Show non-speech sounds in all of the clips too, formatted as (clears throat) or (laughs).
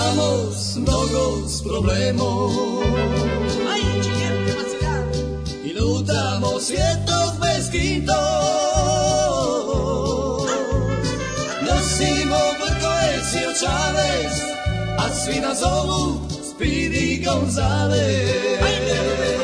Estamos mnogo s problemom I lutamo svijetog bez kinto Nosimo brkojes i očales A svi nas zovu Speedy Gonzales Aj,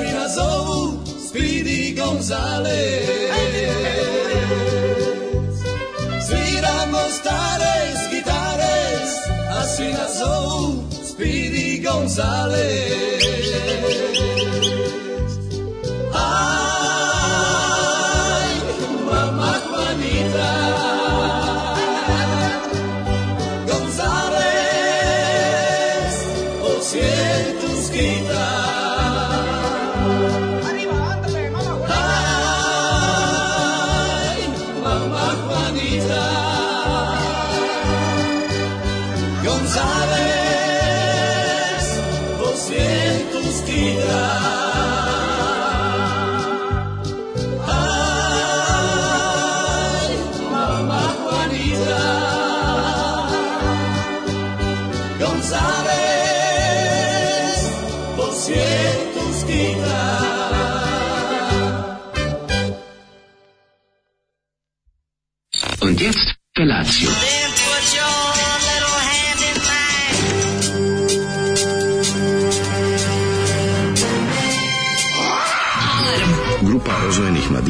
svi nas zovu Speedy Gonzales. Sviramo stare gitare A svi nas zovu Speedy Gonzales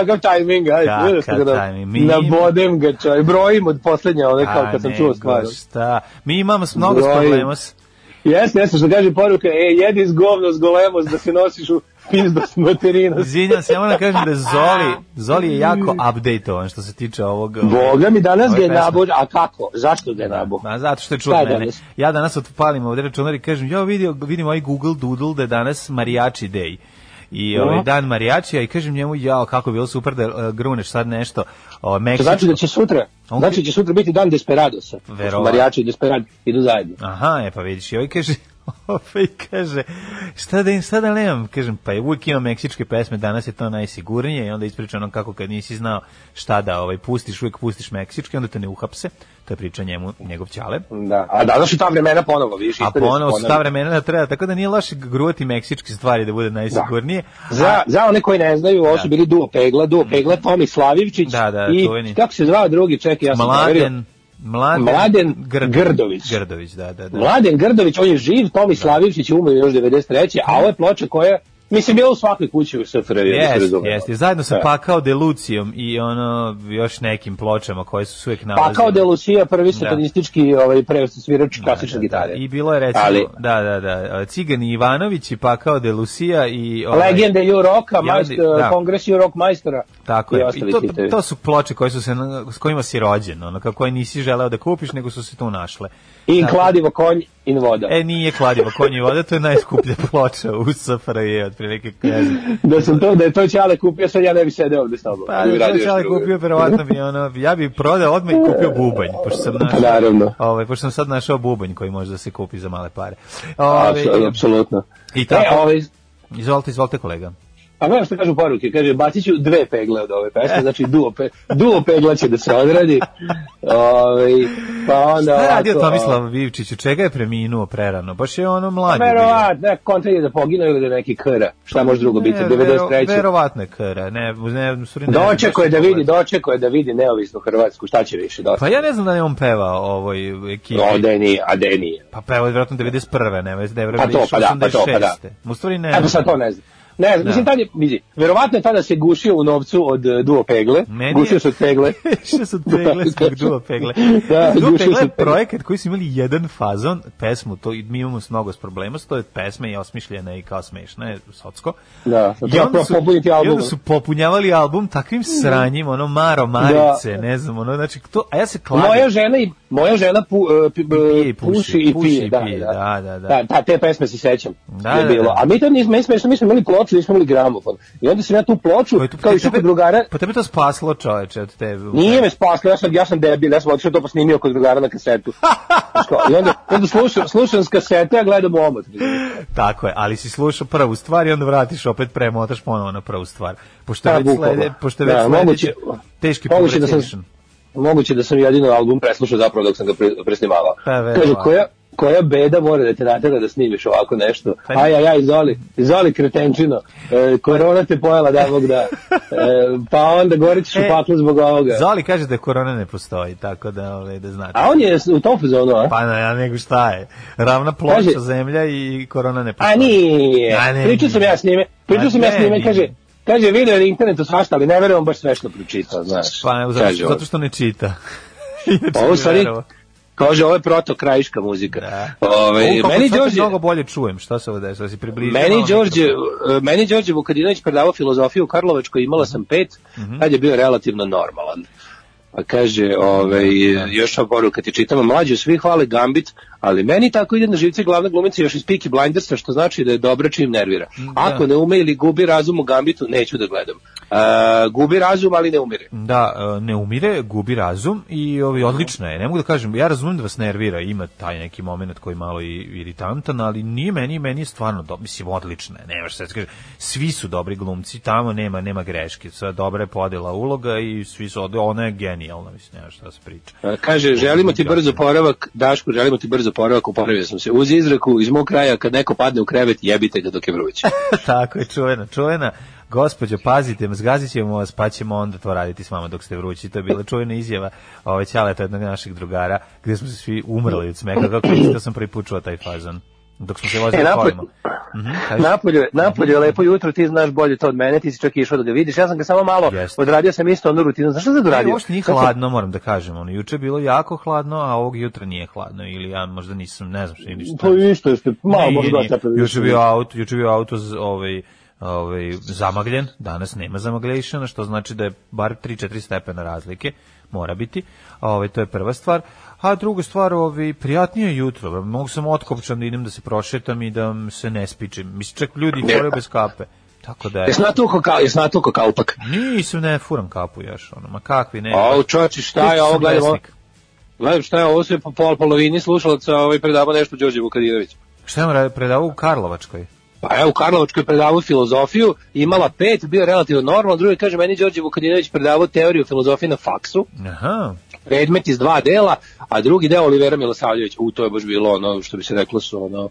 kakav tajming, ajde. Kakav kako da tajming. Mi Nabodem ga čoj, brojim od poslednja, ove kao kad sam čuo stvar. Šta? Mi imamo s mnogo s Broj. problemos. Jeste, jeste, što kaže poruka, e, jedi z govno, z golemos, da se nosiš u pizdu s materinas. Izvinjam se, ja moram da kažem da (laughs) Zoli, Zoli je jako updateovan što se tiče ovog... Boga mi danas ga je nabođa, a kako? Zašto ga je nabo? Ma zato što je je mene. danas? Ja danas otpalim ovde računar i kažem, ja vidio, vidim ovaj Google Doodle da je danas Mariachi Day. I ovaj Aha. dan Marijačija i kažem njemu, jao, kako je bilo super da uh, gruneš sad nešto o, Meksičko. znači da će sutra, On- znači će sutra biti dan Desperadosa. Verovatno. Marijači i Desperado idu zajedno. Aha, e pa vidiš, i ovaj kaže, (laughs) ovaj kaže, šta da im sada nemam, kažem, pa je uvijek imam meksičke pesme, danas je to najsigurnije i onda ispriča ono kako kad nisi znao šta da ovaj, pustiš, uvijek pustiš meksičke, onda te ne uhapse, to je priča njemu, njegov ćale. Da, a danas su ta vremena ponovo, vidiš, A ponovo su ta vremena da treba, tako da nije loše gruvati meksičke stvari da bude najsigurnije. Za, za one koji ne znaju, ovo su bili duo Pegla, duo Pegla, Tomi Slavivčić Da, da, i čuveni. kako se zvao drugi, čekaj, ja sam. Mladen, Mladen, Mladen Grd- Grdović. Grdović, da, da, da. Mladen Grdović, on je živ, Tomi Slavivčić je umro još 93. A ovo je ploča koja, mislim, bila u svakoj kući u SFRJ. da Jeste, jeste. Zajedno sa Da. Pakao Delucijom i ono još nekim pločama koje su uvijek nalazile. Pakao de Lucia, prvi Da. satanistički ovaj, preosti svirač klasične gitare. I bilo je recimo, Ali- da, da, da, Cigani Ivanović i Pakao de Lucia i... ovaj, Legende Ju Roka, Ja, majstor, da. kongres Ju Rock majstora. Tako i je. I to, to su ploče koje su se, s kojima si rođen, ono, kako koje nisi želeo da kupiš, nego su se tu našle. I kladivo konj in voda. E, nije kladivo konji voda, to je najskuplja (laughs) ploča u SFRJ, otprilike. (laughs) Da sam to, da je to Ćale kupio, sad ja ne bi sedeo ovde s tobom. Pa, da radio čale drugo. kupio, verovatno bi ono, ja bi prodao odmah i kupio bubanj, pošto sam našao, Pa naravno. ovaj, pošto sam sad našao bubanj koji može da se kupi za male pare. Ovaj, Apsu- Apsolutno. I tako. E, ovaj, Izvolite, izvolite kolega. A gledam što kažu poruke, kaže bacit ću dve pegle od ove pesme, znači duo, pe, duo pegla će da se odradi. Ovaj pa onda Šta je radio ovako, Tomislav Vivčić? Čega je preminuo prerano? Baš je ono mlađe bio. Verovatno, ne, kontra je da poginuo ili da je neki kra. Šta može drugo biti? Ne, vero- 93. Verovatno je kara. Ne, ne, u ne, Dočeko je baš da je vidi, pogled. dočeko je da vidi neovisnu Hrvatsku, šta će više dosta. Pa ja ne znam da je on pevao ovoj ekipi. O, da nije, a da nije. Pa pevao je vjerojatno 91. Ne, ne, Pa to, pa da, pa to, pa da. U stvari ne. Evo sad to ne znam. Ne znam, mislim, tad je, vidi, verovatno je tada se gušio u novcu od eh, duo pegle, Meni gušio se od pegle. (laughs) Što su pegle zbog duo pegle. Da, duo gušio pegle se je od projekat koji su imali jedan fazon, pesmu, to mi imamo s mnogo s problema, to je pesma i osmišljena i kao smešna, je socsko. Da, I onda su, popuniti i album. onda su popunjavali album takvim sranjim, ono Maro Marice, ne znam, ono, znači, to, a ja se kladim. Moja žena i moja žena pu, uh, pi- pije i uh, puši, puši i puši pije, i da, pije, da, da, da, da. Da, ta, te pesme se sećam. Da, je da, bilo. da. A mi tad nismo, mi smo, imali ploču, nismo imali gramofon. I onda sam ja tu ploču, tu- kao i svi kod drugara, Pa tebe to spaslo, čoveče, od te... Nije me spaslo, ja sam, ja sam debil, ja sam otišao to pa snimio kod drugara na kasetu. (laughs) I onda, onda slušam, slušam s kasete, a gledam omot. Tako je, ali si slušao prvu stvar i onda vratiš opet premotaš ponovo na prvu stvar. Pošto je Da, već, slede, pošto je već Da, sledeće teški moguće da sam-. Moguće da sam jedino album preslušao zapravo dok sam ga pre, presnimavao. Pa. Kaže, koja, koja beda mora da te natera da snimiš ovako nešto? Pa- Aj, aj, aj, izoli, izoli kretenčino. E, korona te pojela, da Bog da. E, pa onda gorit ćeš u E, paklu zbog ovoga. Zoli kaže da korona ne postoji, tako da, ovaj, da znate. A on je u tom fazonu, a? Pa ne, ja nego šta je? Ravna ploča Kaže- zemlja i korona ne postoji. A nije. A ne, Pričao sam ja s njime. Pričao A sam ja s njime, kaže, kaže, video je na internetu svašta, ali ne verujem baš sve što pročitao, znaš. Pa ne, zato, što, on. zato što ne čita. (laughs) Ovo bi stvari. Kaže, ovo je proto krajiška muzika. Da. Ove, meni Đorđe, mnogo bolje čujem, šta se ovo desilo, si približio meni Đorđe, e, meni Đorđe Vukadinović predavao filozofiju u Karlovačkoj, imala sam pet, Mhm. tad je bio relativno normalan. Pa kaže, ovaj, još ova poruka ti čitamo, mlađe svi hvale Gambit, ali meni tako ide na živce glavna glumica još iz Peaky Blindersa, što znači da je dobra čim nervira. Ako ne ume ili gubi razum u Gambitu, neću da gledam. E, gubi razum, ali ne umire. Da, e, ne umire, gubi razum i ovi odlična je. Ne mogu da kažem, ja razumem da vas nervira, ima taj neki moment koji je malo i iritantan, ali nije meni, meni je stvarno do, mislim odlična je. Nemaš sad kaže, svi su dobri glumci, tamo nema nema greške. Sve dobra je podela uloga i svi su ona je genijalna, mislim, nema šta da se priča. E, Kaže, želimo ti brzo poravak, Daško, želimo ti brzo poravak, uporavio sam se. Uz izreku iz mog kraja, kad neko padne u krevet, jebite ga dok je vruć. (laughs) Tako je, čuvena, čuvena. Gospođo, pazite, zgazit ćemo vas, pa ćemo onda to raditi s vama dok ste vrući. To je bila čuvena izjava ove Ćaleta, jednog naših drugara, gde smo se svi umrli od smeka, kako sam prvi put čuo taj fazon. Dok smo se vozili E, napolje- kolima. Mhm, (laughs) kaži. Napolju, je- napolju je lepo jutro, ti znaš bolje to od mene, ti si čak išao da ga vidiš. Ja sam ga samo malo Jeste. odradio sam isto onu rutinu. Znaš šta sam odradio? uopšte nije sam- hladno, moram da kažem. Ono, juče je bilo jako hladno, a ovog jutra nije hladno. Ili ja možda nisam, ne znam što ili šta. To je isto, isto, malo možda nije. stepena Juče bio auto, juče je bio auto z- ovaj ovaj zamagljen, danas nema zamaglješana, što znači da je bar 3-4 stepena razlike, mora biti. Ovaj to je prva stvar. A druga stvar, ovaj prijatnije jutro. Mogu sam otkopčan da idem da se prošetam i da se ne spičim. Mislim čak ljudi horaju bez kape. Tako da je. Jesi natukao kao, jesi natukao kaupak? Nisam ne furam kapu još, ono, ma kakvi ne. A, čovječi, šta je ovo, Sam gledam, šta je ovo, sve po pol polovini slušalaca ovaj predava nešto Đorđe Vukadinović. Šta radi- predavao u Karlovačkoj? Pa evo, u Karlovačkoj predavao filozofiju, imala pet, bio relativno normalno, drugi kaže, meni Đorđe Vukadinović predavao teoriju filozofije na faksu, Aha. Predmet iz dva dela, a drugi deo Olivera Milosavljević, u to je baš bilo ono što bi se reklo su ono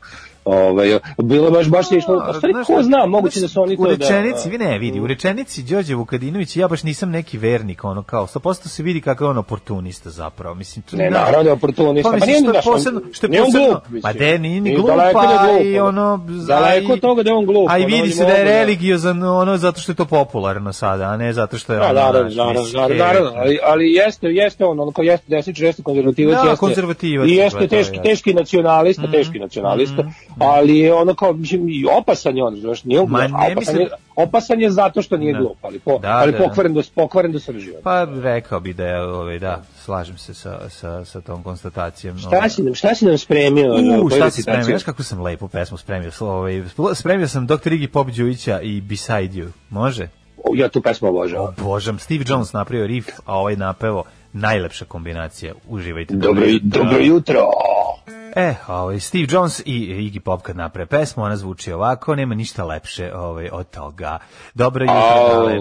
ovaj bilo baš baš je išlo, a stvari ko zna, moguće da su oni u to da rečenici, vi ne vidi, u rečenici Đorđe Vukadinović ja baš nisam neki vernik, ono kao, 100% se vidi kako je on oportunista zapravo, mislim, to, Ne, znaš, naravno da je oportunista. Pa, Pa mislim, nije što je posebno, što je posebno, glup, mislim. pa de, nije ni glup, daleko da je a glup, i ono. Daleko od toga da je on glup, A i vidi se da je da- religiozan, ono, zato što je to popularno sada, a ne zato što je Da, naravno, naravno, naravno, je- naravno, ali, jeste, jeste on, ono ko jeste desničar, jeste konzervativac, Da, jeste, konzervativac, i jeste teški, teški nacionalista, teški nacionalista, ali je ono kao, mislim, i opasan je on, znaš, nije Ma ne opasan, mislim- je, opasan je zato što nije Da. glup, ali, po, Da, ali da, da. pokvaren, do, pokvaren do srži. Pa rekao bi da je, ovaj, da, slažem se sa, sa, sa tom konstatacijom. Šta si nam, šta si nam spremio? U, koju šta si spremio? Znaš kako sam lepo pesmu spremio? Ovaj, spremio sam Dr. Iggy Pop Đujića i Beside You. Može? O, Ja tu pesmu obožavam. Obožam. Steve Jones napravio riff, a ovaj napevo najlepša kombinacija. Uživajte. Dobro, dobro jutro. E, ovaj, Steve Jones i Iggy Pop kad naprave pesmu, ona zvuči ovako, nema ništa lepše ovaj, od toga. Dobro jutro, dale.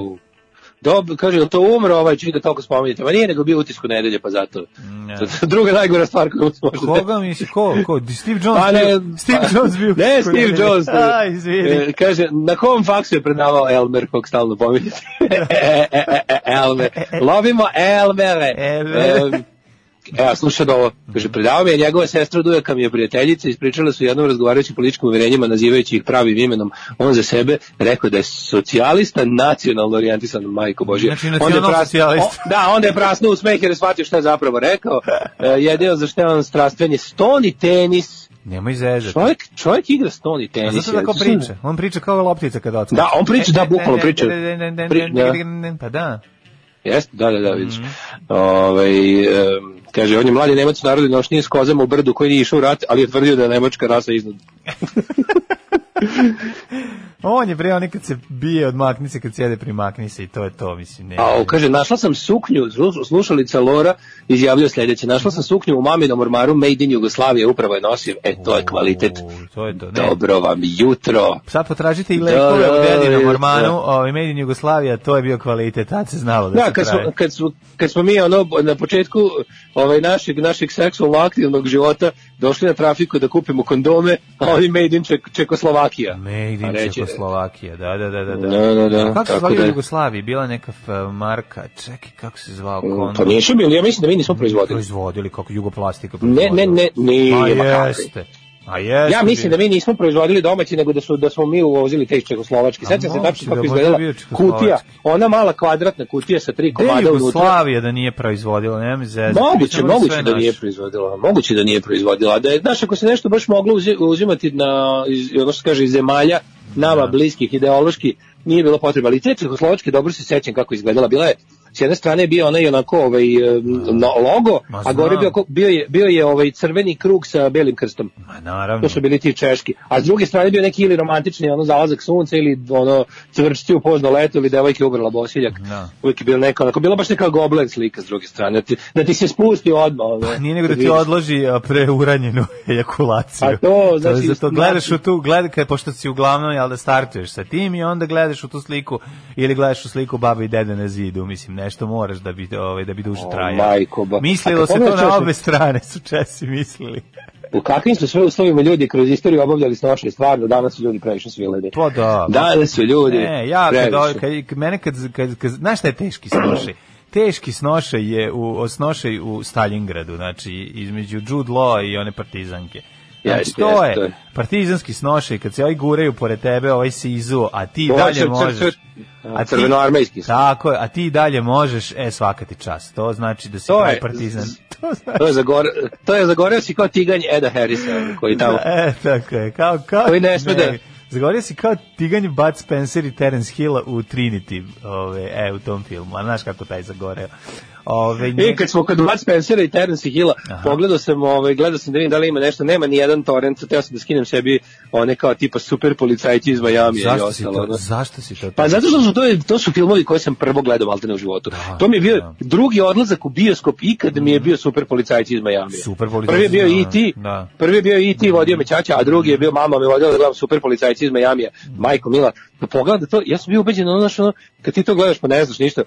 Dobro, kaže, to umro ovaj čovjek da toliko spominjete? Ma nije nego bio utisku nedelje, pa zato. Ne. Druga najgora stvar koju možete. Koga misli, ko, ko, Steve Jones Pa ne, bio, Steve pa- Jones bio. Ne, Steve Jones. A, (laughs) izvini. E, kaže, na kom faksu je predavao Elmer, kog stalno pominjete? (laughs) E, e, Elmer. Lovimo Elmere. Elmer. E, Evo, slušaj da ovo. Kaže, predavao mi je njegova sestra Dujaka mi je prijateljica, ispričala su jednom razgovarajući političkim uverenjima, nazivajući ih pravim imenom. On za sebe rekao da je socijalista nacionalno orijentisan, majko Božje. Znači, Onda je nacionalno pras- socijalista. o- Da, onda je prasnuo u smeh jer je shvatio šta je zapravo rekao. E, jedino za što je on strastven je stoni tenis. Nemoj zezati. Čovjek, čovjek igra stoni A tenis. zato tako priča. On priča kao loptica kada otkače. Da, on priča, da, bukvalno priča. Pri- da. Pa da. Jeste, da, da, da, vidiš. Mhm. Ovaj, em, kaže, on je mladi Nemac narodni nošnije s kozama u brdu koji nije išao u rat, ali je tvrdio da je nemačka rasa iznad. (laughs) On je bre, on kad se bije od maknice, kad sjede pri maknice i to je to, mislim. Ne, A, kaže, našla sam suknju, slu- slušalica Lora izjavljuje sljedeće, našla sam suknju u maminom ormaru Made in Jugoslavije, upravo je nosim, e, to je kvalitet. U, to je to. Ne. Dobro vam jutro. Sad potražite i lekove Da, u da, dedinom da. ormanu, ovaj Made in Jugoslavija, to je bio kvalitet, tad se znalo da, Da, se kad pravi. smo, kad, smo, kad smo mi ono, na početku ovaj, našeg, našeg seksualno aktivnog života došli na trafiku da kupimo kondome, a oni made in Ček, Čekoslovakija. Made in Čekoslovakija, da, da, da, da. da. Da, da, da, A kako se zvali da. Jugoslaviji? Bila neka f, marka, čekaj, kako se zvao kondom? Pa nisu bili, ja mislim da mi nismo proizvodili. Proizvodili, kako jugoplastika Ne, proizvodila. ne, ne, nije, Ma ma kakvi. jeste. A jeste. Ja mislim da mi nismo proizvodili domaći, nego da su da smo mi uvozili te iz Čekoslovačke. A Sećam se tačno kako da izgledala kutija, ona mala kvadratna kutija sa tri komada unutra. Jugoslavija da nije proizvodila, nema zezati. Moguće, da moguće da nije proizvodila. Moguće da nije proizvodila. Da je, znaš, ako se nešto baš moglo uzi- uzimati na, iz, ono što kaže, iz zemalja, nama bliskih, ideološki, nije bilo potreba. Ali te čehoslovačke, dobro se sećam kako izgledala. Bila je, s jedne strane je bio onaj onako ovaj, no, logo, Ma a gore bio, bio je, bio je ovaj crveni krug sa belim krstom. Ma naravno. To su bili ti češki. A s druge strane bio neki ili romantični ono zalazak sunca ili ono cvrčci u pozno leto ili devojke ugrla bosiljak. Da. Uvijek je bilo neka, onako, bila baš neka goblen slika s druge strane. Da ti, da ti se spusti odmah. Ono, Pa Nije nego da kad ti vidiš. odloži a, preuranjenu (laughs) ejakulaciju. A to, znači, je zato gledaš znači- u tu, gleda, kad, pošto si uglavnom, jel da startuješ sa tim i onda gledaš u tu sliku ili gledaš u sliku baba i dede na zidu, mislim, nešto moraš da bi, ovaj, da bi duže O, trajalo. majko, ba- Mislilo se kad to na obe strane, su Česi mislili. (laughs) U kakvim su sve uslovima ljudi kroz istoriju obavljali snoše, stvarno, danas su ljudi previše svileni. Pa da. Danas su ljudi Ne, ja kad, previše. ovaj- kad, kad, mene kad, kad, kad, znaš šta je teški snošaj? Teški snošaj je u, snošaj u Stalingradu, znači između Jude Law i one partizanke. Znači, to je partizanski snošaj, kad se ovi guraju pored tebe, ovaj se izuo, a ti Ovo dalje je cr- cr- možeš. cr- A ti- crvenoarmejski. Tako je, a ti dalje možeš, e, svaka ti čast. To znači da si To je- partizan. To (laughs) znači, To je, zagor, to je zagoreo si kao tiganj Eda Harrisa, koji tamo... E, tako je, kao, kao, Koji ne sme da- Zagovorio si kao tiganj Bud Spencer i Terence Hilla u Trinity, ove, e, u tom filmu, a znaš kako taj zagoreo. Ove, E, kad smo kod Bud Spencera i Terence Hilla, pogledao sam, ovaj, gledao sam da vidim da li ima nešto, nema ni jedan torrent, teo sam da skinem sebi one kao tipa super policajci iz Majamija i zašto si ostalo. to, ono. zašto si to? Pa zato što su to, to su filmovi koje sam prvo gledao maltene u životu. to mi je bio da. Drugi odlazak u bioskop ikad mi je bio super policajci iz Majamija. Super policajci Prvi je bio iz E.T., Da. prvi je bio E.T. vodio me ćaća, a drugi je bio mama me vodila da gledam super policajci iz Majamija. Mhm. Majko Mila, pa da to, ja sam bio ubeđen, ono, ono, kad ti to gledaš pa ne znaš ništa,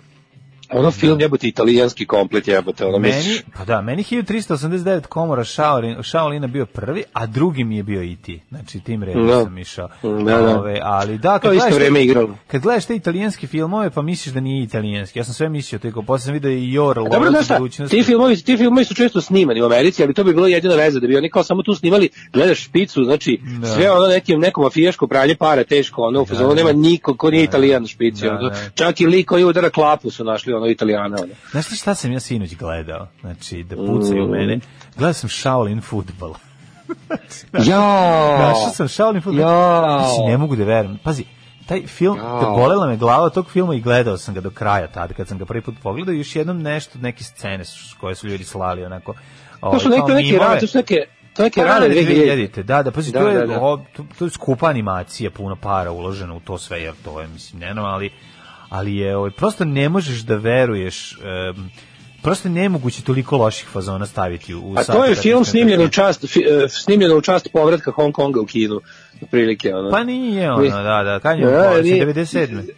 ono film jebote italijanski komplet jebote, ono Meni, misliš, pa da, meni 1389 komora Shaolin, Shaolina bio prvi, a drugi mi je bio i ti. Znači, tim redom Da. sam išao. Da, da. Ove, ali da, To kad isto gledaš, te- vreme igralo. kad gledaš te italijanske filmove, pa misliš da nije italijanski. Ja sam sve mislio, tako posle sam vidio i Your Dobro, znaš šta, ti filmovi, ti filmovi su često snimani u Americi, ali to bi bilo jedina veza, da bi oni kao samo tu snimali, gledaš špicu, znači Da. sve ono nekim, neko mafijaško pranje para, teško, ono, u fazonu nema niko ko nije italijan u špici, Da, da. čak i lik koji udara klapu su našli, ono, italijana, ono. Znaš šta sam ja sinoć gledao? Znači, da pucaju Mm. mene. Gledao sam Shaolin futbol. (laughs) Ja. Našao sam Shaolin. Ja. Mislim, ne mogu da verujem. Pazi, taj film, da bolela me glava tog filma i gledao sam ga do kraja tada, kad sam ga prvi put pogledao, još jednom nešto, neke scene koje su ljudi slali, onako, To ovaj, su neke, neke rane, to su neke, to neke Pa, rane 2000. 2000. Da, da, pazi, Da, to, je, da, da. o, to, to je skupa animacija, puno para uloženo u to sve, jer to je, mislim, nenormalno, ali, ali je, ovaj, prosto ne možeš da veruješ, em, prosto nemoguće toliko loših fazona staviti u, A to je film snimljen u čast, fi, e, snimljen u čast povratka Hong Konga u Kinu. Otprilike, ono. Pa nije ono, da, da, kad je ovo, nije. 97.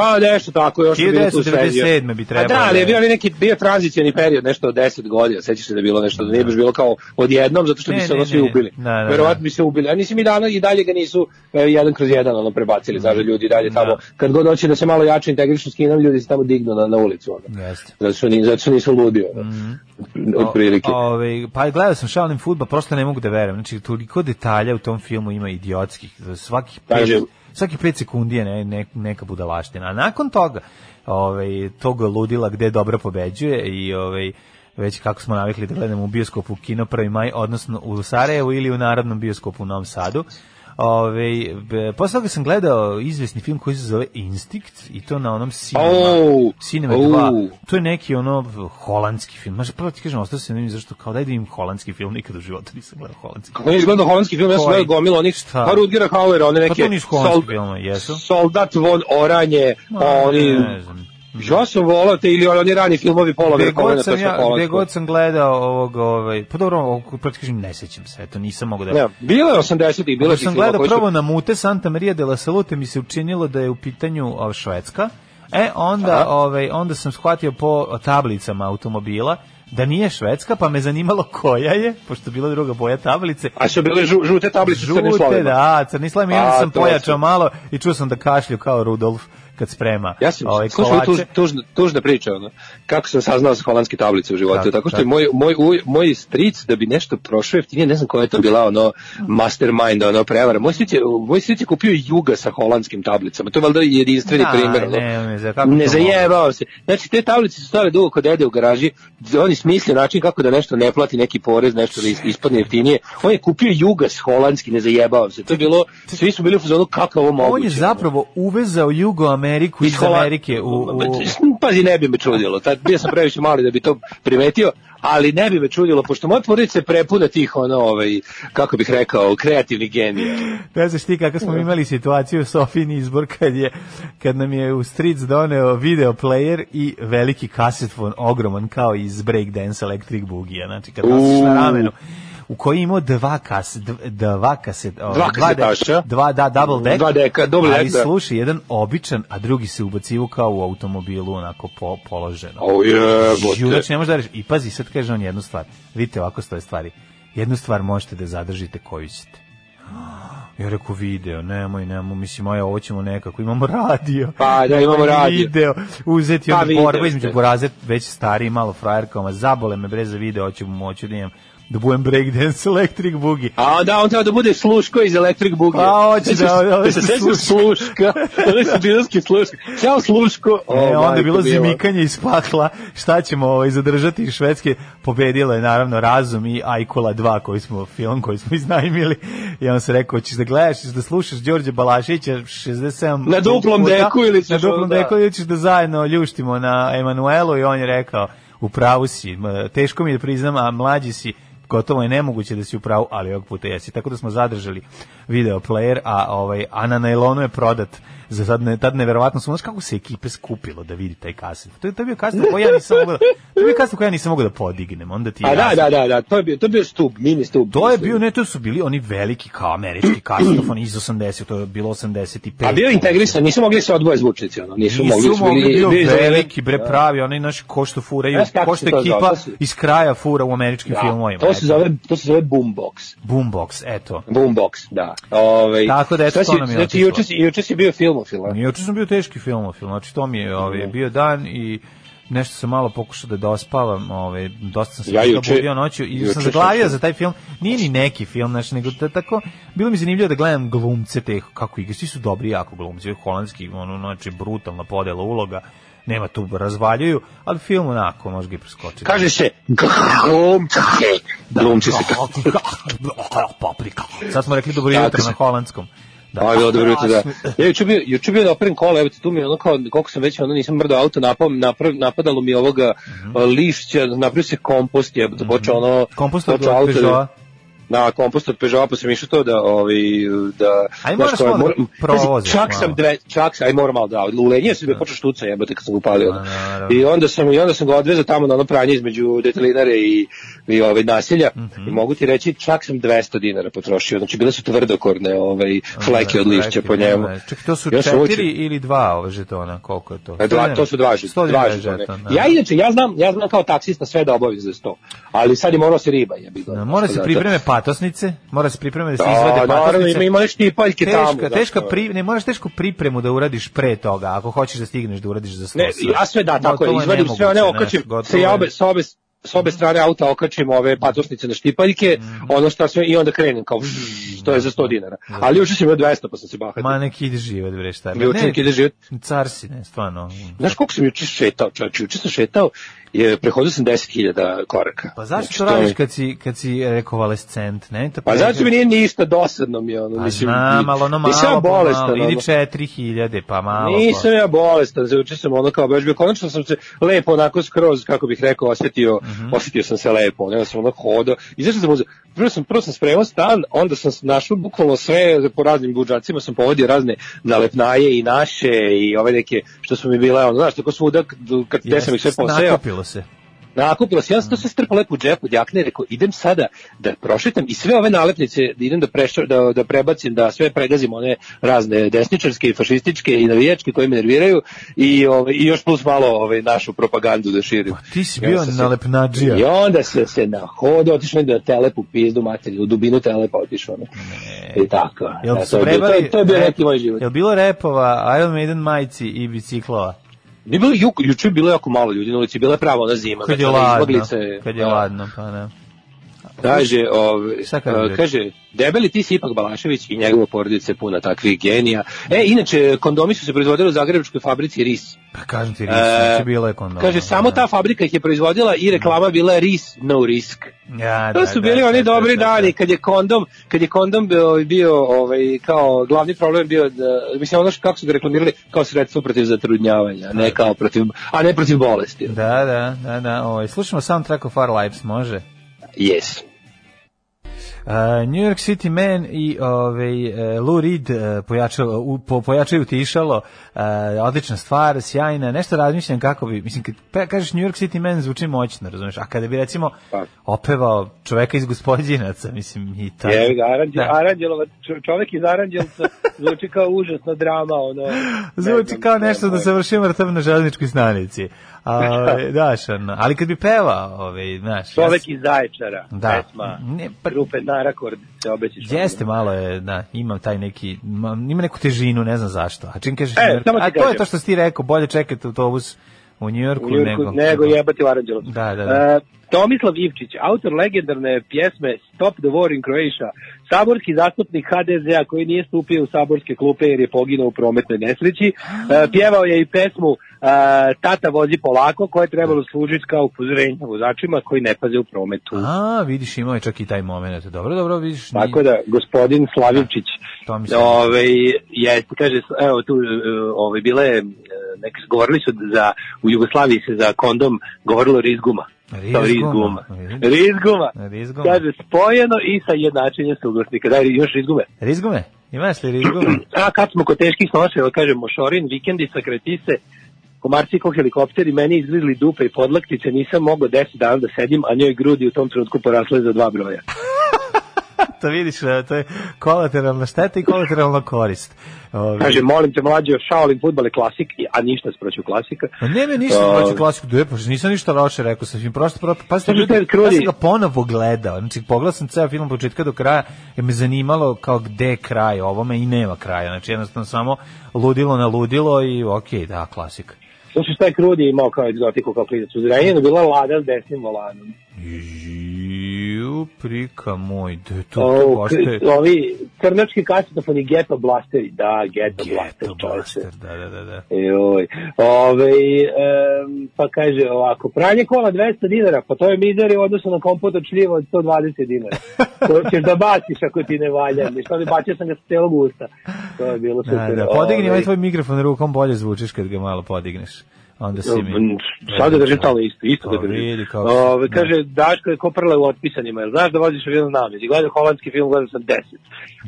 Pa nešto tako, još je bilo tu 1997 bi trebalo, A da, ali je da. bio ali neki bio tranzicioni period, nešto od 10 godina, sećaš se da je bilo nešto, da nije baš bilo kao odjednom, zato što bi Ne, se ne, ono svi ubili. Da, da, Verovatno da. bi se ubili. A nisi mi dana i dalje ga nisu e, jedan kroz jedan ono prebacili, znaš, da ljudi dalje tamo, Da. kad god hoće da se malo jače integrišu s Kinom, ljudi se tamo dignu na, na ulicu. Ono. Jeste. Zato što, ni, zato što nisu ludi, ono. Mhm. Otprilike. O- Ovaj pa gledao sam Shaolin fudbal, prosto ne mogu da verujem. Znači toliko detalja u tom filmu ima idiotskih. Svakih pet, svaki 5 sekundi je ne, ne, neka budalaština. A nakon toga, ovaj tog ludila gde dobro pobeđuje i ovaj već kako smo navikli da gledamo u bioskopu Kino 1. maj, odnosno u Sarajevu ili u Narodnom bioskopu u Novom Sadu. Ove, posle toga sam gledao izvesni film koji se zove Instinct i to na onom Cinema, Oh, Cinema oh. 2. To je neki ono holandski film. Može prvo ti kažem, ostao se ne zašto kao da idem holandski film, nikad u životu nisam gledao holandski. Kako nisi gledao holandski film, ja sam gledao gomilo onih, Šta? pa Rutgera Hauera, one neke... Pa to nisu holandski filmovi, jesu? Soldat von Oranje, pa oni... Ne znam. Ja sam volao te ili oni rani filmovi Pola god to ja, gde god sam gledao ovog, ovaj, pa dobro, kažem, ne sećam se, eto, nisam mogu da... Ne, bilo je 80-ih, bilo je sam gledao koji su... prvo na Mute Santa Maria de la Salute mi se učinilo da je u pitanju ova Švedska. E onda Aha. ovaj onda sam shvatio po tablicama automobila da nije švedska, pa me zanimalo koja je, pošto je bila druga boja tablice. A su bile žu, žute tablice s crnim Žute, slovima. da, crni slovi, i onda A, sam pojačao malo i čuo sam da kašlju kao Rudolf kad sprema Ja sam, ovaj, slušaj, kolače. tuž, tužna, tužna priča, ono. kako sam saznao za holandske tablice u životu, Kako, tako što je moj, moj, uj- moj stric, da bi nešto prošao jeftinije, ne znam koja je to bila, ono, mastermind, ono, prevara. Moj stric je, moj stric je kupio juga sa holandskim tablicama, to je valjda jedinstveni Da, primjer, ono. ne, ne, za- ne zajebao se. Znači, te tablice su stale dugo kod dede u garaži, on je smislio način kako da nešto ne plati neki porez, nešto da is- ispadne jeftinije. On je kupio jugas holandski, ne zajebao se. To je bilo, svi su bili u fazonu kako ovo moguće. On je zapravo uvezao Jugo Ameriku iz Hola- Amerike u, u, Pazi, ne bi me čudilo. Tad bio sam previše mali da bi to primetio, ali ne bi me čudilo, pošto moja porodica je prepuna tih, ono, ovaj, kako bih rekao, kreativnih genija. Ne znaš ti kako smo imali situaciju Sofijin izbor kad, je, kad nam je u Stric doneo video player i veliki kasetfon ogroman kao iz Breakdance Electric Boogie. Znači kad nosiš na ramenu u koji je imao dva kas dv- dva kaset o, Dva kasetaša. dva da double deck Dva deka, double ali deck, slušaj jedan običan a drugi se ubacivo kao u automobilu onako po, položeno O jebote. Žudač ne može da reši. I pazi, sad kaže on jednu stvar. Vidite ovako stoje stvari. Jednu stvar možete da zadržite koju ćete. Ja rekao video, nemoj, nemoj, mislim, aj, ovo ćemo nekako, imamo radio. Pa, da, imamo radio. Video, uzeti Pa, onda borba između boraze, već stariji, malo frajerkama, zabole me bre za video, hoću moću da imam da budem breakdance electric boogie. A onda on treba da bude sluško iz Electric Boogie. Pa, hoće da- da- se sećam sluška. Oni su dinarski sluška. Ćao sluško. E, onda je bilo zimikanje iz pakla, šta ćemo ovaj, zadržati Švedske, pobedilo je naravno Razum i Ajkula 2 koji smo, film koji smo (laughs) iznajmili i on se rekao, ćeš da gledaš, ćeš da slušaš Đorđe Balašića 67 Na duplom puta, deku ili ćeš na duplom onda- deku ili ćeš da zajedno ljuštimo na Emanuelu i on je rekao, u pravu si, teško mi je da priznam, a mlađi si, gotovo je nemoguće da si u pravu, ali ovog puta jesi. Tako da smo zadržali video player, a ovaj a na nailonu je prodat za sad ne, tad neverovatno znaš kako se ekipe skupilo da vidi taj kaset. To je, to je bio kaset koji ja nisam mogao da, to je bio kaset koji ja nisam mogao da podignem, onda ti A da, da, da, da, to je bio, to je bio stup, mini stup. To je bio, ne, to su bili oni veliki kao američki kasetofoni iz 80, to je bilo 85. A bio integrisan, nisu mogli se odvoje zvučnici, ono, nisu, mogli. Nisu su mogli, bili- bio bili veliki, bre, pravi, onaj naš ko što furaju, ko što ekipa iz kraja fura u američkim Da, filmovima. to se zove, to se zove boombox. Boombox, eto. Boombox, da. Ovaj Tako da, eto, to nam je Znači, juče si, juče si bio filmofil? Juče sam bio teški filmofil, znači to mi je ovaj, bio dan i nešto sam malo pokušao da dospavam, ovaj, dosta sam se Ja juče- budio noću i sam zaglavio za taj film. Nije ni neki film, znači, nego da tako, bilo mi zanimljivo da gledam glumce te, kako igra, svi su dobri jako glumci, holandski, ono, znači, brutalna podela uloga, nema tu razvaljuju, ali film onako može ga i preskočiti. Kaže se glumčake. Glumči se. Paprika. Sad smo rekli dobro jutro na holandskom. Da. Da, bilo dobro jutro, da. Ja juče bio, juče bio da oprem kola, evo te, tu mi ono kao, koliko sam već, ono nisam mrdao auto, napao, naprav, napadalo mi ovoga Mhm. uh, lišća, napravio se kompost, je, to počeo ono... Kompost od da- Peugeota? Da, kompost od Peugeota, pa sam išao to da, ovaj, da... Aj, moraš malo da moram- provoziš Čak malo. sam dve, čak sam, aj moram malo da, ulenje sam bio počeo štuca, jebote, kad sam upalio. Pa, naravno. I onda sam, i onda sam ga odvezao tamo na ono pranje između detelinare i, i ovaj, nasilja. Mhm. I mogu ti reći, čak sam 200 dinara potrošio. Znači, bile su tvrdokorne ovaj, fleke od lišća po njemu. Čekaj, to su Ja četiri učio- ili dva ove žetona, koliko je to? E, Dva, to su dva, žet- 100 dva žetona. žeton, da. Ja inače, ja znam, ja znam kao taksista sve da obavim za 100. Ali sad je morao se riba, jebi ga. Da, mora se pripreme patosnice, mora se pripreme da se Da, izvade naravno, patosnice. ima- ima nešto tipaljke teška, tamo, da. Teška pri, ne, moraš tešku pripremu da uradiš pre toga, ako hoćeš da stigneš da uradiš za 100. Ne, ja sve da, tako je, izvadim sve one, nemoguće, okačim, se ja obe, sa obe, s obe strane auta okačim ove patosnice na štipaljke, Mhm. ono šta sve, i onda krenem kao, vzz, (laughs) to je za 100 dinara. Ali juče sam imao 200, pa sam se bahatio. Ma neki ide život, bre, šta. Ne, neki ide život. Car si, ne, stvarno. Znaš koliko sam juče šetao, čovječ, juče sam šetao, je, prehodio sam 10.000 koraka. Pa zašto Znači, to radiš kad si, kad si rekovalescent, ne? To Pa pređe- zato mi nije ništa dosadno mi ono, Pa mislim, znam, ali ono malo, ja bolestan, malo, ono. 4000, pa malo. Nisam ja bolestan, zaučio sam ono kao baš bio, konačno sam se lepo onako skroz, kako bih rekao, osjetio, Mhm. osjetio sam se lepo, onda sam ono hodao, izašao sam, prvo sam, prvo sam spremao stan, onda sam našao bukvalno sve, po raznim budžacima sam povodio razne nalepnaje i naše i ove neke, što su mi bile, ono, znaš, tako svuda, kad, kad Jeste, sam ih sve poseo, Nakupilo se. nakupila se, ja sam to sve strpao lepo u džepu od jakne, rekao, idem sada da prošetam i sve ove nalepnice, da idem da, prešo, da, da prebacim, da sve pregazim one razne desničarske i fašističke i navijačke koje me nerviraju i, ove, i još plus malo ove, našu propagandu da širim. Ti si bio nalepnađija. I onda se se na hodu otišao da telepu pizdu materiju, u dubinu telepa otišao. ono. I tako. Jel to, je to, je- to je bio rep- neki moj život. Jel bilo repova, Iron Maiden majici i biciklova? Nije bilo, ju, juče je bilo jako malo ljudi na ulici, bila je prava ona zima. Kad je znači, one ladno, izmaglice, kad je da. ladno, pa ne. Kaže, Šta kaže, bre? kaže, debeli ti si ipak Balašević i njegova porodica je puna takvih genija. E, inače, kondomi su se proizvodili u Zagrebačkoj fabrici RIS. Pa kažem ti, ris, E, znači bilo je kondom. Kaže, samo ta fabrika ih je proizvodila i reklama bila RIS, no risk. Ja, To su bili oni dobri dani kad je kondom, kad je kondom bio, bio ovaj, kao glavni problem bio da, mislim ono što kako su ga reklamirali kao sredstvo protiv zatrudnjavanja, ne kao protiv, a ne protiv bolesti. Da, da, da, da. Ovaj, slušamo soundtrack of Our Lives, može? Yes. New York City Man i ovaj uh, Lou Reed uh, pojačalo, po, pojačaju tišalo, uh, odlična stvar, sjajna, nešto razmišljam kako bi, mislim, kad kažeš New York City Man zvuči moćno, razumeš, a kada bi recimo Pa. opevao čoveka iz gospodinaca, mislim, i taj... Je, Aranđel, Da. Aranđelova, čo- čovek iz Aranđelca (laughs) zvuči kao užasna drama, ono. ne Zvuči znam, kao ne nešto da znam. se vrši mrtav na železničkoj stanici. A, ovaj, (laughs) daš, ono, ali kad bi pevao, ovaj, znaš... Čovek iz Zaječara, Da. pesma, Ne, pa- grupe Narakord, se obećaš. Jeste malo je, da, ima taj neki, ma- ima neku težinu, ne znam zašto. A čim kažeš, E, York- ti a to je to što si rekao, bolje čekati autobus u Njujorku, u Njurku, nego... nego jebati u Aranđelovcu. Da, da, da. E, Tomislav Ivčić, autor legendarne pjesme Stop the War in Croatia, saborski zastupnik HDZ-a koji nije stupio u saborske klupe jer je poginuo u prometnoj nesreći, e, pjevao je i pesmu e, Tata vozi polako koja je trebalo služiti kao upozorenje vozačima koji ne paze u prometu. A, vidiš, imao je čak i taj moment. Dobro, dobro, vidiš. nije- Tako da, gospodin Slavivčić, To mi se- ovaj, je, kaže, evo tu, e, ovaj, bile, e, neke, govorili su za, u Jugoslaviji se za kondom govorilo rizguma. Rizguma. rizguma. Rizguma. Rizguma. Kaže, spojeno i sa jednačenjem suglasnika. Daj još rizgume. Rizgume? Imaš li rizgume? (clears throat) A kad smo kod teških snoševa, kaže Mošorin, vikendica, kretise, komarci ko helikopteri, meni izgrizli dupe i podlaktice, nisam mogao 10 dana da sedim, a njoj grudi u tom trenutku porasle za dva broja. (laughs) to vidiš, e, to je kolateralna šteta i kolateralna korist. Ovaj, Kaže, molim te mlađe, Shaolin futbal je klasik, a ništa sproću klasika. Ma ne, ne, ništa O, znači klasiku, da pa nisam ništa loše rekao, sam im prosto, pro, pa ljudi, krudi. ja sam ga ponovo gledao, znači pogledao sam ceo film početka do kraja, jer me zanimalo kao gde je kraj ovome i nema kraja, znači jednostavno samo ludilo na ludilo i okej, da, klasika. Znači, šta je Krudi imao kao egzotiku, kao klinac u Zrenjinu, bila lada s desnim volanom. Ju, prika moj, de, to, to O, baš te... ovi crnački kasetofoni Ghetto Blasteri, da, Ghetto, Blaster, Ghetto čoveče. Blaster, da, da, da, da. Joj. Ove, em, pa kaže ovako, pranje kola 200 dinara, pa to je mizeri u odnosu na kompot od šljiva od 120 dinara. To ćeš da baciš ako ti ne valja. Ništa ne bacio sam ga sa celog usta. To je bilo Da, super. da, podigni Ovaj, ovaj tvoj mikrofon rukom, bolje zvučiš kad ga malo podigneš. Onda si mi... Sada držim tamo isto, isto Pa ga držim. vidi kako Ove, da. kaže, Daško je koprla u otpisanima, jel znaš da voziš avion na namezi? Gledam holandski film, gledam sam 10.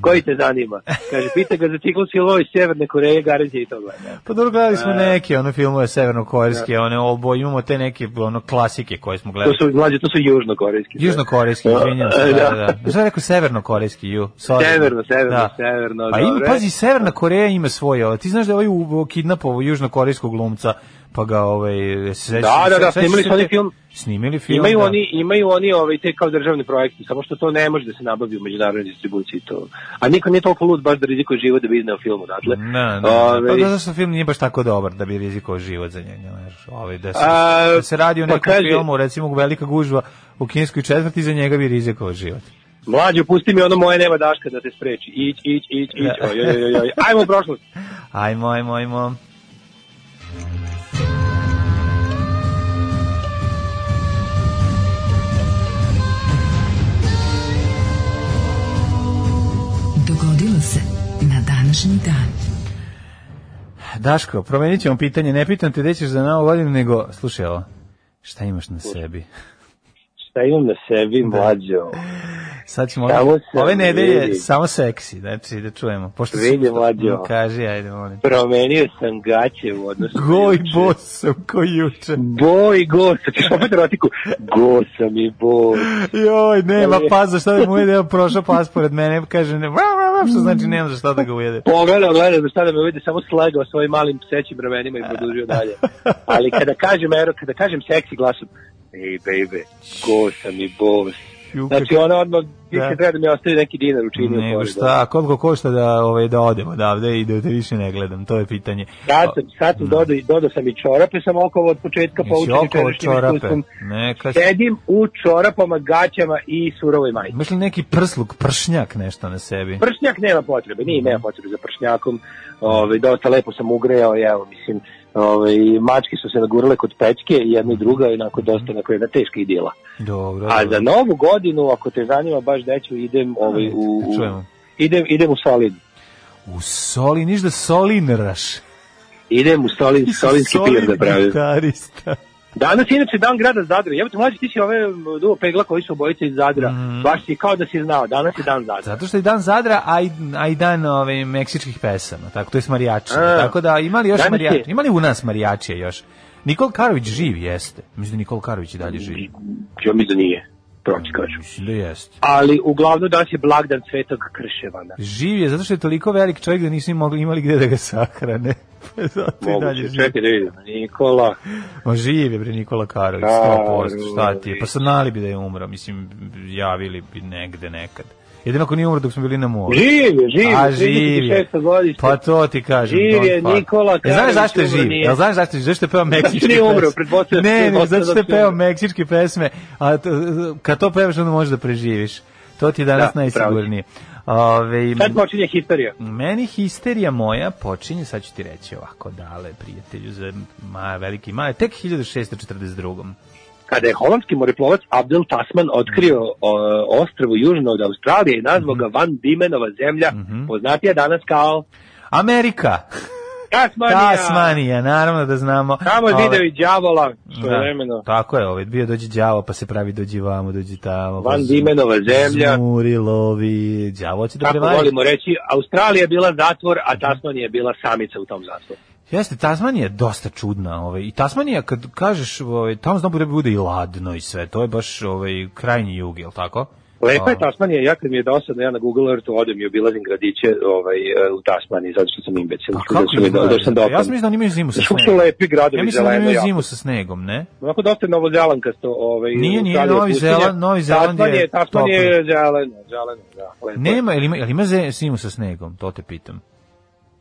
Koji te zanima? Kaže, pita ga za ciklus filmova iz Severne Koreje, garancija i to gleda. Pa dobro, gledali smo neke, ono filmove severnokorejske, one obo, imamo te neke, ono, klasike koje smo To gledali. su, mlađe, to su južnokorejski. Južnokorejski, izvinjam se, da, da, da. Šta je rekao severnokorejski, ju? Sorry. Severno, severno, severno, Pa ima, pazi, Severna Koreja ima svoje, ti znaš da je ovaj u- kidnapovao južnokorejskog glumca, pa ga, ovaj, se, Da, da, da, snimili su oni film. Snimili film, Imaju da. oni, imaju oni ovaj, te kao državni projekti, samo što to ne može da se nabavi u međunarodnoj distribuciji. To. A niko nije toliko lud baš da rizikuje život da bi izneo film odatle. Ne, ne, Ove, ne. Pa zato što film nije baš tako dobar da bi rizikovao život za njega. Znaš, ovaj, da, se, A, da se radi o pa nekom kaže- filmu, recimo Velika gužva u kineskoj četvrti, za njega bi rizikovao život. Mlađo, pusti mi ono moje nema daška da te spreči. Ić, ić, ić, ić. (laughs) Da. Oj, oj, oj, oj. Ajmo u prošlost. Ajmo, ajmo, ajmo. Današnji dan. Daško, promenit ćemo pitanje. Ne pitam te gde ćeš za novu godinu, nego, slušaj ovo, šta imaš na sebi? Šta imam na sebi, mlađo? Sad ćemo Samo ove, nedelje vidi. samo seksi, znači da čujemo. Pošto Vidi, mlađo. Mm, Kaži, ajde, molim. Promenio sam gaće u odnosu Goj bos sam ko juče. Boj, go, sad ćeš opet erotiku. Go sam i boj. Joj, nema Ali- pas za šta da mu ujede, prošao pas pored mene, kaže, ne, što znači nema za šta da ga ujede. Pogledao, gledao da šta da me vidi, samo slegao svojim malim psećim ramenima i produžio dalje. (laughs) Ali kada kažem, ero, kada kažem seksi glasom, ej, baby, go sam i boss. Ju, Znači, ono odmah, više Da. treba da mi ostavi neki dinar učinio. Nego pored. šta, koliko košta da, ovaj, da odem odavde i da te više ne gledam, to je pitanje. Sad sam, sad sam dodao, dodao sam i čorape, sam okolo od početka poučen čorape. iskustvom. Neka, Sedim u čorapama, gaćama i surovoj majici. imaš li neki prsluk, pršnjak nešto na sebi? Pršnjak nema potrebe, nije, nema potrebe za pršnjakom. Ove, dosta lepo sam ugreo i evo, mislim, ove, mačke su se nagurale kod pećke, jedna i druga, i onako dosta, onako jedna teška idila. Dobro, A za novu godinu, ako te zanima baš deću, idem ovaj, u, u, Čujemo. idem, idem u Solin. U soli, niš da solinraš. Idem u Solin, solinski pir da pravim. gitarista. Danas je inače dan grada Zadra. Jebote mlađi ti si ove duo pegla koji su obojice iz Zadra. Mhm. Baš si kao da si znao. Danas je dan Zadra. Zato što je dan Zadra, a i, a i dan ove, meksičkih pesama, tako, to je marijači. A. Tako da, ima li još marijači? Ima li u nas marijačije još? Nikol Karović živ jeste. Mislim da Nikol Karović i dalje živi. Ja mi da nije. Proći kažu. Mislim da jeste. Ali uglavnom danas je blagdan Svetog Krševana. Živ je, zato što je toliko velik čovjek da nisu mogli, imali gde da ga sahrane. (laughs) Pa zato dalje Moguće, živi. čekaj da vidim. Nikola. Ma živ je bre Nikola Karović, Da, 100%, šta ti je? Pa sad znali bi da je umro, mislim, javili bi negde nekad. Jedino ako nije umro dok smo bili na moru. Živ je, živ A je. živ je. 36. godište. Pa to ti kažem. Živ je fuck. Nikola Jel znaš zašto je živ? Jel znaš zašto je živ? Zašto je peo meksičke nije umro, pesme? pretpostavljam- Ne, ne, zato što je da peo meksičke pesme, a to, kad to pevaš onda možeš da preživiš. To ti je danas Da, najsigurnije. Ove, Sad počinje historija. meni histerija moja počinje, sad ću ti reći ovako, dale, prijatelju, za ma, veliki male, tek 1642. Kada je holandski moreplovac Abdel Tasman otkrio o, ostrvu južno od Australije i nazvao ga Van Diemenova zemlja, poznatija danas kao Amerika! Tasmanija. Tasmanija, naravno da znamo. Tamo je Ove, video i đavola, što da, vremeno. Tako je, ovaj, bio dođe đavo, pa se pravi dođi vamo, dođi tamo. Van pa Diemenova zemlja. Zmuri, lovi, đavo će da prevari. volimo reći, Australija je bila zatvor, a Tasmanija je bila samica u tom zatvoru. Jeste, Tasmanija je dosta čudna. Ovaj, I Tasmanija, kad kažeš, ovaj, tamo zna bude, bude i ladno i sve. To je baš ovaj, krajnji jug, je li tako? Lepa je A, Tasmanija, ja kad mi je dosadno, ja na Google Earthu odem i obilazim gradiće ovaj, e, u Tasmaniji, zato što sam imbecil. Zato kako što mi izgleda? došao sam Ja dopadno. sam mislim da oni imaju zimu sa Znaš kako su snegom. lepi gradovi, Ja mislim da imaju zimu sa snegom, ne? Onako dosta novozelankasto. Ovaj, Nije, nije, Novi. Zeland- Novi Zeland je Tasman je, zeleno, zeleno, da. Nema, ili ima, ili ima zimu sa snegom? To te pitam.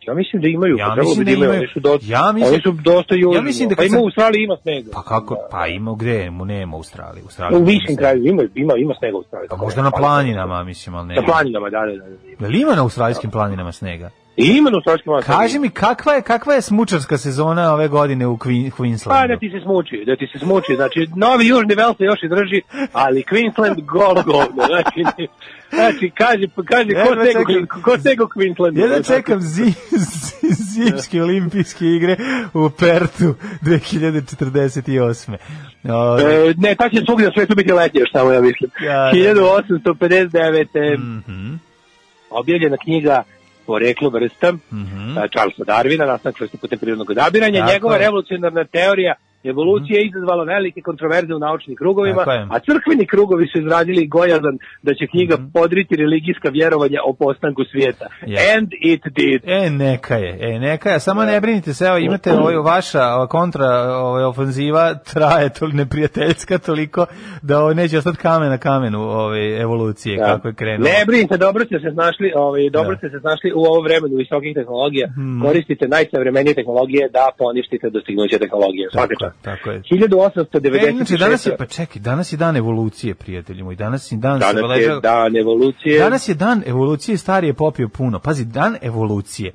Ja mislim da imaju, Ja pa mislim bi da imaju, oni su dosta, Ja mislim- oni su dosta. Ja mislim da pa ima u Australiji ima snega. Pa kako, pa ima gde, mu nema u Australiji. U, Australiji U višim kraju ima, ima, ima snega u Australiji. Pa možda da, na planinama, mislim, ali ne. Na planinama, da, da, da. da. Jel ima na australijskim planinama snega? I ima na australijskim planinama. Kaži mi, kakva je, kakva je smučarska sezona ove godine u Queen, Pa Queenslandu? da ti se smuči, da ti se smuči. Znači, Novi Južni Vel se još i drži, ali Queensland golo govno. Znači, znači kaže, kaže, ko Jedva stego, čekam. ko stego Queensland? Jedno čekam zi, zi- zimske olimpijske igre u Pertu 2048. O, E, ne, ta će svugdje na svetu biti letnje, samo ja mislim. Ja, da, da. 1859. mhm, objavljena knjiga Poreklo vrsta mhm. a, Charlesa Darwina, nastanak vrste putem prirodnog odabiranja. Tako Njegova je. revolucionarna teorija evolucije je izazvala velike kontroverze u naučnim krugovima, Tako je. a crkveni krugovi su izradili gojazan da će knjiga Mhm. podriti religijska vjerovanja o postanku svijeta. Je. And it did. E, neka je, e, neka je, samo ne brinite se, evo, imate ovaj, vaša kontra ovaj, ofenziva, traje to neprijateljska toliko da ovaj, neće ostati kamen na kamenu ovaj, evolucije, Da. kako je krenulo. Ne brinite, dobro ste se snašli, ovaj, dobro Da. ste se snašli u ovom vremenu visokih tehnologija. Mhm. Koristite najsavremenije tehnologije da poništite dostignuće tehnologije. Svaka Tako, je. 1896. E, inače, danas je, pa čekaj, danas je dan evolucije, prijatelji moji, danas je dan, Danas obeležava- je dan evolucije. Danas je dan evolucije, stari je popio puno. Pazi, dan evolucije.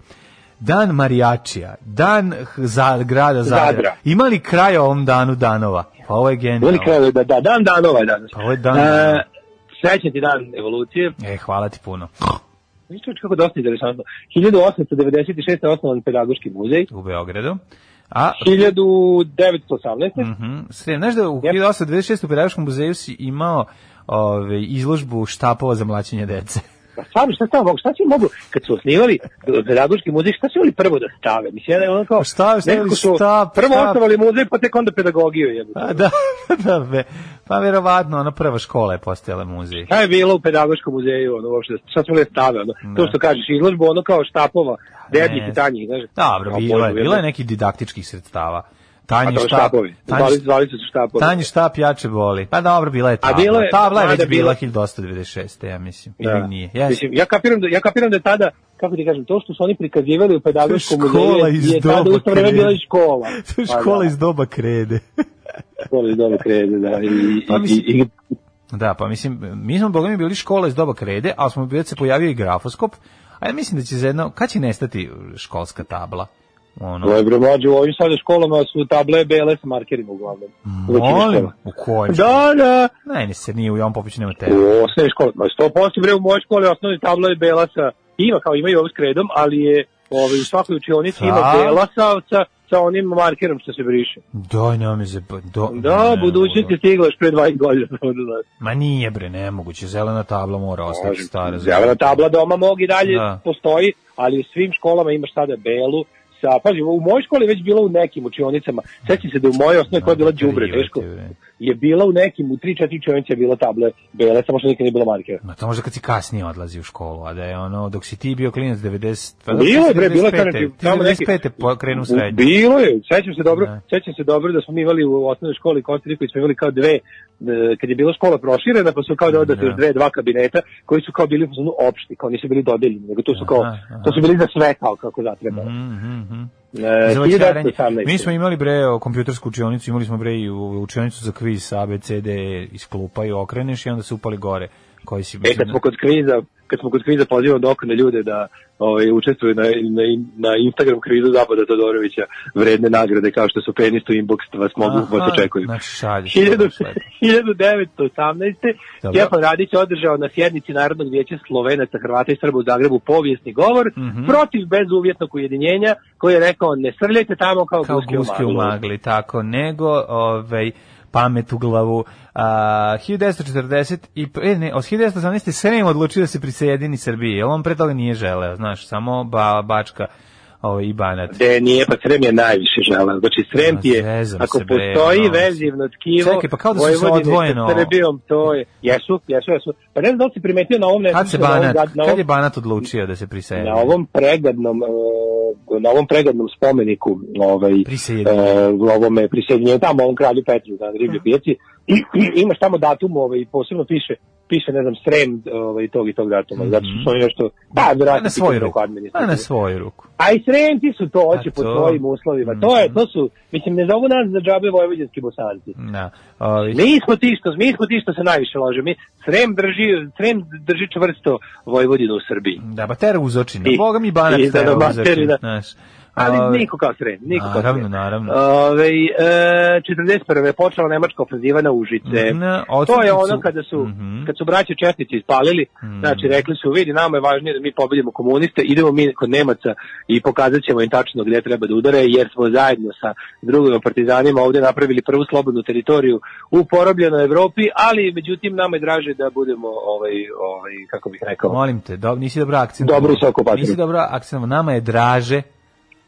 Dan marijačija, dan za, grada Zadra. Zadra. Ima li kraj ovom danu danova? Pa ovo je genijalno. Veli kraj, da, da, dan danova je danas. Pa ovo je dan E, danova. Srećan ti dan evolucije. E, hvala ti puno. Viš kako dosta interesantno. 1896. je osnovan pedagoški muzej. U Beogradu. A, 1918. mhm, sve, znaš da u Jep. 1826. u Pedagoškom muzeju si imao ove, izložbu štapova za mlaćenje dece. Pa stvarno, šta tamo mogu, šta si mogu, kad su osnivali pedagoški muzej, šta su imali prvo da stave? Mislim, ja ono kao, Pa šta nekako su štap, prvo štap. osnovali muzej, pa tek onda pedagogiju. Jebote. Pa da, (laughs) da, be, pa verovatno, ona prva škola je postojala muzej. Šta je bilo u pedagoškom muzeju, ono, uopšte, šta su da stave, ono, to što kažeš, izložbu, ono kao štapova, dednih i tanjih, znaš. Dobro, bilo je, bilo je nekih didaktičkih sredstava. A Tanji štap, tanji, zvali, su štapovi. tanji štap jače boli. Pa dobro, bila je A tabla. bilo je- tabla je već bila bilo- 1896. ja mislim. Da. Ili nije. Yes. Mislim, ja kapiram da ja kapiram da je tada kako ti kažem, to što su oni prikazivali u pedagoškom muzeju je tada u vreme bila i škola. (laughs) To je Pa škola da, iz doba krede. (laughs) škola iz doba krede, da. I, Pa i, mislim- i, i, Da, pa mislim, mi smo, boga mi, bili škola iz doba krede, ali smo već se pojavio i grafoskop, a ja mislim da će za jedno, kad će nestati školska tabla? Ono, Ovo je bre mlađe, u ovim sada školama su table bele sa markerima uglavnom. Molim, u kojoj? Da, da. Ne, ne se nije, u Jovan Popiću nema tebe. U osnovnoj školi, ma 100% bre u mojoj školi osnovna tabla je bela sa, ima kao imaju ovo s kredom, ali je ovaj, u svakoj učionici ima bela sa, sa, sa onim markerom što se briše. Daj, nema mi se, pa, do, Da, ne, budućnost je stigla još pre 20 godina. (laughs) da. Ma nije bre, nemoguće, zelena tabla mora ostati stara. Zelena tabla doma mog i dalje Da. postoji, ali u svim školama imaš sada belu, sa, pazi, u mojoj školi je već bilo u nekim učionicama, sećam se da u mojoj osnovi koja je bila Krivo teško, je bila u nekim, u 3-4 učionice je bila table bele, samo što nikad nije bilo markera. Ma to možda kad si kasnije odlazi u školu, a da je ono, dok si ti bio klinac 90... pa Bilo je, bre, bilo je 95. kažem tamo neki- 95. po- krenu u srednju. Bilo je, sećam se dobro, Da. sećam se dobro da smo mi imali u osnovnoj školi Kostariku smo imali kao dve, kad je bila škola proširena, pa su kao da Da. još dve, dva kabineta koji su kao bili u opšti, kao nisu bili dodeljeni, nego to su kao, Aha, aha. to su bili za sve kao kako zatreba. Mhm, mhm. E, Za vaćaranje. 1918. Mi smo imali bre o, kompjutersku učionicu, imali smo bre i u, učionicu za kviz A, B, C, D iz klupa i okreneš i onda se upali gore koji si E, kad smo kod kviza, kad smo kod kviza pozivamo dokone ljude da ovaj, učestvuju na, na, na Instagram kvizu Zapada Todorovića vredne nagrade kao što su penis to inbox vas mogu Aha, vas očekuju. Znači šalješ. 1000 to baš lepo. 1918. Dobro. Stjepan Radić održao na sjednici Narodnog vijeća Slovenaca, Hrvata i Srba u Zagrebu povijesni govor Mhm. protiv bezuvjetnog ujedinjenja koji je rekao ne srljajte tamo kao, kao guske u magli, tako, nego ovaj, pamet u glavu. A, 1940 i e, ne, od 1918. Srem odlučio da se prisjedini Srbiji, jer on pre toga nije želeo, znaš, samo ba, Bačka ovaj, i Banat. De nije, pa Srem je najviše želeo. Znači Srem ti je, ako bre, postoji ono. vezivno tkivo Čekaj, pa kao da su se odvojeno- Srbijom, to je, jesu, jesu, jesu. Pa ne znam da li si primetio na ovom Kad se na ovom Banat, na kad ovom- je Banat odlučio da se prisedi? na ovom pregadnom e, na ovom pregadnom spomeniku ovaj Prisjedinjenju. e, u ovome prisjedinjenju tamo ovom kralju Petru na riblju pijaci i, imaš tamo datum ovaj posebno piše piše, ne znam, Srem ovaj, tog i tog datuma, zato što su oni nešto, pa, A vjerojatno na svoju ruku. na svoju ruku. A i Sremci su to, hoće A po svojim uslovima. To je, to su, mislim, ne zovu nas za džabe vojvođanski bosanci. Da. Ovi, Mi smo ti što, mi smo ti što se najviše lože. Mi, Srem drži, Srem drži čvrsto Vojvodinu u Srbiji. da, ba tera uzočina. I- Boga mi banac i da, tera da, uzočina. materina. Znaš. Ali niko kao Srem, niko kao Naravno, Srem. naravno. Ove, e, 41. je počela nemačka ofenziva na Užice. Na to je ono kada su, Mhm. kad su braće Četnici ispalili, znači rekli su, vidi, nama je važnije da mi pobedimo komuniste, idemo mi kod Nemaca i pokazat ćemo im tačno gdje treba da udare, jer smo zajedno sa drugim partizanima ovdje napravili prvu slobodnu teritoriju u porobljenoj Evropi, ali međutim nama je draže da budemo, ovaj, ovaj, kako bih rekao, Molim te, do, nisi dobro akcent. Dobro se okupatori. Nisi dobro akcent. Nama je draže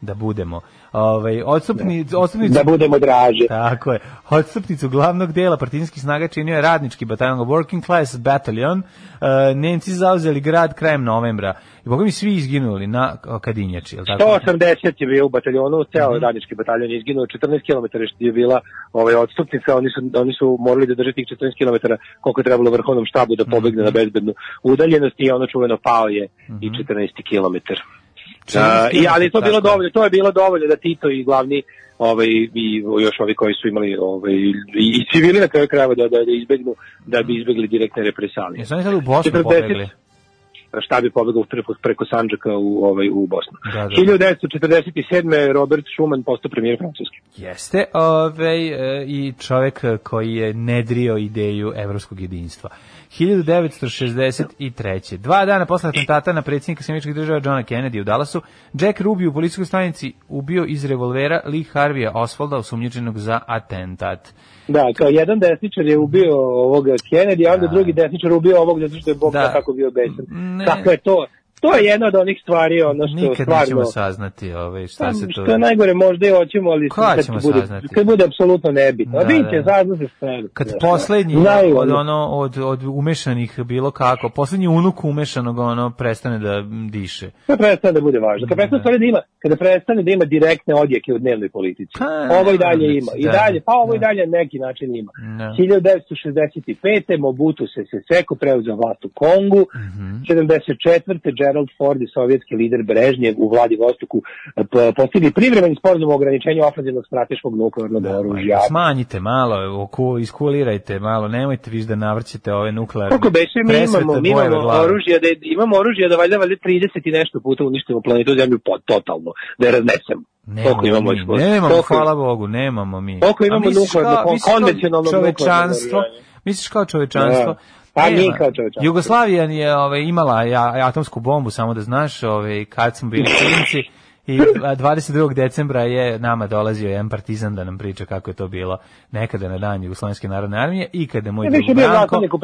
da budemo. Ovaj odstupni odstupnicu da budemo draže. Tako je. Odstupnicu glavnog dela partizanskih snaga činio je radnički bataljon Working Class Battalion. E, Nemci zauzeli grad krajem novembra. I boga mi svi izginuli na Kadinjači, je tako? 180 je bio u bataljonu, ceo radnički bataljon je izginuo, 14 km je bila ovaj, odstupnica, oni su, oni su morali da drže tih 14 km koliko je trebalo vrhovnom štabu da pobegne na bezbednu udaljenost i ono čuveno pao je i 14 km. Uh, i, ali to bilo dovoljno, to je bilo dovoljno da Tito i glavni ovaj i još ovi koji su imali ovaj i, i civili na kraju krajeva da, da, da izbegnu da bi izbegli direktne represalije. Jesu oni sad u Bosnu 40 pobegli? šta bi pobegao preko, preko Sandžaka u ovaj u Bosnu. Da, da. 1947. Robert Schuman postao premijer Francuske. Jeste, ovaj, e, i čovek koji je nedrio ideju evropskog jedinstva. 1963. Dva dana posle atentata na predsjednika Sjemičkih država Johna Kennedy u Dallasu, Jack Ruby u policijskoj stanici ubio iz revolvera Lee Harveya Oswalda osumnjičenog za atentat. Da, kao jedan desničar je ubio ovog Kennedy, a onda Da. drugi desničar ubio ovog zato što je Bog Da. kako bio besan. Ne. Kako je to? To je jedna od onih stvari, ono što Nikad stvarno... nećemo saznati ovaj, šta se to... Što je najgore, možda i hoćemo, ali Kad kad, ćemo bude, saznati? kad bude apsolutno nebitno. Da, Da, Vidite, da. sazna se sve. Kad poslednji Znaju od, ono, od, od umešanih bilo kako, poslednji unuk umešanog ono prestane da diše. Kad prestane da bude važno. Kad prestane stvari da ima, kada prestane da ima direktne odjeke u dnevnoj politici. Pa, ovo i dalje da, ima. I da, dalje, pa ovo i da. dalje na neki način ima. Da. 1965. Mobutu se Seseko preuzeo vlast u Kongu. Mhm. 74. Gerald Ford i sovjetski lider Brežnjev u Vladivostoku eh, postigli privremeni sporazum o ograničenju ofenzivnog strateškog nuklearnog oružja. Smanjite malo, iskulirajte malo, nemojte viš da navrćete ove nuklearne. Kako beše, mi imamo, mi imamo oružje, da imamo oružje da valjda valjda 30 i nešto puta uništimo planetu Zemlju po, totalno, da je raznesemo. Nemamo, imamo mi, nemamo, Toliko- hvala Bogu, nemamo mi. Koliko imamo nuklearno, konvencionalno nuklearno čovečanstvo, misliš kao čovečanstvo, Da. Pa Nema. kao čovečanstvo. Jugoslavija je ovaj, imala ja, atomsku bombu, samo da znaš, ovaj, kad smo bili klinci, I a, 22. decembra je nama dolazio jedan partizan da nam priča kako je to bilo nekada na dan Jugoslovenske narodne armije i kada je moj Ne, drug Branko, nego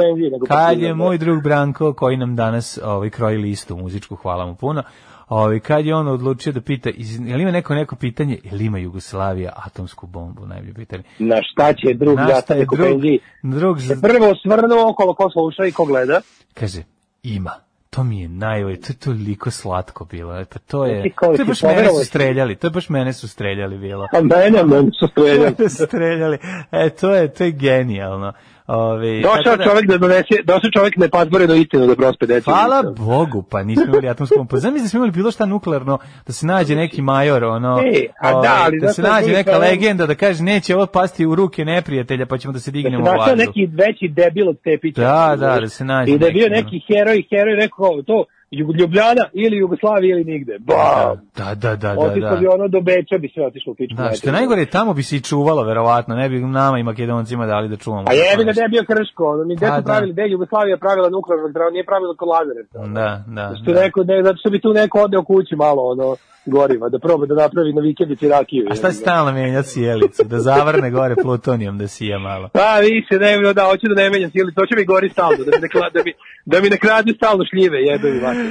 kad je da. moj drug Branko koji nam danas ovaj kroji listu muzičku, hvala mu puno. Ovaj kad je on odlučio da pita, je li ima neko neko pitanje, je li ima Jugoslavija atomsku bombu, najbolje pitanje. Na šta će drug Na šta je drug, drug Se prvo osvrnuo okolo ko sluša i ko gleda. kaže, ima. To mi je najbolje, to je toliko slatko bilo. Pa to je, to je baš mene su streljali, to je baš mene su streljali bilo. A mene, mene su streljali. (laughs) Su streljali. E, to je, to je genijalno. Ove, Došao da- čovjek da donese, došao čovjek nepazboreno istinu da prospe decu. Hvala Bogu, pa nismo imali atomsku bombu. Zamisli da smo imali bilo šta nuklearno, da se nađe neki major, ono, E, a da, ovaj, ali da se nađe neka problem- legenda, da kaže neće ovo pasti u ruke neprijatelja, pa ćemo da se Da se dignemo u vazduh. neki veći debil od Tepića. Da, da, da se nađe I da je bio neki, neki heroj, heroj rekao to, Ljubljana ili Jugoslavija ili nigde. Bam! Da, da, da, da, Otišao bi da. ono do Beča bi sve otišlo u pičku. Da, što najgore, tamo bi se i čuvalo, verovatno, ne bi nama i makedoncima dali da čuvamo. A jebi ga da je bio Krško, ono, mi gde Pa, su da. pravili, gde Jugoslavija pravila nuklearnu elektranu, nije pravila kod Lazarevca. Da, da, Što da. neko, ne, zato što bi tu neko odneo kući malo, ono, goriva, da proba da napravi na vikendici rakiju. A šta si stalno menjati sjelicu? Da zavrne gore plutonijom, da sija malo. Pa više, ne, da, hoću da ne menjam sili, to će mi gori stalno, da mi ne, da mi, da mi ne kradu stalno šljive, jebe mi vatre.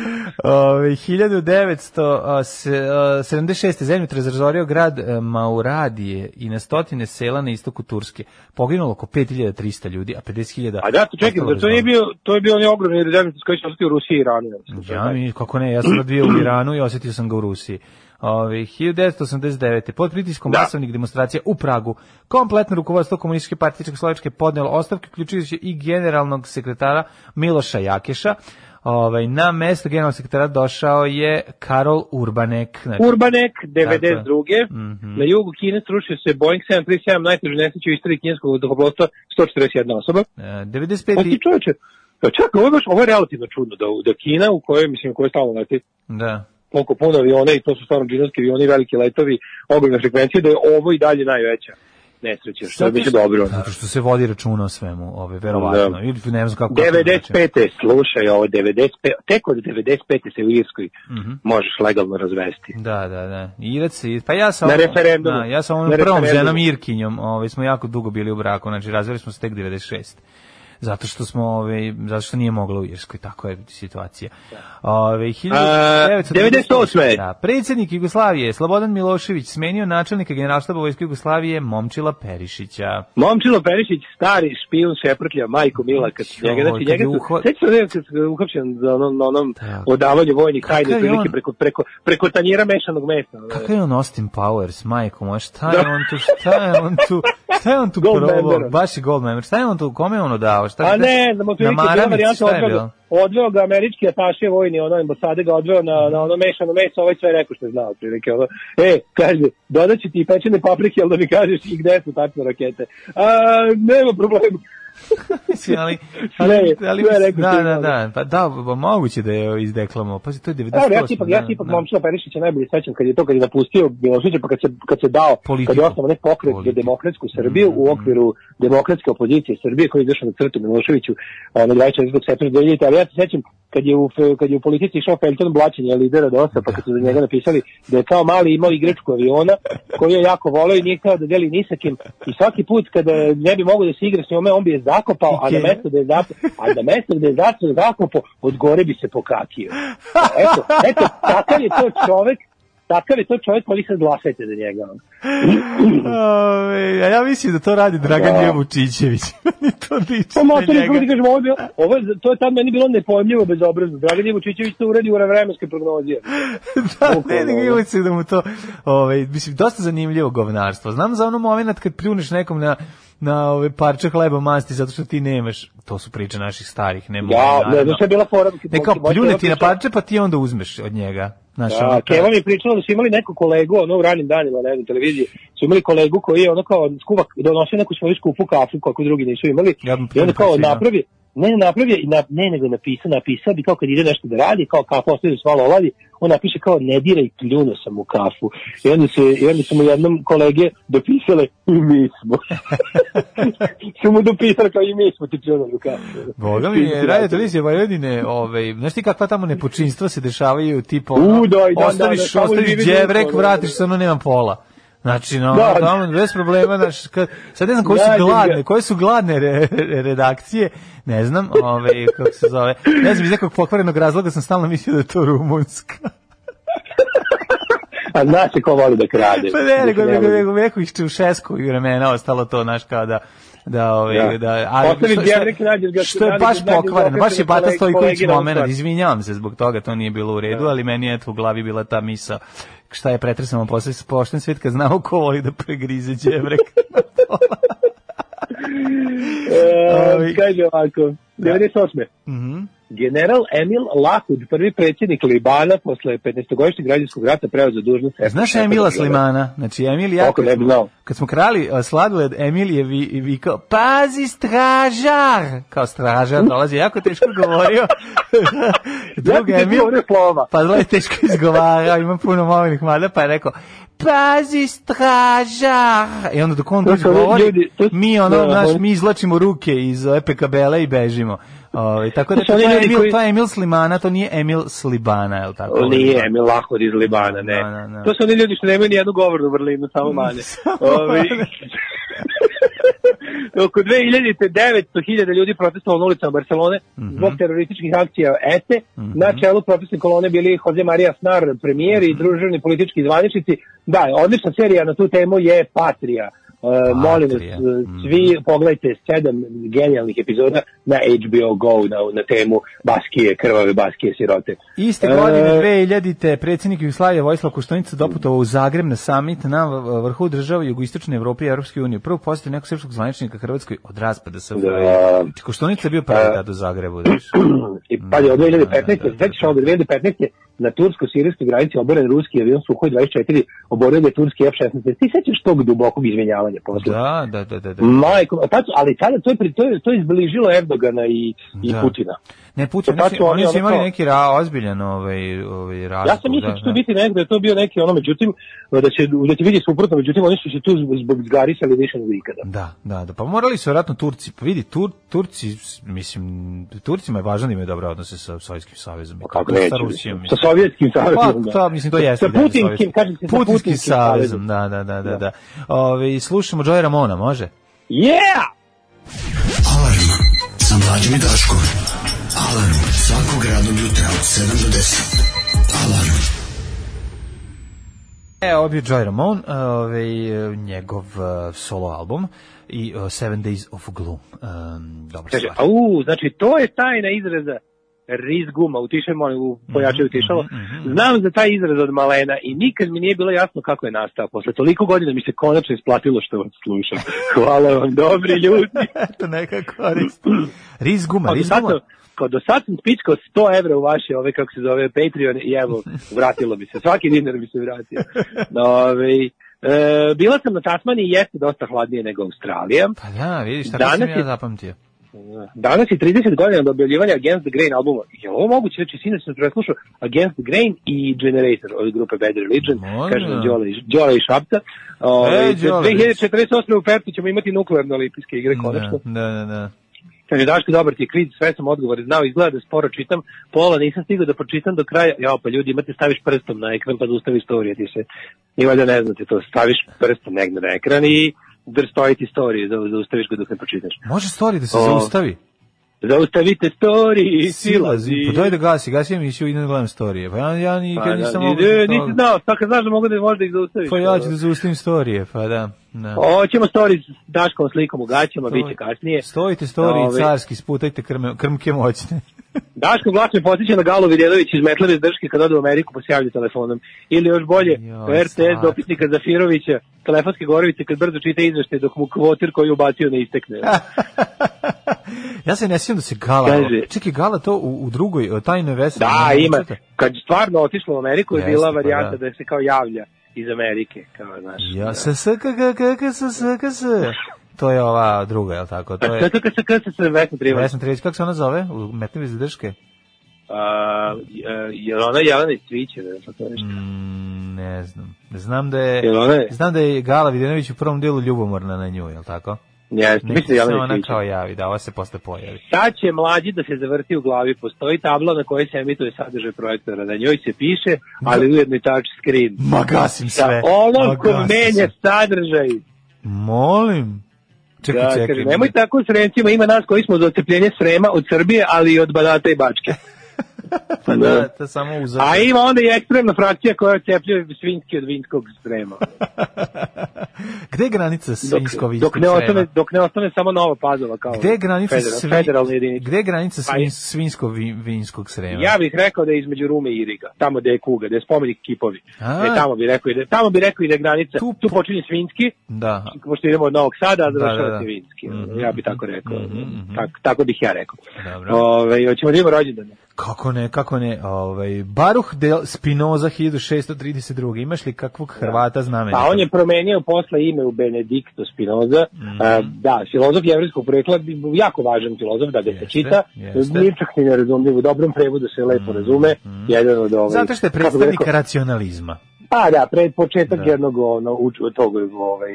Ove, 1976. zemljotres razorio grad e, Mauradije i na stotine sela na istoku Turske. Poginulo oko 5300 ljudi, a 50.000 A da, to čekaj, da to nije bio, to je bio onaj ogromni rezervnic koji će ostati u Rusiji i Iranu. ja mi, kako ne, ja sam odbio u Iranu i osetio sam ga u Rusiji. Ove, 1989. Pod pritiskom Da. masovnih demonstracija u Pragu, kompletno rukovodstvo komunističke partije Čekoslovačke podnelo ostavke, uključujući i generalnog sekretara Miloša Jakeša. Ovaj, na mesto generalnog sekretara došao je Karol Urbanek. Znači, Urbanek, 92. Mhm. Na jugu Kine srušio se Boeing 737, najtežu nesreću u istoriji kineskog vazduhoplovstva, 141 osoba. e, Pa 95. ti čovječe, pa čak, ovo je, baš, ovo je relativno čudno, da, da Kina u kojoj, mislim, u kojoj stalno leti Da. Toliko puno aviona i to su stvarno džinovski avioni, veliki letovi, ogromne frekvencije, da je ovo i dalje najveća nesreća, što biće dobro. Zato što se vodi računa o svemu, ove, verovatno. Da. Ili ne znam kako... kako da 95. slušaj ovo, 95. Tek od 95. se u Irskoj Mhm. možeš legalno razvesti. Da, da, da. Irac se, pa ja sam Na referendumu. Da, ja sam ovom prvom ženom Irkinjom, ovaj smo jako dugo bili u braku, znači razveli smo se tek 96. Zato što smo ovaj zato što nije mogla u Irskoj, tako je situacija. Ovaj 98.. Da, predsjednik Jugoslavije Slobodan Milošević smenio načelnika Generalštaba Vojske Jugoslavije Momčila Perišića. Momčilo Perišić, stari špijun šeprtlja, majko Mila, kad su njega, znači njega uhva- sećam se uhapšen za onom, onom Da. odavanju vojnih tajni prilike preko, preko, preko tanjira mešanog mesa. Kakav je on Austin Powers, majko moja, šta je on tu, šta je on tu, šta je on tu (laughs) probao, baš je gold member, šta je on tu, kome je on odao, šta A ne, znam, otprilike na bila varijanta, odveo, odveo ga američki ataše vojni, ono ambasade ga odveo na, na ono mešano meso, ovaj sve rekao što je znao, otprilike, ono, e, kaže, dodat ću ti pečene paprike, ali da mi kažeš i gde su tačno rakete. A, nema problema. (laughs) Mislim, ali, Sve ali, ali sve rekao da, da, da, pa da, pa moguće da je izdeklamao, pazi, to je 98. Evo, ja se ipak, ja se ipak da, Momčila Perišića najbolje sećam kad je to, kad je napustio Miloševića, pa kad se, kad se dao, Politiku. kad je osnovan ne pokret za demokratsku Srbiju u okviru demokratske opozicije Srbije koji je izašao na crtu Miloševiću na 24. septembra 2000. Ali ja se sećam kad je u, kad je u politici išao Felton blaćenje lidera DOS-a, pa kad su za njega napisali da je kao mali imao igračku aviona koju je jako voleo i nije hteo da deli ni sa kim. I svaki put kada ne bi mogao da se igra s njome, on bi je zakopao, a na mesto da je zakopao, a na mesto da je zakopao, zakopao od gore bi se pokakio. Eto, eto, takav je to čovek, takav je to čovek, pa vi sad glasajte za njega. Ove, a ja mislim da to radi Dragan Da. Vučićević. (laughs) Ni to liči Pa na motor njega. kako ti kažem, ovo je, ovo je, to je tad meni bilo nepojmljivo bezobrazno. Dragan Jevučićević to uradi u vremenskoj prognozi. (laughs) da, ne, nego ono. uvijek se da mu to, ovaj, mislim, dosta zanimljivo govnarstvo. Znam za ono moment kad pljuneš nekom na na ove parče hleba masti zato što ti nemaš, to su priče naših starih, ne mogu, Ja, ne znam što je bila fora. Ne kao pljune ti na parče pa ti onda uzmeš od njega. Znaš, Da, ono, Keva mi je pričala da su imali neku kolegu, ono u ranim danima na jednoj televiziji, su imali kolegu koji je ono kao skuva, donosio neku svoju skupu kafu kako drugi nisu imali. Ja I onda kao preferirao. napravi, ne, napravio, i na, ne, nego napisao, napisao bi kao kad ide nešto da radi, kao kafa ostaje da se malo oladi, on napiše kao ne diraj pljuno sam u kafu. I onda, se, i onda su mu jednom kolege dopisale i mi smo. (laughs) su mu dopisali kao i mi smo ti pljunuli u kafu. Boga mi je, radio televizije Vojvodine, ovaj, znaš ti kakva tamo nepočinstva se dešavaju, tipa, ono, U, da, i da, ostaviš, da, da, ostaviš da, vratiš da. se, ono nema pola. Znači, no, Da. tamo, bez problema, znaš, kad, sad ne znam koje su gladne, koje su gladne re, re- redakcije, ne znam, ovaj, kako se zove, ne znam, iz nekog pokvarenog razloga sam stalno mislio da je to rumunska. A zna se ko voli da krade. Pa ne, nego, Mislim, nego, nema- nego, neko iz Čaušesku i vremena da, da, ovaj, Ja. da, ali Ostaviš što- što- nađeš ga- što je baš ga pokvareno, baš je Bata Stojković moment, izvinjavam se zbog toga, to nije bilo u redu, ali meni je u glavi bila ta misa šta je pretresamo posle pošten svet kad znamo ko voli da pregrize đevrek. (laughs) (laughs) E, Ovi- kaže ovako, 98. Mhm. General Emil Lahud, prvi predsjednik Libana posle 15-godišnjeg građanskog rata preuzeo dužnost. Znaš Emila Slimana? Znači, Emil ja, Kako kad ne bi smo, znao. kad smo krali a, sladoled, Emil je vi, vikao, pazi stražar! Kao stražar dolazi, jako teško govorio. (laughs) Drug Ja Emil, pa zlo je teško izgovarao, ima puno mobilnih mada, pa je rekao, pazi stražar! I onda dok on ljudi, to- mi, ono, da, znaš, oni- mi izlačimo ruke iz EPKBL-a i bežimo. Ovaj, tako da To su je Emil, koji- to je Emil Slimana, to nije Emil Slibana, je li tako? O, nije Emil Lahud iz Libana, ne. Da, da, da. To su oni ljudi što nemaju ni jednu govornu vrlinu, samo (laughs) manje. Ovi... (laughs) Oko 2000. 900.000 ljudi protestovalo na ulicama Barcelone Mhm. zbog terorističkih akcija ETE. Na čelu protestne kolone bili Jose Maria Snar, premijer Mhm. i družavni politički zvaničnici. Da, odlična serija na tu temu je Patrija. Uh, molim vas, Patrija. uh, svi pogledajte sedam genijalnih epizoda na HBO Go na, na temu Baskije, krvave Baskije sirote. Iste E, godine 2000. predsjednik Jugoslavije Vojislav Koštunica doputovao u Zagreb na samit na vrhu država jugoistočne Evrope i Europske unije. Prvo posjetio nekog srpskog zvaničnika Hrvatskoj od raspada SFRJ. Da. Koštunica je bio prvi tad u Zagrebu, znaš. (clears throat) I pazi, od 2015. Da, da, da, ovo, 2015. na tursko-sirijskoj granici oboren ruski avion Suhoj 24 oborio da je turski F-16. Ti sećaš tog dubokog izvinjavanja posle? Da, da, da, da. da. Majko, a tad su- ali tada to je, to je, to je izbližilo Erdogana i, i Da. Putina. Ne, Putin, To oni tad su, oni oni su imali neki ra, ozbiljan ovaj, ovaj razlog. Ja sam mislio da će to biti negde, da to bio neki ono, međutim, da će, da će biti suprotno, međutim, oni su se tu zbog, zgarisali više nego ikada. Da, da, da. Pa morali su vjerojatno Turci, pa vidi, Tur, Turci, mislim, Turcima je važno da imaju dobre odnose sa Sovjetskim savezom. i Pa Kako sa Rusijom. sa Sovjetskim savezom. Pa, da. to, mislim, to jeste. Sa da, putinskim, kažem se, sa Putinskim savezom. da, da, da, da. da. Ove, slušamo Joy Ramona, može? Yeah! Alarm sa mlađim i Daškom. Alarm svakog radnog jutra od 7 do 10. Alarm. E, ovo je Joy Ramon, ovaj, njegov uh, solo album i uh, Seven Days of Gloom. Um, dobra Kaže, stvar. au, znači to je tajna izraza riz guma, utišaj molim, u pojačaju utišalo. mhm, Znam za taj izraz od malena i nikad mi nije bilo jasno kako je nastao. Posle toliko godina mi se konačno isplatilo što vas slušam. (laughs) Hvala vam, dobri ljudi. (laughs) Eto, neka korist. Riz guma, Kao kao do sad sam spičkao 100 evra u vaše, ove, kako se zove, Patreon i evo, vratilo bi se. Svaki dinar bi se vratio. No, (laughs) ove, e, bila sam na Tasmaniji i jeste dosta hladnije nego Australija. Pa da, vidiš, tako Danas sam ja zapamtio. Danas je 30 godina od objavljivanja Against the Grain albuma. Je li ovo moguće? Znači, sinoć sam preslušao Against the Grain i Generator od grupe Bad Religion. Može. Kaže nam Đole, Đole i Šapca. Ove, E, Đole. 2048. u Pertu ćemo imati nuklearno olimpijske igre, konačno. Da, da, da. Kaže, Daško, dobar ti je kviz, sve sam odgovore znao, izgleda da sporo čitam, pola nisam stigao da pročitam do kraja, ja pa ljudi, imate staviš prstom na ekran pa da ustavi storije, ti se, i valjda ne znate to, staviš prstom negde na ekran i dr stoji ti storije, da, da ustaviš ga dok ne pročitaš. Može story da se O, zaustavi. Zaustavite story, Silazi. silazi. Pa daj da gasi, gasi emisiju i da gledam storije. Pa ja, ja nikad Pa, da, nisam da- nisi znao, sad kad znaš da mogu da možda ih zaustaviš. Pa ja ću da zaustavim storije, pa da. Da. Hoćemo story s Daškom slikom u gaćama, bit će kasnije. Stojite storije Ove. carski, sputajte krme, krmke moćne. (laughs) Daško glas me podsjeća na Galo Vidjenović iz Metlave iz Drške kad ode u Ameriku pa se telefonom. Ili još bolje, Joj, RTS dopisnika Zafirovića, telefonske gorovice kad brzo čita izveštaj dok mu kvotir koji je ubacio ne istekne. (laughs) ja se ne sjećam da se Gala... Kaže- Čekaj, Gala to u, u drugoj, tajnoj vesi. Da, ima. Kad je stvarno otišlo u Ameriku je bila pa varijanta da. da se kao javlja iz Amerike. Kao, znaš, Ja se s k k k k s s k s. To je ova druga, je li tako? To je Kako se kako se Vesna Trivan? Vesna Trivić, kako se ona zove? U Metnevi zadrške? A, je li ona Jelena iz Cvićeve? ili tako nešto? Mm, ne znam. Znam da je... Je? Znam da je Gala Videnović u prvom delu ljubomorna na nju, je li tako? Jeste, mislim da se Jelena ona kao javi, da, ova se posle pojavi. Sad će mlađi da se zavrti u glavi. Postoji tabla na kojoj se emituje sadržaj projektora. Na njoj se piše, ali ujedno i touch screen. Ma gasim Da, sve. ko gasim menja sadržaj. Molim. Čekaj, Da, čekaj. kaže, nemoj tako s Sremcima, ima nas koji smo za ocepljenje Srema od Srbije, ali i od Banata i Bačke. (laughs) Pa da, to samo uzor. A ima onda i ekstremna frakcija koja ocepljuje svinjski od vinskog Srema. (laughs) Gde je granica Dok, svinjsko dok, ne ostane, dok ne ostane samo Nova Pazova kao Gde je granica federal, svin... federalna jedinica. Gde je granica Pa svin... je- svinjsko vi- vinskog srema? Ja bih rekao da je između Rume i Iriga, tamo gde je Kuga, gde je spomenik kipovi. A. E, tamo bi rekao ide, tamo bi rekao ide granica. Tu- Tu, počinje Svinjski, Da. pošto idemo od Novog Sada, a Da, završava da, da. se Vinski. Mhm. Ja bih tako rekao. Mhm, mhm. Tak, tako bih ja rekao. Dobro. Ove, hoćemo da imamo rođendane. Kako ne, kako ne, ovaj, Baruh del Spinoza 1632. Imaš li kakvog Hrvata znamenika? Pa on je promenio posle ime u Benedikto Spinoza. A, da, filozof jevrejskog porekla, jako važan filozof, da ga se čita. jeste. Nije čak ni nerazumljiv, u dobrom prevodu se lepo razume. Jedan od ovaj, Zato što je predstavnik rekao, racionalizma. Pa da, pred početak Da. jednog ono, uč, tog ovaj,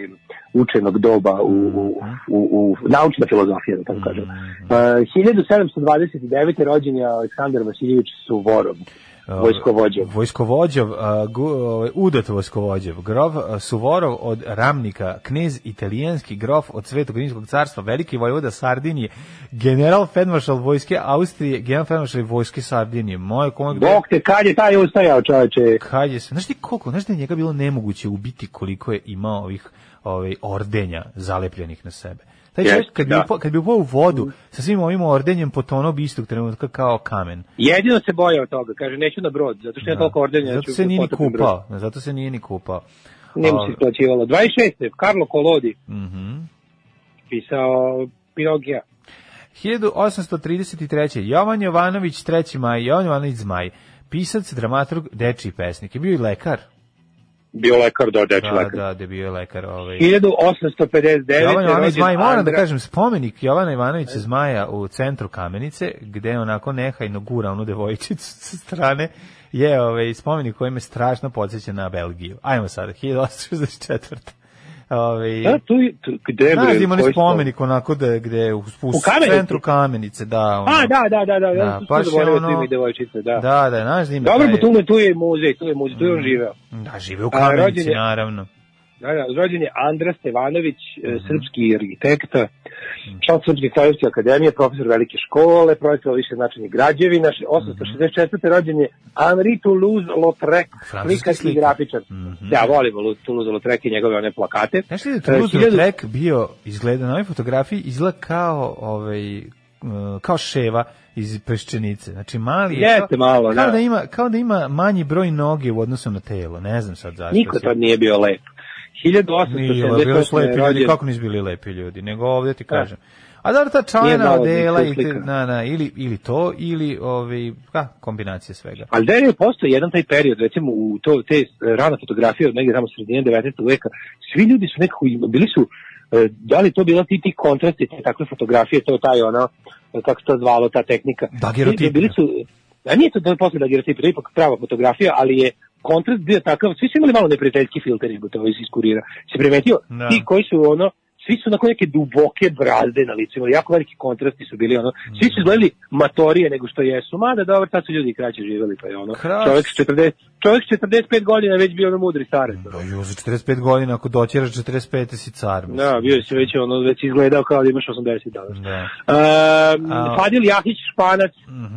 učenog doba u, u, u, u naučna filozofija, da tako kažem. Uh, 1729. rođen je Aleksandar Vasiljević Suvorov. Vojskovođev. Vojskovođev, gu, ovaj, udat vojskovođev, grof a, Suvorov od Ramnika, knez italijanski grof od Svetog Rimskog carstva, veliki vojvoda Sardinije, general Fedmaršal vojske Austrije, general Fedmaršal vojske Sardinije. Moje komak Bog te, kad je taj ustajao, čoveče? kad je se, znaš ti koliko, znaš da je njega bilo nemoguće ubiti koliko je imao ovih ovaj ordenja zalepljenih na sebe. Taj čovjek kad bi, da. upao, kad bi upao u vodu sa svim ovim ordenjem potonuo bi istog trenutka kao kamen. Jedino se boja od toga, kaže, neću na brod, zato što je toliko ordenja. Zato se nije ni potopim brod. kupao. Zato se nije ni kupao. Nije mu se isplaćivalo. 26. Karlo Kolodi mhm. pisao Pinokija. 1833. Jovan Jovanović, 3. maj, Jovan Jovanović Zmaj, pisac, dramaturg, dečiji pesnik. Je bio i lekar. Bio lekar, do deči Da, lekar. da, da je bio lekar. Ovaj. 1859. Jovan Jovanović Zmaj, moram da Andra- kažem, spomenik Jovana Ivanovića Zmaja u centru Kamenice, gde onako nehajno gura onu devojčicu (laughs) sa strane, je ovaj, spomenik koji me strašno podsjeća na Belgiju. Ajmo sada, 1864. Ovaj, Da, tu, tu, gde bre? Da onaj koji spomenik onako da gde u, u, Kamenici? centru kamenice, da. Ono, A, da, da, da, da, Da, da, baš je zaboravio ono- tu devojčice, da. Da, da, znaš da ima Dobro, taj- pa tu, je- muzej, tu je muzej, tu je on živeo. Da, žive u kamenici, naravno. Da, da, rođen je Andra Stevanović, Mhm. e, srpski arhitekta, član Srpske kraljevske akademije, profesor velike škole, projektovao više značajnih građevina, še- 864. rođen je Henri Toulouse-Lautrec, Francuski slikar i slikar. grafičar. Ja volim Lu- Toulouse-Lautrec i njegove one plakate. Znaš li da E, Toulouse hiljadu- Lautrec bio, izgleda na ovoj fotografiji, izgleda kao, ovaj, uh, kao ševa iz peščenice. Znači mali je Jeste kao, malo, kao da. da. ima kao da ima manji broj noge u odnosu na telo. Ne znam sad zašto. Niko tad nije bio lep. Nije, bili su 1878. lepi ljudi, kako nisu bili lepi ljudi, nego ovdje ti kažem. A dobro, ta čajna odela, i na, na, ili, ili to, ili ovi, ka, kombinacija svega. Ali da je postoji jedan taj period, recimo u to, te rana fotografije od negdje tamo sredine 19. veka, svi ljudi su nekako, bili su, e, da li to bila ti ti kontrasti, te takve fotografije, to je taj ono, e, kako se to zvalo, ta tehnika. Daguerreotipi. Bili su, a nije to da je posle daguerreotipi, to je ipak prava fotografija, ali je kontrast bio takav, svi su imali malo neprijateljski filter, nego to iz kurira. Se primetio, Da. ti koji su ono, svi su onako neke duboke brazde na licu, imali jako veliki kontrasti su bili ono, svi su izgledali matorije nego što jesu, mada dobro, tad su ljudi kraće živjeli, pa je ono, Kras. čovjek s 40, čovjek s 45 godina već bio ono mudri starac. ono. Da, ju, za 45 godina, ako doćeraš 45, si car. mislim. Da, bio si već ono, već izgledao kao da imaš 80 danas. Da. Um, A- Fadil Jahić, španac,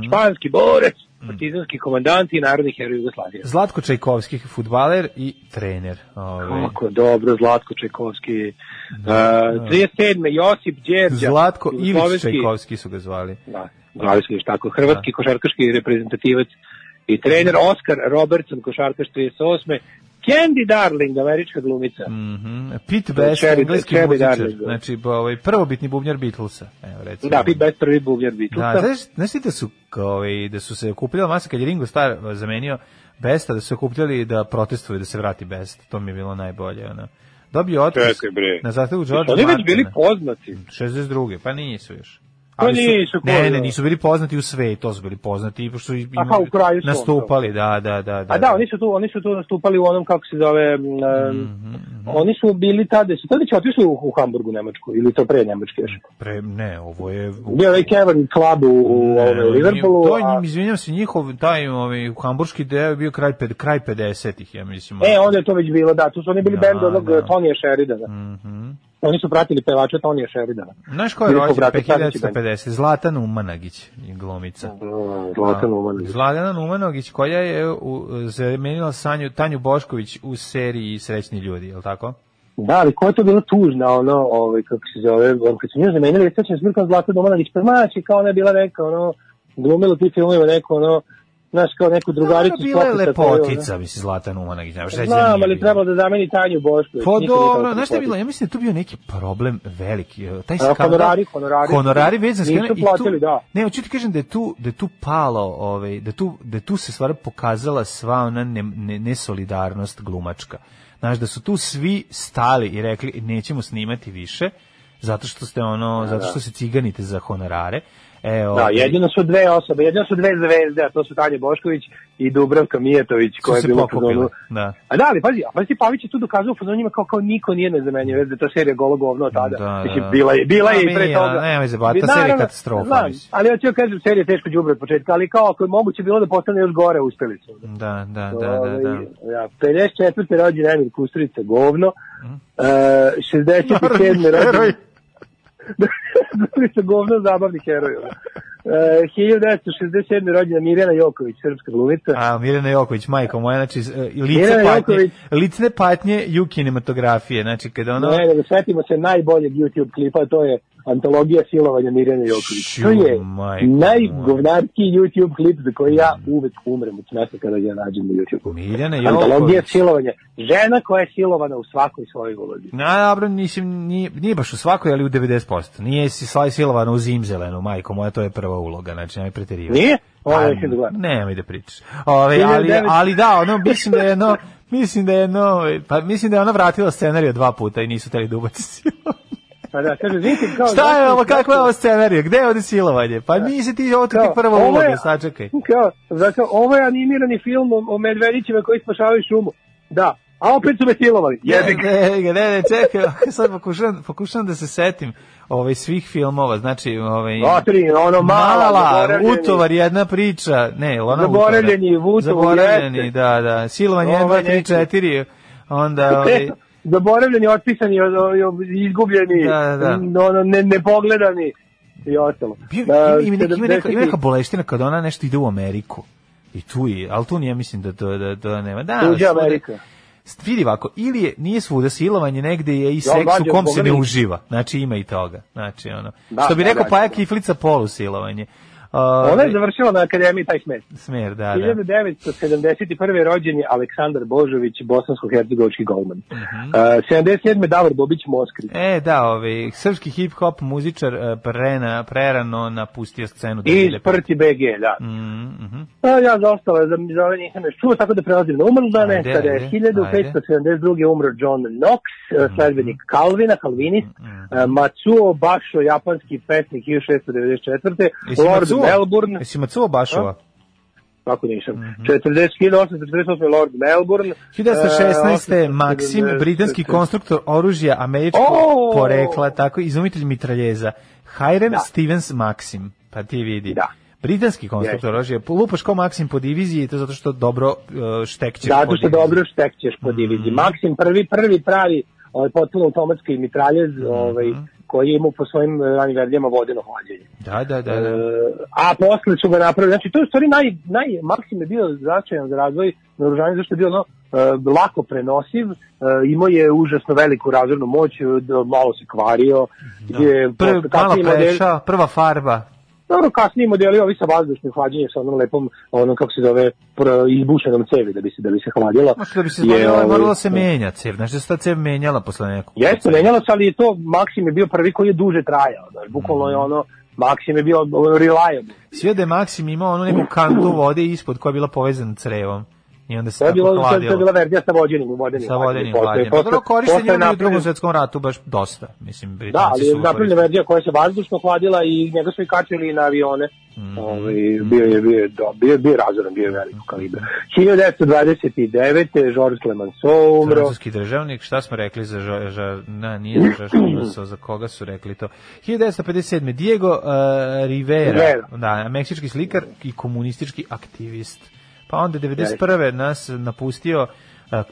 španski borec, partizanski komandant i narodni heroj Jugoslavije. Zlatko Čajkovski, futbaler i trener. Ovaj. Kako dobro, Zlatko Čajkovski. Uh, 37. Josip Đerđa. Zlatko Ilić jugoslovenski- Čajkovski su ga zvali. Da, zvali su još tako. Hrvatski košarkaški reprezentativac i trener Oskar Robertson, košarkaš 38. Candy Darling, američka glumica. Mhm. Pete Best, Cherry- engleski Cherry muzičar. Darling. Znači, ba, ovaj, prvobitni bubnjar Beatlesa. Evo, recimo. Da, Pete Best prvi bubnjar Beatlesa. Da, znaš, znaš da su, kao, ovaj, da su se okupljala masa, kad je Ringo Starr zamenio Besta, da su se okupljali da protestuju, da se vrati Best. To mi je bilo najbolje. Ono. Dobio otkaz na zahtevu George Oni već bili Martina. poznati. 62. Pa nisu još. Pa su- nisu, ne, ne, nisu bili poznati u svetu, to su bili poznati, pošto su im- Aha, u kraju su nastupali, da, da, da. A da, oni su tu, oni su tu nastupali u onom kako se zove, m, Mhm, oni su bili tada, su tada će otišli u, u Hamburgu Nemačku ili to pre Nemačke još. Pre, ne, ovo je... Bio je ovaj Cavern Club u, u Ne, Liverpoolu. To je, izvinjam se, njihov, taj ovaj, hamburški deo je bio kraj, ped, kraj 50-ih, ja mislim. E, onda je to već bilo, da, tu su oni bili Da, bend onog da. Tonija Sheridana. Mhm. Oni su pratili pevača Tonija Sheridana. Znaš ko je rođen brate Stanići bend. 1950? Zlatan Umanagić, je glumica. Zlatan Umanović. Zlatan Umanogić, koja je u, zamenila Sanju, Tanju Bošković u seriji Srećni ljudi, je li tako? Da, ali ko je to bilo tužna, ono, ovaj, kako se zove, on, kad su nju zamenili, sećam se bilo kao Zlatan Umanović, pa mači, kao ona je bila neka, ono, glumila ti filmima neko, ono, znaš, kao neku drugaricu. Ona bila je lepotica, mislim, Zlatan Umanagić, da Znam, ali trebalo da zameni Tanju Bošković. Pa dobro, toliko znaš šta je bilo? Ja mislim da je tu bio neki problem veliki. e, Taj skandal. honorari, honorari. Honorari vezan Nisu skandal. i platili, da. Ne, hoću ti kažem da je tu, da je tu palo, ovaj, da, tu, da tu se stvar pokazala sva ona ne, ne, nesolidarnost glumačka. Znaš, da su tu svi stali i rekli nećemo snimati više, zato što ste ono, zato što se ciganite za honorare. E, Da, ovaj, jedino su dve osobe, jedino su dve zvezde, a to su Tanja Bošković i Dubravka Mijetović koja je bila u fazonu. da. A da, ali pazi, a pazi Pavić je tu dokazao u fazonu njima kao, kao niko nije nezamenjiv, da je to serija golo govno tada. Da, Mislim, da. bila je, bila je Pa i pre toga. nemoj zajebavati, ta Naravno, serija je katastrofa, znam, mislim. ali hoću da kažem, serija je teško đubre od početka, ali kao ako je moguće bilo da postane još gore, uspeli su. Da, da, da, da, Ovaj, da. Ja, 54. rođen Emir Kusturica, govno. Mhm. Uh, 67. rođen... Kusturica, (laughs) govno, zabavni heroj. Uh, 1967. rođena Mirjana Joković, srpska glumica. A, Mirjana Joković, majko moja, znači, e, lice patnje, Joković. lice patnje ju kinematografije, znači, kada ono... Ne, nego setimo se najboljeg YouTube klipa, to je antologija silovanja Mirjana Joković. To je najgovnarski YouTube klip za koji ja uvek umrem od smesa kada ga nađem na YouTube. Mirjana Antologija Joković. silovanja. Žena koja je silovana u svakoj svojoj ulozi. Na, dobro, mislim, nije, nije baš u svakoj, ali u 90%. Nije si slaj silovana u zimzelenu, majko moja, to je prva uloga, znači, nemoj preterivati. Nije? Ovo Pa, je da gledam. nemoj da pričaš. Ove, ali, 1900 ali da, ono, mislim da je jedno, mislim da je jedno, pa mislim da je ona vratila scenariju dva puta i nisu teli da ubaci silovanje. Pa da, kaže, vidite kao... Šta je ovo, kakva je ovo scenarija? Gde je ovde silovanje? Pa nisi ti ovo ti ovo uloga, sačekaj. Kao, zato, ovo je animirani film o, o medvedićima koji spašavaju šumu. Da, a opet su me silovali. Jebi ga. Ne, ne, ne, ne, čekaj, sad pokušam, pokušam da se setim ovaj, svih filmova, znači, ovaj, Otri, ono mala, Mala, utovar, jedna priča, ne, ona Zaboravljeni. Vutovo, Zaboravljeni, da, da, silovanje 1, Ovaj 2, 3, neki. 4, onda, ovaj, Zaboravljeni, otpisani, izgubljeni, Da, da, da. ono, ne, nepogledani i ostalo. Da, ima, neka, ima, neka, ima 70-ih neka boleština kada ona nešto ide u Ameriku. I tu je, ali tu nije, mislim da to, da, to nema. Da, Tuđa svuda- Amerika. Vidi ovako, ili je, nije svuda silovanje, negde je i seks u kom se ne uživa. Znači ima i toga. Znači, ono, Da, što bi da, rekao da, Paja da. Kiflica polusilovanje. Ona je završila na akademiji taj smet. Smer, da, da. 1971. rođen je Aleksandar Božović, bosansko-hercegovički golman. Mhm. Uh, 77. Davor Bobić Moskri. E, da, ovaj, srpski hip-hop muzičar eh, prena, prerano napustio scenu. I iz Prti BG, da. Mm, mhm. A, ja za ostale, za, za ove nisam još čuo, tako da prelazim na umrldane. Ajde, Kada je ajde, 1572. umro John Knox, mm. sledbenik Calvina, Calvinist, mm. Matsuo Basho, japanski pesnik 1694. Jesi Lord Matsuo? Melbourne, Jesi Matsuo Bašova? kako nisam, Mhm. 40, 1848. Lord Melbourne. 1916. e, Maksim, 870. britanski konstruktor oružja američkog O! porekla, tako izumitelj mitraljeza. Hiram Da. Stevens Maksim, pa ti vidi. Da. Britanski konstruktor oružja. Lupaš ko Maksim po diviziji, to zato što dobro uh, štekćeš po Zato što diviziji. dobro štekćeš po diviziji. Mhm. Maksim prvi, prvi pravi ovaj, potpuno automatski mitraljez Mhm. ovaj, koji je imao po svojim eh, ranim verzijama vodeno hlađenje. Da, da, da. da. E, a posle su ga napravili, znači to je u stvari naj, naj, Maksim je bio značajan za razvoj naoružanja, zašto je bio ono, e, lako prenosiv, e, imao je užasno veliku razornu moć, da malo se kvario, je, Prv, posle malo kasniji modeli- preša, prva farba. Dobro, kasniji modeli ovi sa vazdušnim hlađenjem sa onom lepom, onom kako se zove, izbušenom cevi da bi se, da bi se hladila. Možda da bi se je, zvodila, ovaj, morala se menja cev. Znaš da se ta cev menjala posle nekog. Jeste, menjalo se, ali je to, Maksim je bio prvi koji je duže trajao, znaš, bukvalno je ono, Maksim je bio reliable. Sve da je Maksim imao onu neku kantu vode ispod koja je bila povezana crevom. I onda se To je, tako bilo, to, to je hladilo. bila verzija sa vođenim, vodenim. Sa vodenim Posle- hlađenjem. posle- Dobro, korišten posle je on i u drugom svetskom ratu baš dosta. Mislim, Da, Britanci ali su je napravljena verzija koja se vazdušno hladila i njega su i kačili na avione. Mhm. Ovaj, bio je bio do, bio, bio razoran, bio je velikog kalibra. 1929. Georges Clemenceau umro. Francuski državnik, šta smo rekli za ža na, nije za Žaš Clemenceau, (clears throat) za koga su rekli to. 1957. Diego uh, Rivera, Rivera. da, meksički slikar i komunistički aktivist. Pa onda 91. nas napustio uh,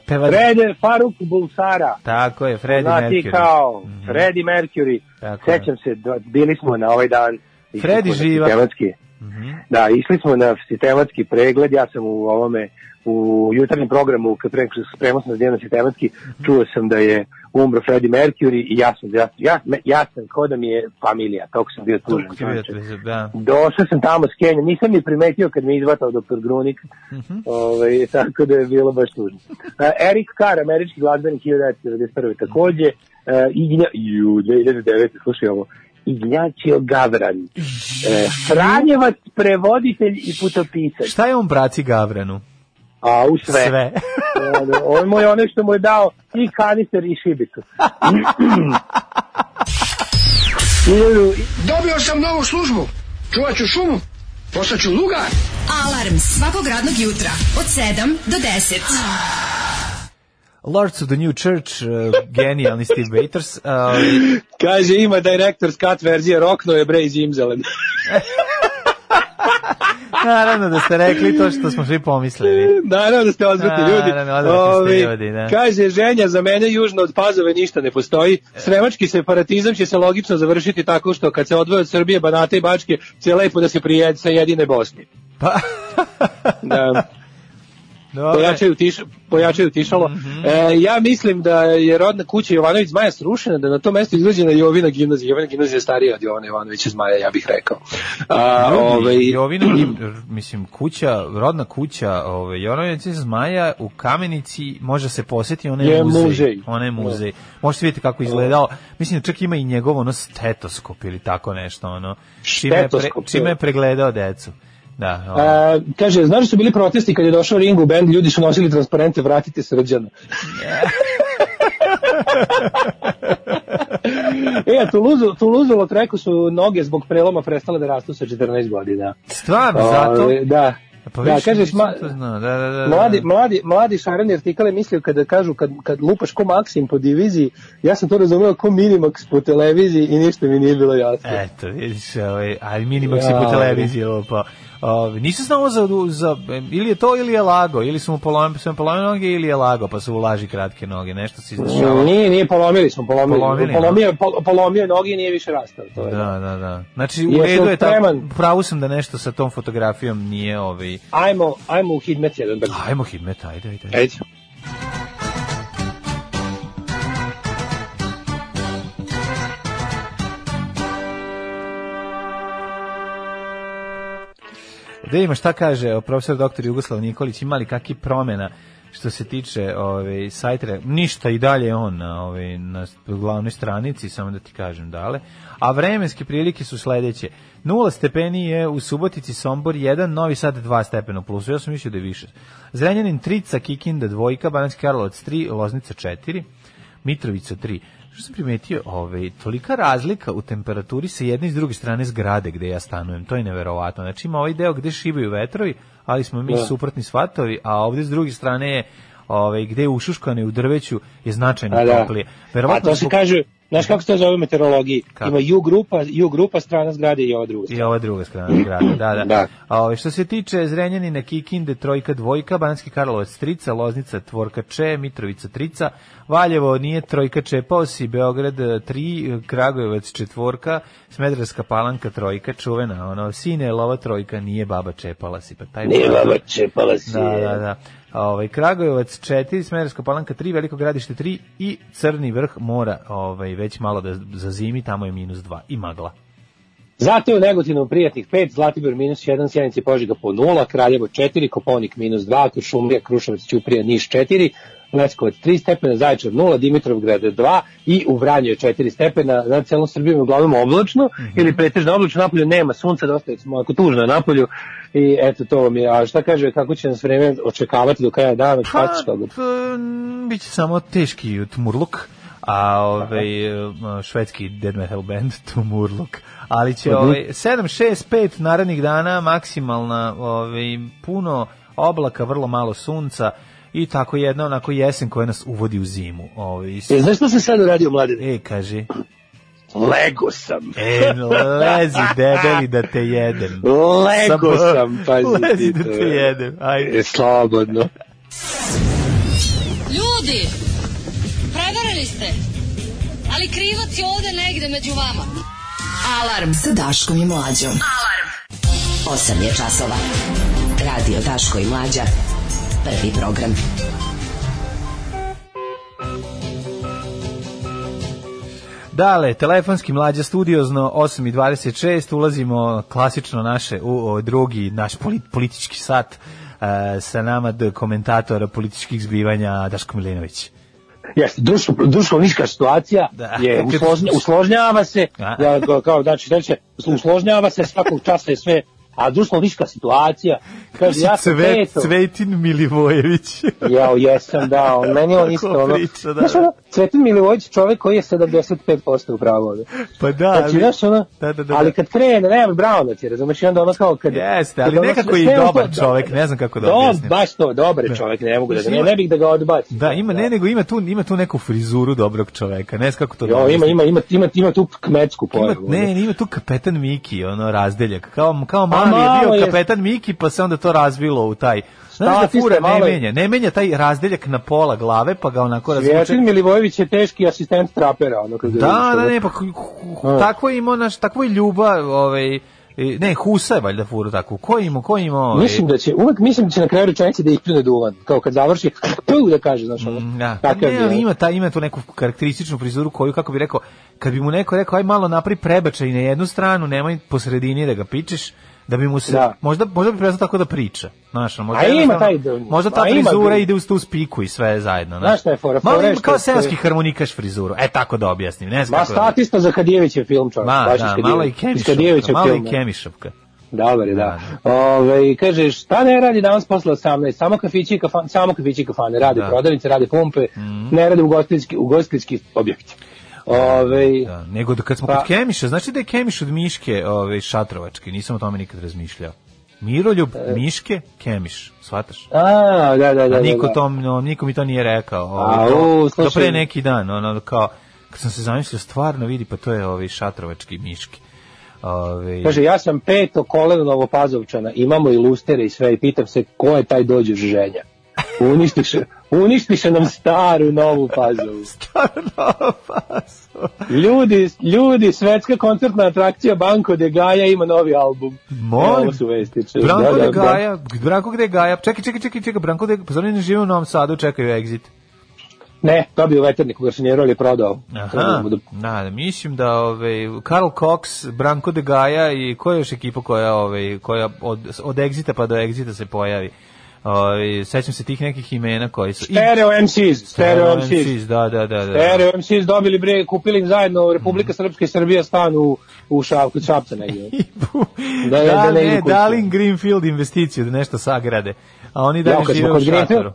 pevač, Frede Faruk Bulsara. tako je, Freddie Mercury. kao Mhm. Freddie Mercury. Tako je. Sećam se, da- bili smo na ovaj dan. Freddie živa. sistematski- Mhm. Da, išli smo na sistematski pregled, ja sam u ovome, u jutarnjem programu, kad pre, spremao sam za sistematski, čuo sam da je umro Freddie Mercury i ja sam, ja, ja, ja sam kao da mi je familija, toliko sam bio tužan. Da. Došao sam tamo s Kenja, nisam ni primetio kad mi je izvatao doktor Grunik, Mhm. ovaj, tako da je bilo baš tužno. Uh, Eric Carr, američki glazbenik 1991. takođe, uh, Ignja, ju, 2009. slušaj ovo, Ignacio Gavran, uh, Franjevac, prevoditelj i putopisac. Šta je on braci Gavranu? A, u sve. Sve. Ono, On mu je ono što mu je dao i kanister i šibicu. Dobio sam novu službu. Čuvat ću šumu. Postaću lugar. Alarm svakog radnog jutra od 7 do 10. Lords of the New Church, uh, genijalni Steve Waiters. Uh, Kaže, ima director's cut verzija, rokno je bre iz Imzelen. (laughs) naravno da ste rekli to što smo svi pomislili. Naravno da ste odvrtni ljudi. Naravno, Ovi, ljudi, da. Kaže, ženja za mene južno od Pazove ništa ne postoji. Sremački separatizam će se logično završiti tako što kad se odvoje od Srbije, Banate i Bačke, će lepo da se prijed sa jedine Bosni. Pa, Da, (laughs) pojačaju, tiš, pojačaju tišalo. Mhm. e, ja mislim da je rodna kuća Jovanović Zmaja srušena, da na to mesto izgrađena Jovina gimnazija. Jovina gimnazija je starija od Jovana Jovanovića Zmaja, ja bih rekao. A, Ljudi, ovaj, Jovina, gim- mislim, kuća, rodna kuća ove, Jovanovića Zmaja u Kamenici može se posjeti, ona je, Je muzej. muzej. Ona je muzej. Možete vidjeti kako izgledao. Mislim da čak ima i njegov ono stetoskop ili tako nešto. Ono, čime, je pre, čime je je. pregledao decu. Da, ono. A, kaže, znaš da su bili protesti kad je došao Ringo band, ljudi su nosili transparente, vratite srđana. (laughs) e, a Toulouse, Toulouse Lautrecu su noge zbog preloma prestale da rastu sa 14 godina. Stvarno, zato? Da. Pa da, vidiš, kaže, nisam sma, to znao. Da, da, da, da. mladi, mladi, mladi šareni artikale mislio kada kažu kad, kad lupaš ko Maksim po diviziji, ja sam to razumeo ko Minimax po televiziji i ništa mi nije bilo jasno. Eto, vidiš, ovaj, ali Minimax je Ja, po televiziji, ovo pa. Ovaj, nisam znao za, za, ili je to ili je lago, ili su mu polomili, su mu polomili noge ili je lago, pa su u laži kratke noge, nešto se izdešavalo. Nije, nije, polomili smo, polomili. Polomili, polomio, pol, polomio noge i nije više rastao. To je. Da, da, da. Znači, u redu je tako, pravu sam da nešto sa tom fotografijom nije ovaj... Ajmo, ajmo u Hidmet jedan brzo. Ajmo Hidmet, ajde, ajde. Ajde. Da ima šta kaže profesor doktor Jugoslav Nikolić, ima li kakvi promjena što se tiče ovaj sajtra, ništa i dalje je on na ovaj na glavnoj stranici, samo da ti kažem dale. A vremenske prilike su sledeće. 0 stepeni je u Subotici, Sombor 1, Novi Sad 2 stepena u plusu. Ja sam mislio da je više. Zrenjanin 3, Kikinda 2, Banatski Karlovac 3, Loznica 4, Mitrovica 3. Što sam primetio, ovaj, tolika razlika u temperaturi sa jedne i s druge strane zgrade gde ja stanujem, to je neverovatno. Znači ima ovaj deo gde šibaju vetrovi, ali smo mi Da. suprotni svatovi, a ovde s druge strane je ovaj, gde je ušuškano i u drveću je značajno A da. toplije. A Verovatno to se zbog- kaže, znaš kako se to zove u meteorologiji? Kako? Ima ju grupa, ju grupa strana zgrade i ova druga I strana. ova druga strana grada, da, da. Da. A ovaj, što se tiče Zrenjanina, Kikinde, Trojka, Dvojka, Banatski Karlovac, Trica, Loznica, Tvorka, Če, Mitrovica, Trica, Valjevo nije Trojka, Čepao si, Beograd, e, tri, Kragujevac, Četvorka, Smederska palanka, Trojka, čuvena, ono, sine, lova Trojka, nije baba Čepala si, pa taj... Nije baba čepala si. Da, da, da. Ovaj Kragujevac 4, Smederska Palanka 3, Veliko Gradište 3 i Crni vrh mora ovaj već malo da zazimi, tamo je minus 2 i magla. Zato je u Negotinu prijatnih 5, Zlatibor minus 1, Sjenici Požega po 0, Kraljevo 4, Koponik minus 2, Kuršumlija, Kruševac, Ćuprija, Niš 4, Leskovac 3 stepena, Zaječar 0, Dimitrovgrad 2 i u Vranju je 4 stepena, na celom Srbijom je uglavnom oblačno ili pretežno oblačno, napolju nema sunca, dosta je ako tužno napolju. I eto to vam je, a šta kaže, kako će nas vreme očekavati do kraja dana, Pa, šta ćeš toga? p- biće samo teški Tumurluk, a ovaj švedski death metal band (laughs) Tumurluk. Ali će ovaj 7 6 5 narednih dana maksimalna ovaj puno oblaka, vrlo malo sunca i tako jedna onako jesen koja nas uvodi u zimu. Ovaj E, znaš što sam sad uradio, mladine? e kaže Lego sam. E, lezi debeli da te jedem. Lego Sa- sam, pazi Lezi ti da to. te jedem. Ajde. E, slobodno. Ljudi, prevarili ste. Ali krivac je ovde negde među vama. Alarm sa Daškom i Mlađom. 8 je časova. Radio Daško i Mlađa. Prvi program. Dale, telefonski mlađa studiozno 8.26, ulazimo klasično naše u o, drugi naš poli- politički sat e, sa nama d komentatora političkih zbivanja Daško Milinović. Jeste, društvo, društvenička situacija Da. je (laughs) usložnja, usložnjava se, da, kao- kao, znači, znači, usložnjava se svakog časa je sve a društveno-liška situacija. Kaže, ja sam Cvet, peto. Cvetin Milivojević. (laughs) Ja, jesam, da, on, meni je on isto, ono, priča, da. znaš, ono, Cvetin Milivojević čovek koji je 75% u pravu. Pa da, Znači, ali, znaš, ono, da, da, da, ali da. kad krene, nema Brown, ti razumeš, i onda ono kao kad... Jeste, kad ali ono nekako sve- i dobar to- čovek, ne znam kako da Dob- objasnim. baš to, dobar je čovek, ne mogu da, ne, ima- ne bih da ga odbacim. Da, ima ne, nego ima tu ima tu neku frizuru dobrog čoveka. Ne znam kako to. da Jo, ima, objasnim. ima, ima, ima, ima tu kmetsku Ima, pojavu. ne, ne, ima tu kapetan Miki, ono razdeljak. Kao kao mali je bio je. kapetan Miki, pa se onda to razvilo u taj. Znaš da fura ne menja, ne menja taj razdeljak na pola glave, pa ga onako razvuče. Svjetlin Milivojević je teški asistent trapera, ono kad Da, da, ne, pa takvo je imao naš, takvo je ljubav, ovaj, ne, Husa je valjda furu takvu. Ko je imao, ko je imao? ovaj, Mislim da će, uvek mislim da će na kraju rečenice da ih pljune duvan. Kao kad završi, tu da kaže, znaš, ono. Da, takav ne, ali ima, ta, ima tu neku karakterističnu frizuru koju, kako bi rekao, kad bi mu neko rekao, aj malo napri prebačaj na jednu stranu, nemoj po sredini da ga pičeš, da bi mu se, Da. možda, možda bi prestao tako da priča. Znaš, možda, A ima taj- možda ta frizura bi- ide uz tu spiku i sve zajedno. Znaš šta je fora? Malo je ima kao seoski harmonikaš frizuru. E, tako da objasnim. Ne znam Ma da- statista za Kadijevićev film, čovjek. Ma, da, malo i. Kadijevićev Malo i film, da. kemišavka. Dobar je, da. Ove, kaže, šta ne radi danas posle 18? Samo kafići i kafane, samo kafići i kafane. Rade Da. Prodavnice, rade pumpe, ne rade ugostiteljski, ugostiteljski objekti. Ove, Da, nego da kad smo Pa- kod Kemiša, znači da je Kemiš od Miške ove, šatrovačke, nisam o tome nikad razmišljao. Miroljub, Miške, Kemiš, shvataš? a, da, da, da. A niko, da, da. to, no, niko mi to nije rekao. A, Ovaj, to, u, to slušaj. pre neki dan, ono, kao, kad sam se zamislio, stvarno vidi, pa to je ovaj šatrovački Miški. Ove, Kaže, ja sam peto koleno Novopazovčana, imamo i lustere i sve i pitam se ko je taj dođe ženja. Uništiše, uništiše nam staru novu pazovu. (laughs) Ljudi, ljudi, svetska koncertna atrakcija Banko de Gaja ima novi album. Molim. Evo su vesti. če- Branko da, de da, da. Gaja, Branko de Gaja, čekaj, čekaj, čekaj, čekaj, Branko de pa zar oni ne žive u Novom Sadu, čekaju exit. Ne, dobio veternik u garsonjeru, ali prodao. Aha, da- da, da, mislim da ove, Karl Cox, Branko de Gaja i koja je još ekipa koja, ove, koja od, od Exita pa do Exita se pojavi. Ove, sećam se tih nekih imena koji su... i- Stereo MCs, Stereo MCs. Da, da, da. da. Stereo MCs dobili bre, kupili im zajedno Republika Srpska i Srbija stan u, u Šapku, Šapca (laughs) negdje. Da, Da, da, da ne ne, idu kući. dali im Greenfield investiciju da nešto sagrade, a oni Ja, kad žive u šatoru.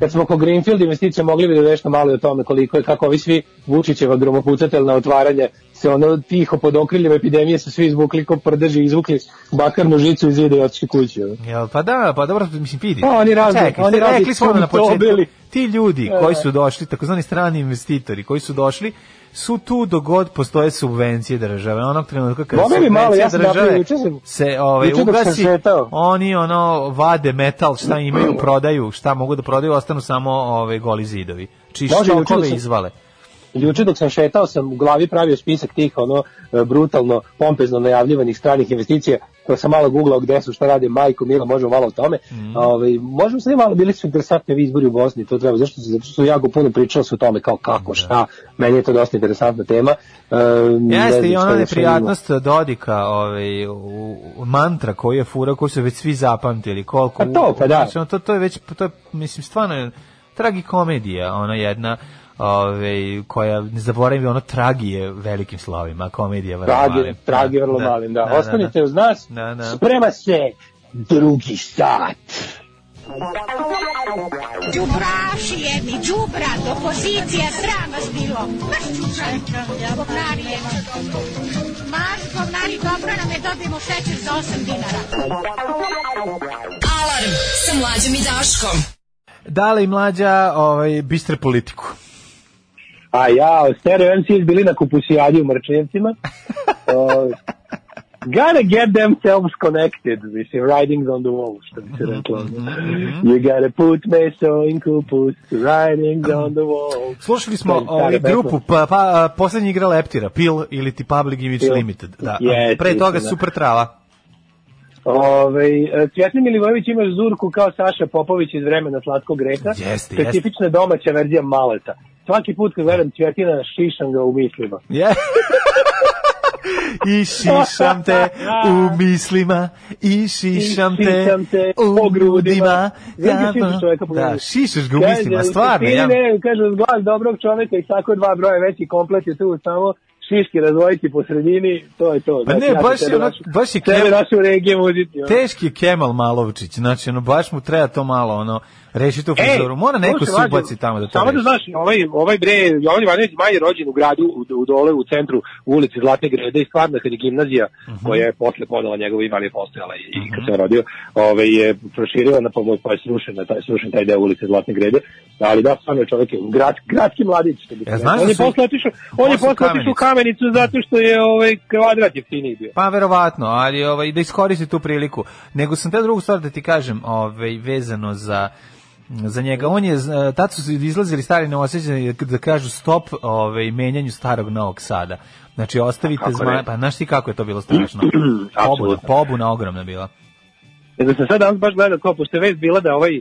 kad smo kod Greenfield investicija mogli bi da nešto malo o tome koliko je kako ovi svi Vučićeva gromopucateljna otvaranje se ono tiho pod okriljem epidemije su svi izvukli ko prdeži izvukli bakarnu žicu iz zida i otišli kući. Jel, pa da, pa dobro, mislim, vidi. Pa oni razne- Čekaj, oni razne rekli smo na početku, ti ljudi Da, koji da. su došli, takozvani strani investitori, koji su došli, su tu dogod postoje subvencije države. Onog trenutka kada Boga mi malo, subvencije ja države se ovaj, ugasi, oni ono vade metal, šta imaju, prodaju, šta mogu da prodaju, ostanu samo ove goli zidovi. Či Može, izvale. Juče dok sam šetao sam u glavi pravio spisak tih ono e, brutalno pompezno najavljivanih stranih investicija. Pa sam malo googlao gde su šta radi majko Mila možemo malo o tome. Mhm. ovaj možemo sad malo bili su interesantni ovi izbori u Bosni to treba zašto se zato što su jako puno pričalo se o tome kao kako šta meni je to dosta interesantna tema. E, ne Jeste znam i ona neprijatnost Dodika, ovaj, u, u mantra koji je fura, koju su već svi zapamtili, koliko... A to, pa da. Ono, to, to je već, to je, mislim, stvarno je tragikomedija, ona jedna, ovaj, koja, ne zaboravim, ono tragije velikim slovima, komedija vrlo Tragi, malim. tragi vrlo malim, da. Ostanite uz nas, Da, da. sprema se drugi sat. Đubraši jedni, đubrat, opozicija, sram vas bilo. Maš čučanka, govnari jedni. Maš govnari, dobro nam je, dobijemo šećer za 8 dinara. Alarm sa mlađom i Daškom. Dale i mlađa, ovaj, bistre politiku. A ja, Stereo MCs bili na kupusijadi u Mrčevcima. uh, (laughs) gotta get themselves connected, mislim, writings on the wall, što bi se reklo. You gotta put meso in kupus, writings on the wall. Slušali smo ovaj, grupu, pa, pa poslednja igra Leptira, PIL ili ti Public Image Pil. Limited. Da. Jeste, Pre toga istina. Super Trava. Ove, Cvjetni Milivojević ima zurku kao Saša Popović iz vremena Slatkog greha. Jeste, Specifična domaća verzija maleta. Svaki put kad gledam Cvjetina, šišam ga u mislima. Je. I šišam te u mislima, i šišam te, u grudima. Čoveka po Da, šišaš ga u mislima, stvarno. Ja, ne, kaže, glas dobrog čoveka i svako dva broja veći komplet je tu samo šiške razvojiti po sredini, to je to. Pa Znači, ne, ja baš je ono- baš je Kemal- našu regije ono. Teški je Kemal Malovčić, znači ono, baš mu treba to malo, ono, reši tu frizuru. Mora neko se ubaci tamo da to Samo da znaš, ovaj, ovaj bre, Jovan Ivanović Maj je rođen u gradu, u, u dole u centru u ulici Zlatne grede i stvarno kad je gimnazija, Mhm. koja je posle podala njegovo ime, ali je postojala i, i kad se on rodio, ovaj, je proširila na pomoć, pa je srušen, na taj, srušen taj deo ulice Zlatne grede, ali da, stvarno je čovjek je grad, gradski mladić. se Ja, znaš on da je posle otišao, on je posle otišao u kamenicu zato što je ovaj kvadrat jeftiniji bio. Pa verovatno, ali ovaj da iskoristi tu priliku. Nego sam te drugu stvar da ti kažem, ovaj vezano za za njega. On je tad su izlazili stari neosjećani da kažu stop ovaj menjanju starog Novog Sada. Znači ostavite Kako zmaja, pa znaš ti kako je to bilo strašno. (clears throat) pobuna, pobuna ogromna bila. Nego sam sad danas baš gledao kao, pošto je već bila da ovaj,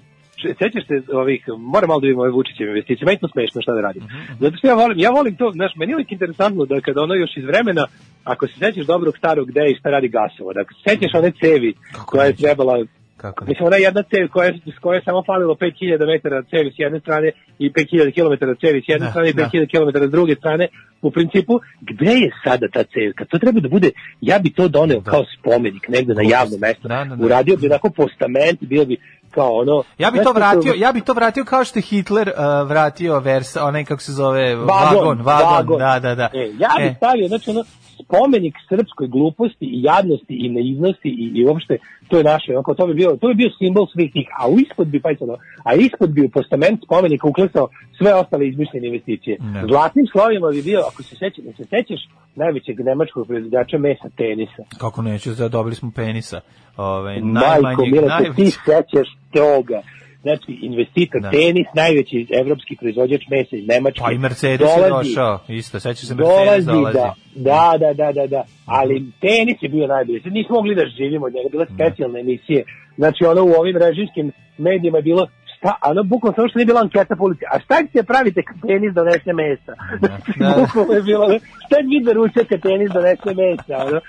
sećaš se ovih, moram malo da vidim ove Vučićeve investicije, meni je to smešno šta da radim. Zato što ja volim, ja volim to, znaš, meni je uvijek interesantno da kada ono još iz vremena, ako se sećaš dobrog starog gde i šta radi gasovo, da ako se sećaš one cevi koja je trebala Kako ne? Mislim, ona jedna cev koja, s koje je samo falilo 5000 metara cevi s jedne strane i 5000 km cevi s jedne Da, strane i da. 5000 km s druge strane. U principu, gde je sada ta cev? Kad to treba da bude, ja bi to doneo kao spomenik negde na javno mesto. Da, da, da. Uradio bi onako postament, bio bi kao ono... Ja bi to vratio, ja bi to vratio kao što je Hitler uh, vratio vers, onaj kako se zove Vagon, vagon, vagon, da, da, da. E, ja bih E. stavio, znači ono, spomenik srpskoj gluposti i jadnosti i neiznosti i, i uopšte to je naše, onako, to bi bio, to bi bio simbol svih tih, a u ispod bi, pa ono, a ispod bi u postament spomenika uklesao sve ostale izmišljene investicije. Ne. Zlatnim slovima bi bio, ako se sećaš, da se sećaš najvećeg nemačkog proizvođača mesa tenisa. Kako neću, da dobili smo penisa. Ovaj najmanji, se ti najveći. sećaš toga. Znači, investitor Da. tenis, najveći evropski proizvođač mesa iz Nemačke. Pa i Mercedes je došao, isto, seća se Mercedes dolazi, dolazi. da, da, da, da, da, da, ali tenis je bio najbolji, sad nismo mogli da živimo od njega, bile specijalne emisije, znači ono u ovim režimskim medijima je bilo, šta, ono bukvalno samo što nije bila anketa po ulici, a šta ćete pravite kad tenis donese mesa? Znači, da. bukvalno je bilo, šta vi da kad tenis donese mesa, ono,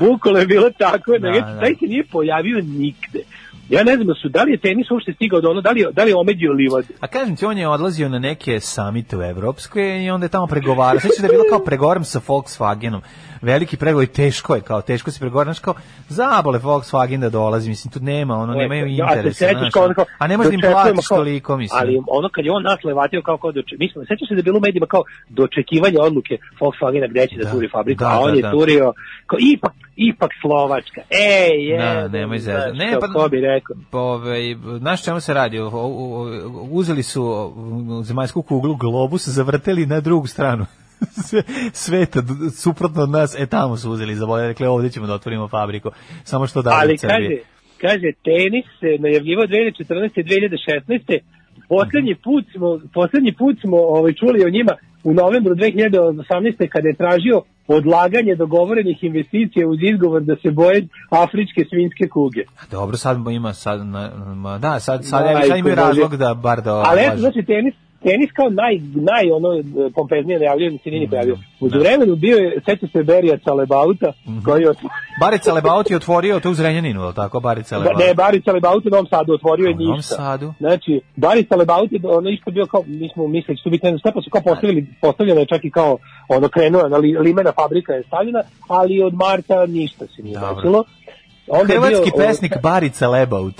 bukvalno je bilo tako, da, Da, da. taj se nije pojavio nigde. Ja ne znam da su, da li je tenis uopšte stigao do ono, da li, je- da li je omeđio livadu? A kažem ti, on je odlazio na neke samite u Evropskoj i onda je tamo pregovarao. Sveća da je bilo kao pregovaram sa Volkswagenom. Veliki pregovor i teško je, kao teško se pregovara, znaš kao zabole Volkswagen da dolazi, mislim tu nema, ono nemaju Ja se interesa, sećaš znaš, kao ono. kao, a ne možeš da im kao- toliko, mislim. Ali ono kad je on nas levatio kao kao doče, mislim, sećaš se da je bilo u medijima kao dočekivanje odluke Volkswagena gde će da, Da, turi fabriku, da, a on da, je da. turio kao ipak, ipak Slovačka. Ej, je. Da, nemoj zezati. Ne, pa ko bi rekao. Pa, ovaj, znaš čemu se radi? O- o- o- Uzeli su zemaljsku kuglu, globus, zavrteli na drugu stranu (laughs) sve- sveta, suprotno od nas, e tamo su uzeli za bolje, rekli ovdje ćemo da otvorimo fabriku, samo što dalje Ali kaže, kaže, tenis se najavljivao 2014. i 2016. Poslednji put smo, poslednji put smo ovaj, čuli o njima u novembru 2018. kada je tražio odlaganje dogovorenih investicija uz izgovor da se boje afričke svinske kuge. Dobro, sad ima sad na, da, sad sad, Majko sad imaju Bože. razlog da bar da Ali eto, znači, tenis, tenis kao naj, naj ono, pompeznije najavljio, se Mm, nije ni pojavio. Uđu vremenu bio je, seća se Berija Calebauta, Mhm. koji je Barica Lebaut je otvorio to u Zrenjaninu, je li tako? Barica Lebaut. Ne, Barica Lebaut u Novom Sadu otvorio je U Novom ništa. Sadu? Znači, Barica Lebaut je ono isto bio kao, mi smo mislili da će to biti ne znam šta, pa su kao postavili, postavljeno je čak i kao, ono krenuo, na li, limena fabrika je stavljena, ali od marta ništa se nije desilo. Hrvatski bio, pesnik Barica Lebaut.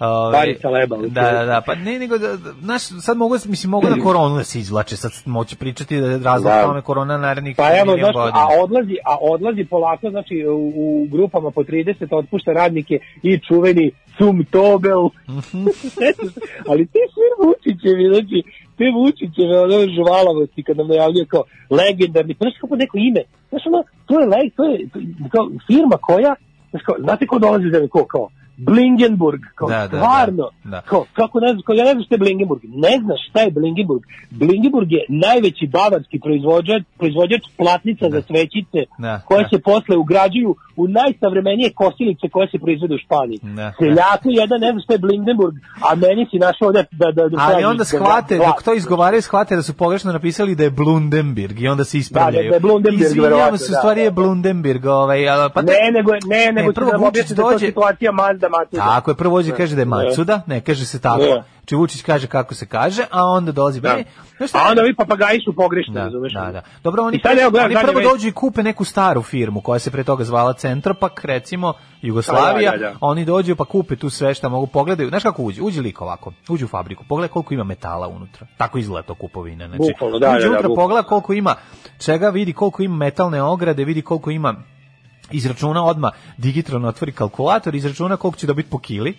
Ove, Barica Lebaut, Da, da, da, pa ne, nego da, da, znaš, sad mogu, mislim, mogu na koronu da se izvlače, sad moći pričati da je razlog Da. tome korona narednih Pa evo, znaš, godina. a odlazi, a odlazi polako, znači u, u grupama po 30 otpušta radnike i čuveni Sum Tobel. Mhm. (laughs) Ali te sve Vučićevi, znači, te Vučićeve ono žvalavosti kad nam najavljuje kao legendarni, znaš kako neko ime, znaš ono, to je, leg, to je to je kao firma koja, znaš kao, znate ko dolazi za ko, kao, Blingenburg, kao Da, da, da, stvarno, da. kao, kako ne znaš, kao, ja ne znam šta je Blingenburg, ne znaš šta je Blingenburg, Blingenburg je najveći bavarski proizvođač, proizvođač platnica za svećice, Da, koje da. se posle ugrađuju u najsavremenije kosilice koje se proizvode u Španiji. Da, Seljaku jedan ne zna šta je Blindenburg, a meni si našao ovde da, da, da Ali onda da- shvate, da- dok to izgovaraju, shvate da su pogrešno napisali da je Blundenberg i onda se ispravljaju. Da, da je Blundenberg, Izvinjavam verovatno, se, u da, stvari da, je da. Blundenberg, ovaj, a, pa Ne, nego, je- ne, nego Ne, prvo da da je dođe- situacija Mazda je Matsuda. Tako je, prvo dođe i kaže da je Ne. Matsuda, ne kaže se tako. Ne. Či Vučić kaže kako se kaže, a onda dolazi... Da. Znaš? A onda vi papagaji su pogrešni, Da, razumeš? da, da. Dobro, oni, sad evo, oni prvo dođu i kupe neku staru firmu koja se pre toga zvala Centropak, recimo Jugoslavija. Da, da, da, da. Oni dođu pa kupe tu sve šta mogu pogledaju. Znaš kako uđe? Uđe lik ovako. Uđe u fabriku. Pogledaj koliko ima metala unutra. Tako izgleda to kupovina. Znači, Bukvalno, da, uđe da, da, unutra, pogleda koliko ima čega, vidi koliko ima metalne ograde, vidi koliko ima izračuna odma digitalno otvori kalkulator, izračuna koliko će dobiti po kili.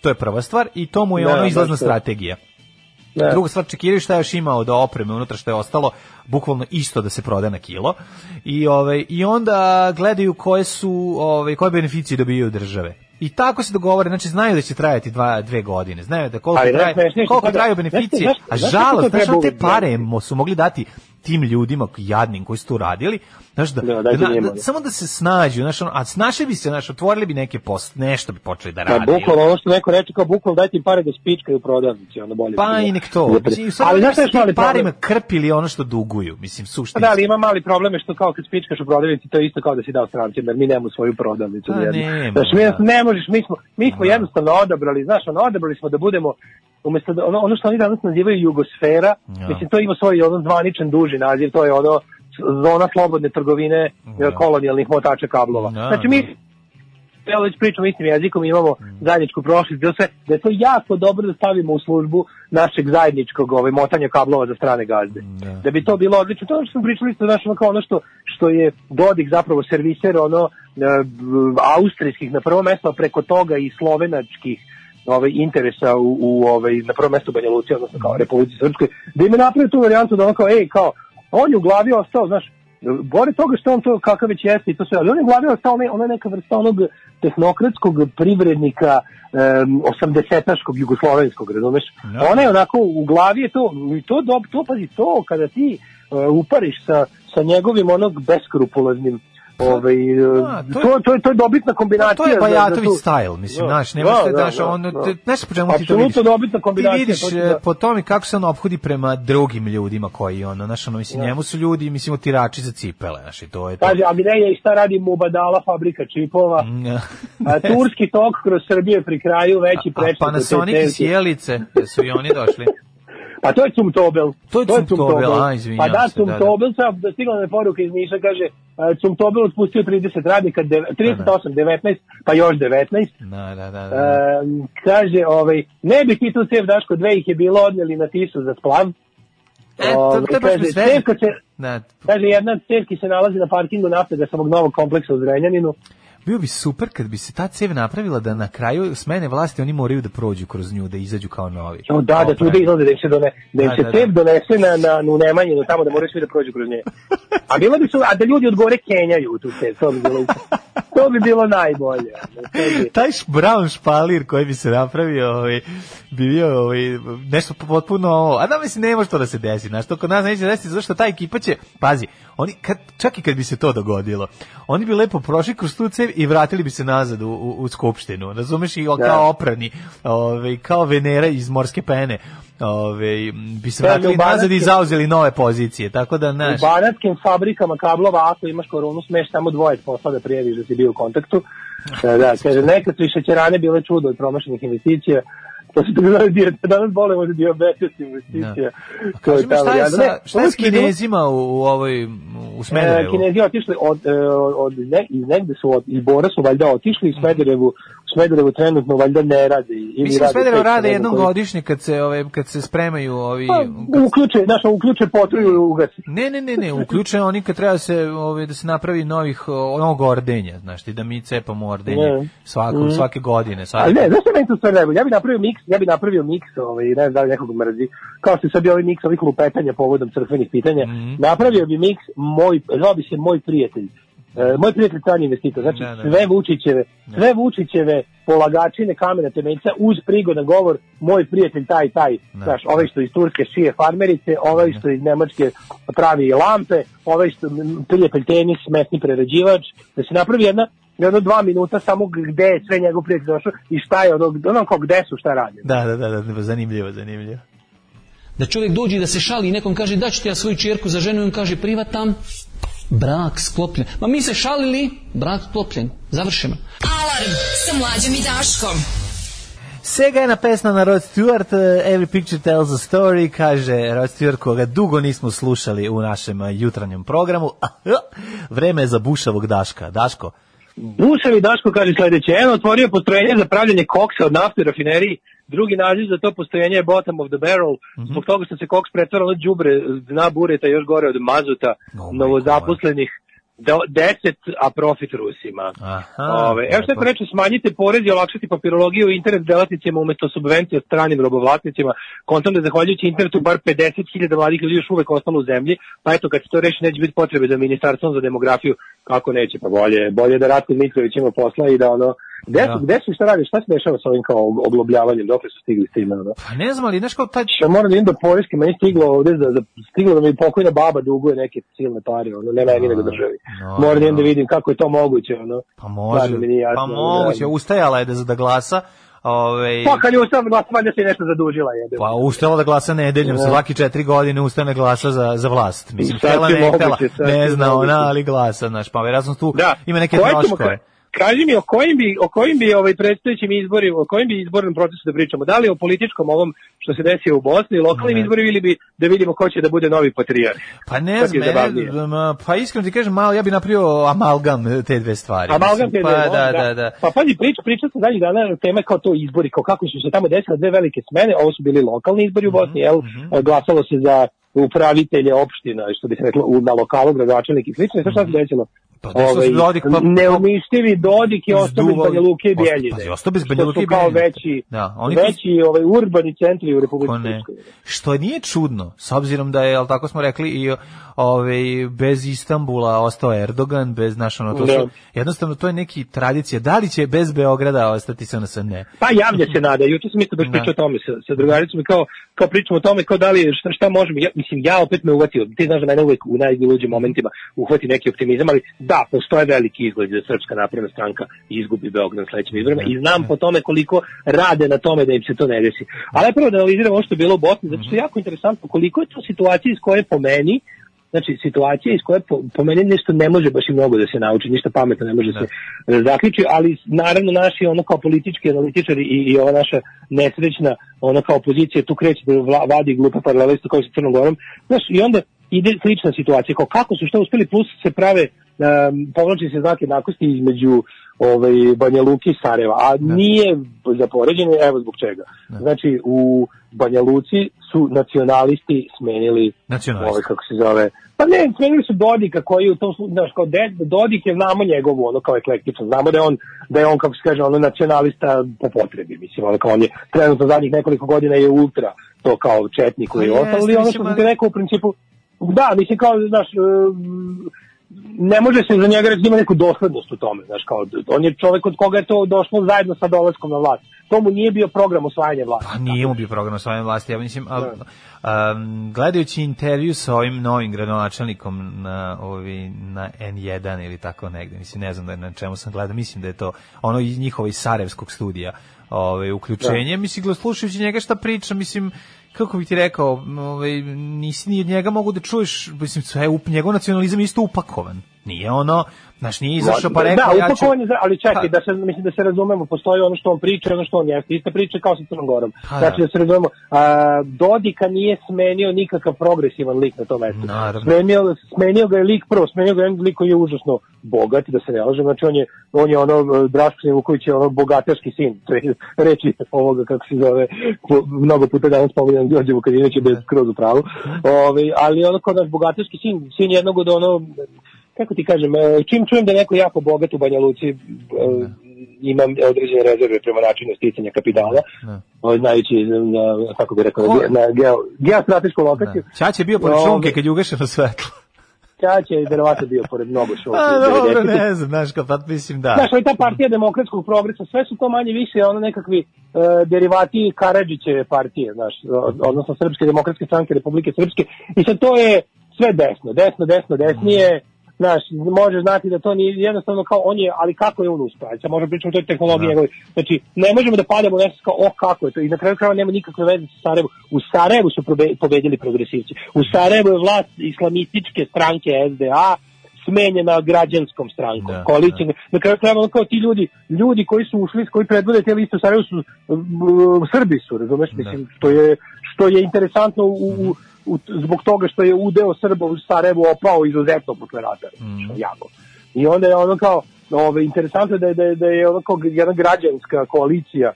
To je prva stvar i to mu je Da, ono baš izlazna to. strategija. Da. Druga stvar, čekiraju šta je još imao do opreme unutra što je ostalo, bukvalno isto da se proda na kilo. I ovaj i onda gledaju koje su ovaj koje beneficije dobijaju države. I tako se dogovore, znači znaju da će trajati dva, dve godine, znaju da koliko, Ali traje, koliko traju beneficije, a žalost, znaš te pare su mogli dati tim ljudima jadnim koji su to radili, znaš da, Da, da, da- samo da se snađu, znaš, ono, a snašli bi se, znaš, otvorili bi neke post, nešto bi počeli da Pa rade. bukvalno ono što neko reče kao bukvalno dajte im pare da spičkaju u prodavnici, onda bolje. Pa i nek to. Da- Mislim, ali znaš šta je su mali parima krpili ono što duguju, mislim, Pa suštinski. da, ali ima mali problem je što kao kad spičkaš u prodavnici, to je isto kao da si dao strancima, jer mi nemamo svoju prodavnicu. Pa nema, Znaš, mi da. ne možeš, mi smo, mi smo jednostavno odabrali, znaš, ono, odabrali smo da budemo, umesto da, ono, ono što oni danas nazivaju jugosfera, Ja. mislim, to ima svoj ono zvaničan duži naziv, to je ono zona slobodne trgovine Ja. kolonijalnih motača kablova. Da, znači, mi evo već pričamo istim jezikom, imamo zajedničku prošlost, bilo sve, da je to jako dobro da stavimo u službu našeg zajedničkog ovaj, motanja kablova za strane gazde. Da. Da bi to bilo odlično. To što smo pričali isto, znaš, ono kao ono što, što je Dodik zapravo serviser, ono, e, b- austrijskih na prvo mesto, a preko toga i slovenačkih ovaj interesa u, u ovaj na prvo mesto Banja Luci, odnosno kao Republici Srpskoj, da im je napravio tu varijantu da on kao ej kao on je u glavi ostao, znaš, Bore toga što on to kakav već jeste i to sve, ali on je u glavi ostao onaj, onaj neka vrsta onog tehnokratskog privrednika um, 80-aškog jugoslovenskog, razumeš? Da. Ona je onako, u glavi je to, i to, dob, to pazi, to kada ti uh, upariš sa, sa njegovim onog beskrupuloznim ovaj, uh, Da, to to, je- to, to, je, to je dobitna kombinacija. To je za- za Bajatović style, mislim, Da, znaš, ne da, možeš da, daš da, on, da. znaš po čemu ti to vidiš? dobitna kombinacija, Ti vidiš to ti e, da. po tome kako se on ophodi prema drugim ljudima koji ono, znaš, ono, mislim, njemu su ljudi, mislim, otirači za cipele, znaš, i to je to. Kaže, a gde je i šta radi Mubadala fabrika čipova, a turski tok kroz Srbije pri kraju veći A prečnik. od te Panasonic i. Sjelice, jesu i oni došli. Pa to je Cumtobel. To je Cumtobel, a, izvinjam Pa da, se, da, da. Cumtobel, sad da stigla me poruka iz Niša, kaže, a, Cumtobel otpustio 30 radnika, deve- 38, 19, pa još 19. Da, da, da. da. Ehm, kaže, ovaj, ne bi ti tu cev Daško, dve ih je bilo odnijeli na tisu za splav. E, to, to je baš sve. cevka se, Da, kaže, jedna od cevki se nalazi na parkingu nafte samog novog kompleksa u Zrenjaninu. Bio bi super kad bi se ta cev napravila da na kraju smene vlasti oni moraju da prođu kroz nju, da izađu kao novi. Jo, da, da tu da izlaze, da im se, done, da im Da, se da, cev da. donese na, na, u Nemanjinu, tamo da moraju svi da prođu kroz nje. A bilo bi su, a da ljudi od gore kenjaju tu cev, to bi bilo, to bi bilo najbolje. bi- taj brown špalir koji bi se napravio, ovaj, bi bio ovaj, nešto potpuno ovo. A da mislim, ne može to da se desi. Znaš, to kod nas neće desiti, zašto ta ekipa će, pazi, oni, kad, čak i kad bi se to dogodilo, oni bi lepo prošli kroz tu cev i vratili bi se nazad u, u, u skupštinu. Razumeš? I kao oprani, ovaj, kao Venera iz morske pene. Ovaj, bi se Da, vratili u nazad i zauzeli nove pozicije. Tako da, U znaš, banatskim fabrikama kablova, ako imaš koronu, smeš samo dvoje posla da prijaviš da si bio u kontaktu. Da, da, kaže, nekad su i šećerane bile čudo od promašenih investicija. To su bilo dio, danas bolemo za diabetes investicija. To kaži mi šta je, sa, Ne, šta je s je kinezima u, u ovoj, u E, Smederevu? Kinezi otišli od, e, od ne, iz negde su od, iz Bora su valjda otišli i Smederevu, u Smederevu trenutno valjda ne rade. Ili Mislim, rade Smederevo tek, rade jednom koji- godišnje kad se, ove, kad se spremaju ovi... Pa, uključe, znaš, uključe potruju i ugasi. Ne, ne, ne, ne, uključuje oni kad treba se, ove, da se napravi novih, o, novog ordenja, znaš ti, da mi cepamo ordenje Ne. svako, svake godine. Svake. Ali ne, znaš što meni to sve najbolje? Ja bih napravio miks, ja bih napravio miks, ovaj, ne znam da li nekog mrzi, kao što sad bio ovaj miks ovih lupetanja povodom crkvenih pitanja, Mhm. napravio bi miks moj, zvao bi se moj prijatelj. E, moj prijatelj strani investitor, znači Da, da. sve Vučićeve, sve Vučićeve polagačine kamena temeljca uz prigodan govor, moj prijatelj taj taj, Da. znaš, ovaj što iz Turske šije farmerice, ovaj što iz Nemačke pravi lampe, ovaj što prijatelj tenis, mesni prerađivač, da se napravi jedna jedno dva minuta samo gde je sve njegov prijatelj došao i šta je ono, ono kao gde su, šta radi. Da, da, da, da, zanimljivo, zanimljivo. Da čovjek dođe i da se šali i nekom kaže da ću ti ja svoju čerku za ženu i on kaže privatam. Brak sklopljen. Ma mi se šalili, brak sklopljen. Završeno. Alarm sa mlađom i Daškom. Sega je na pesma na Rod Stewart, uh, Every Picture Tells a Story, kaže Rod Stewart, koga dugo nismo slušali u našem uh, jutranjem programu. (laughs) Vreme je za bušavog Daška. Daško, Buševi Daško kaže sledeće, jedan otvorio postrojenje za pravljanje koksa od nafte rafineriji, drugi naziv za to postrojenje je bottom of the barrel, zbog toga što se koks pretvara na đubre dna bureta još gore od mazuta Oh novozaposlenih do, 10, a profit Rusima. Aha, Ove, evo što je lepo. reče, smanjite porez i olakšati papirologiju internet delatnicima umesto subvencija stranim robovlasnicima. Kontam da zahvaljujući internetu bar 50.000 mladih ljudi još uvek ostalo u zemlji, pa eto kad se to reši neće biti potrebe za ministarstvom za demografiju, kako neće, pa bolje, bolje da Ratko Mitrović ima posla i da ono, Gde su, Da. gde su, šta radiš, šta se dešava sa ovim kao oglobljavanjem, dok su stigli s time, ono? pa ne znam, ali kao taj... Ja moram da idem do Poljske, meni stiglo ovde, da, da, stiglo da mi pokojna baba duguje neke silne pare, ono, ne meni nego državi. no, moram da idem da vidim kako je to moguće, ono. Pa može, Stvarno mi nije jasno, pa moguće, da. ustajala je da, da glasa, Ove, Pa kad je ustav glas, valjda se nešto zadužila, jebe. Pa ustala da glasa nedeljom, Da. svaki četiri godine ustane glasa za, za vlast. Mislim, htjela ne sasvim ne zna moguće. ona, ali glasa, znaš, pa vjerojatno tu Da. ima neke troškove. Ka- Kaži mi o kojim bi o kojim bi ovaj predstojećim izborima, o kojim bi izbornom procesu da pričamo? Da li o političkom ovom što se desio u Bosni, lokalnim Ne. izborima ili bi da vidimo ko će da bude novi patrijarh? Pa ne znam, pa iskreno ti kažem, malo, ja bi napravio amalgam te dve stvari. Amalgam mislim, te Pa dve, da, da. da, da. Pa pazi, priča, priča se dalje dana teme kao to izbori, kao kako su se tamo desile dve velike smene, ovo su bili lokalni izbori Mhm, u Bosni, jel? Glasalo se za upravitelje opština, što bi se reklo, na lokalu, gradonačelnik i slično, i sad šta se desilo? Pa desilo se Dodik, pa- neumištivi Dodik je ostao bez Banja Luke i Bijeljine. pazi, ostao bez Banja Luke i su kao Bijeljine. veći, Da, oni veći ovaj, urbani centri u Republike. Srpskoj. Što nije čudno, s obzirom da je, al tako smo rekli, i ovaj, bez Istambula ostao Erdogan, bez naš ono, to Da. su, jednostavno to je neki tradicija. Da li će bez Beograda ostati se na ne? Pa javlja se nada. Juče sam isto baš Da. pričao o tome sa, sa drugaricom i kao, kao pričamo o tome kao da li šta, šta možemo. Ja, mislim, ja opet me uvatio. Ti znaš da mene uvek u najluđim momentima uhvati neki optimizam, ali da, postoje veliki izgled da Srpska napredna stranka izgubi Beograd na sledećim izborima i znam po tome koliko rade na tome da im se to ne desi. Ali prvo da analiziramo ovo što je bilo u Bosni, zato što je jako interesantno koliko je to situacija iz koje po meni Znači, situacija iz koje po, po meni nešto ne može baš i mnogo da se nauči, ništa pametno ne može se e, zaključi, ali naravno naši ono kao politički analitičari i, i ova naša nesrećna ono kao opozicija tu kreće da vadi glupe paralele isto kao sa Crnom Gorom. Znaš, i onda ide slična situacija, kao kako su što uspeli, plus se prave um, povlači se znak jednakosti između ovaj, Banja Luki i Sarajeva, a nije za poređenje, evo zbog čega. Znači, u Banja Luci su nacionalisti smenili Nacionalisti. ovaj, kako se zove, pa ne, smenili su Dodika koji u tom slučaju, znaš, kao de, Dodik je, znamo njegovu, ono kao eklektičan, znamo da je on, da je on, kako se kaže, ono nacionalista po potrebi, mislim, ono kao on je trenutno zadnjih nekoliko godina je ultra, to kao četnik koji je Pa ostalo, ali ono što sam ti rekao u principu, da, mislim kao, znaš, um, ne može se za njega reći da ima neku doslednost u tome, znaš, kao, on je čovek od koga je to došlo zajedno sa dolaskom na vlast. To mu nije bio program osvajanja vlasti. Pa nije mu bio program osvajanja vlasti, ja mislim, a, um, gledajući intervju sa ovim novim gradonačelnikom na, ovi, na N1 ili tako negde, mislim, ne znam da je na čemu sam gledao, mislim da je to ono iz njihova iz Sarajevskog studija ove, uključenje, mislim, gledao, slušajući njega šta priča, mislim, kako bih ti rekao, ovaj, nisi ni od njega mogu da čuješ, mislim, sve, up, njegov nacionalizam je isto upakovan. Nije ono, znaš, nije izašao pa rekao, da, ja ću... ali čekaj, da se, mislim da se razumemo, postoji ono što on priča i ono što on jeste. Ista priča kao sa Crnom Gorom. Pa, znači da. da se razumemo, a, Dodika nije smenio nikakav progresivan lik na tom mestu. Naravno. Smenio, smenio ga je lik prvo, smenio ga je lik koji je užasno bogat, da se ne lažem, znači on je, on je ono, Draško Vuković je ono bogatarski sin, to je reči ovoga, kako se zove, po- mnogo puta danas spominjam Đorđe Vukadinović je bez skroz u pravu, Ove, ali ono kao naš bogatarski sin, sin jednog od ono, kako ti kažem, e, čim čujem da neko jako bogat u Banja Luci, e, imam određene rezerve prema načinu sticanja kapitala, Da. o, znajući na, kako bi rekao, Ko- na geo, geostratešku lokaciju. Ćać je bio pored Ove, šunke kad je ugašeno svetlo. Ćać je verovatno bio pored mnogo (laughs) šunke. A, dobro, 90-ih. ne znam, znaš, kao, pa mislim, da. Znaš, ali ta partija demokratskog progresa, sve su to manje više ono nekakvi e, derivati Karadžićeve partije, znaš, odnosno Srpske demokratske stranke Republike Srpske. I sad to je sve desno, desno, desno, desnije, znaš, može znati da to nije jednostavno kao on je, ali kako je on? Ajde, sad možemo pričati o toj tehnologiji Da. njegovoj. Znači, ne možemo da padamo u nešto kao, o, kako je to? I na kraju krajeva nema nikakve veze sa Sarajevom. U Sarajevu su probe- pobedili progresivci. U Sarajevu je vlast islamističke stranke SDA, smenjena građanskom strankom, Da, koalicijom. Na kraju krajeva kao ti ljudi, ljudi koji su ušli, koji predvode te liste u Sarajevu su Srbi su, razumeš, mislim, što je, što je interesantno u, u- zbog toga što je udeo Srba u Sarajevu opao izuzetno posle rata, je jako. I onda je ono kao, ove, interesantno da je, da je, da je ono kao jedna građanska koalicija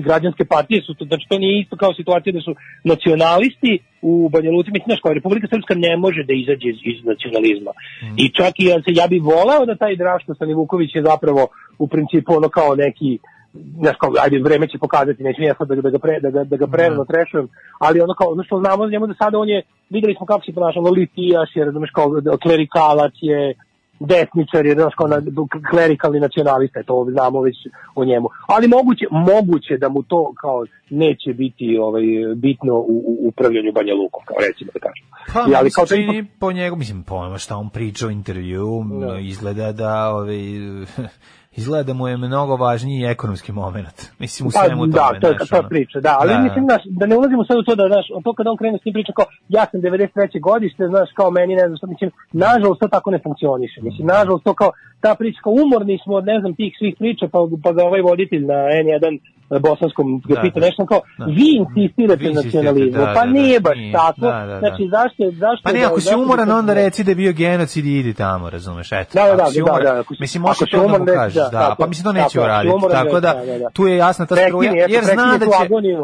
građanske partije su to, znači to nije isto kao situacija da su nacionalisti u Banja Luci, mislim, znaš, kao Republika Srpska ne može da izađe iz, iz nacionalizma. I čak i ja, ja bih volao da taj Draško Stanivuković je zapravo u principu ono kao neki znaš kao, ajde, vreme će pokazati, neću ja sad da, da ga, pre, da, da ga prerano trešujem, ali ono kao, ono što znamo za njemu da sada on je, videli smo kako se ponašao, ono litijaš je, razumeš, kao klerikalac je, desničar je, znaš, kao na, klerikalni nacionalista, je, to znamo već o njemu. Ali moguće, moguće da mu to kao neće biti ovaj, bitno u, u upravljanju Banja Lukom, kao recimo da kažem. Pa, I, ali kao čini po njegu, mislim, po onome šta on priča u intervju, m, izgleda da, ovaj, (laughs) izgleda da mu je mnogo važniji ekonomski moment. Mislim, u Pa, svemu da, tome. znaš, to je ono. priča, da, ali Da, mislim znaš, da ne ulazimo sad u to da znaš, to kada on krene s tim priča kao ja sam 93. godište, znaš, kao meni ne znam šta, mislim, nažalost to tako ne funkcioniše. Mislim, nažalost to kao ta priča kao umorni smo od ne znam tih svih priča, pa pa ga ovaj voditelj na N1 bosanskom ga Da, pita da. nešto kao Da. vi insistirate Vi nacionalizmu, da, pa da, da, nije baš nije. tako. Da, da, da. Znači zašto zašto Pa ne, da- ako si zašto umoran, da- onda reci da je bio genocid i idi tamo, razumeš, eto. Da, da, da, si da, umoran- da, ako si- mislim, ako može si to da mu kažeš, da, da, pa mislim, to tako neće si uraditi, tako da, da, da, da. tu je jasna ta struja, jer zna da će,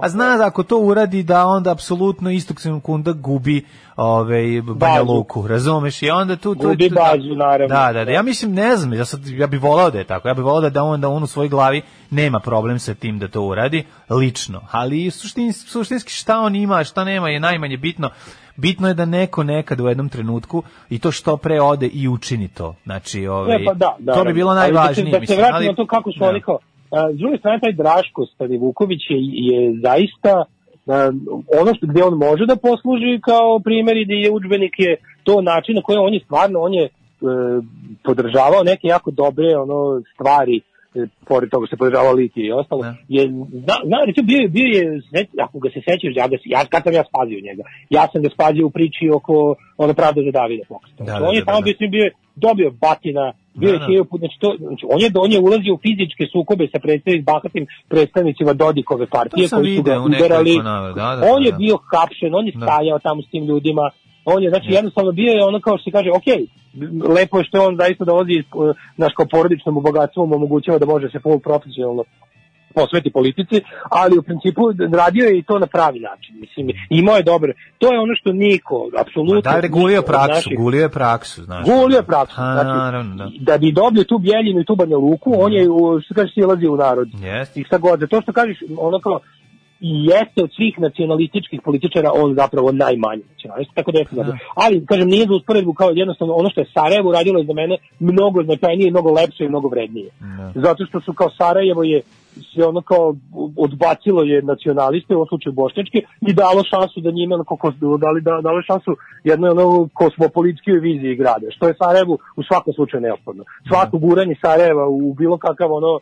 a zna da ako to uradi, da onda apsolutno istog sekunda gubi ovaj Banja. Luku, razumeš, i onda tu... tu tu- bazu, naravno. Da, da, da, ja mislim, ne znam, ja, sad, ja bih volao da je tako, ja bih volao da, da on, da on u svojoj glavi nema problem sa tim da to uradi, lično, ali suštinski, suštinski šta on ima, šta nema je najmanje bitno, Bitno je da neko nekad u jednom trenutku i to što pre ode i učini to. Znači, ovaj, Ne, pa da, da, to bi bilo ali da se- najvažnije. Da se, vratimo ali- na to kako su da. oni kao... a, S druge strane, taj Draško Stanivuković je, je zaista a, ono što, gde on može da posluži kao primjer i da je udžbenik je to način na koji on je stvarno, on je e, podržavao neke jako dobre ono stvari e, pored toga što je podržavao Litije i ostalo, je, zna, zna, recimo, bio, bio je, ako ga se sećaš, ja, ga, se- ja, kad sam ja spazio njega, ja sam ga spazio u priči oko ono pravda za Davida pokreta. Da, da, on je da, tamo da. bio, bio dobio batina, bio je Da, da. put, znači, to, znači, on je, on je ulazio u fizičke sukobe sa predstavnik bahatim predstavnicima Dodikove partije koji su ga udarali. da, da, on da, je da. bio hapšen, on je Da. stajao tamo s tim ljudima, on je, znači, jednostavno bio je ono kao što se kaže, ok, lepo je što on zaista dolazi, eh, znaš, kao porodičnom bogatstvom omogućava da može se full profesionalno posveti politici, ali u principu radio je i to na pravi način. Mislim, imao je dobre. To je ono što niko, apsolutno... Da, je gulio niko od praksu, naših- gulio je praksu, znaš. Gulio je praksu. Pa, Znači, naravno, da. da bi dobio tu Bjeljinu i tu Banja Luku, on je, u- što kaže, silazio u narod. Jeste. I šta god, to što kažeš, ono kao, i jeste od svih nacionalističkih političara on zapravo najmanji nacionalist, tako da je Da. Ali, kažem, nije za usporedbu kao jednostavno ono što je Sarajevo radilo je za mene mnogo značajnije, mnogo lepše i mnogo vrednije. Zato što su kao Sarajevo je se ono kao odbacilo je nacionaliste, u ovom slučaju bošnjačke, i dalo šansu da njime, ono, kako, dali, da, dalo šansu jednoj ono kosmopolitskoj viziji grada, što je Sarajevu u svakom slučaju neophodno. Svako guranje Sarajeva u bilo kakav ono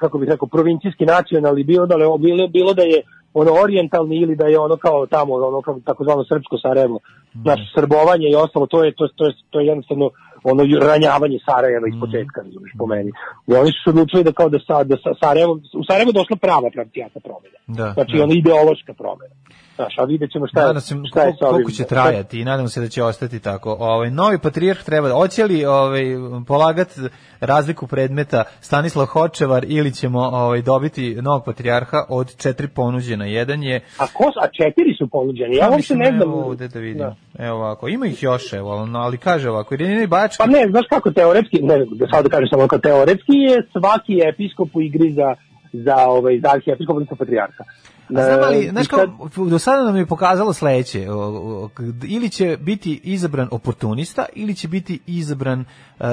kako bih rekao, provincijski nacionalni, bilo da, je- bilo, bilo da je ono orijentalni ili da je ono kao tamo, ono kao takozvano srpsko Sarajevo, znači srbovanje i ostalo, to je, to, to, je, to je jednostavno ono ranjavanje Sarajeva iz početka, razumiješ, po meni. I oni su se odlučili da kao da, sa, da sa Sarajevo, u Sarajevo je došla prava pravcijata promjena. Da, Znači, da. ono ideološka promjena. Znaš, a vidjet ćemo šta Nadam se šta je sa ovim. koliko će trajati i nadam se da će ostati tako. Ovaj novi patrijarh treba hoće li ovaj polagati razliku predmeta Stanislav Hočevar ili ćemo ovaj dobiti novog patrijarha od četiri ponuđena. Jedan je A, ko, a četiri su ponuđeni, ja Pa, uopšte ne znam. Evo ovde da vidim. Evo ovako, ima ih još, evo, ali- ali kaže ovako, Irina Bački, Pa ne, znaš kako teoretski, ne, da sad da kažem samo kao teoretski je svaki episkop u igri za za ovaj za arhijepiskop odnosno patrijarha. A znam ali, E, znaš kao, do sada nam je pokazalo sledeće, ili će biti izabran oportunista, ili će biti izabran uh,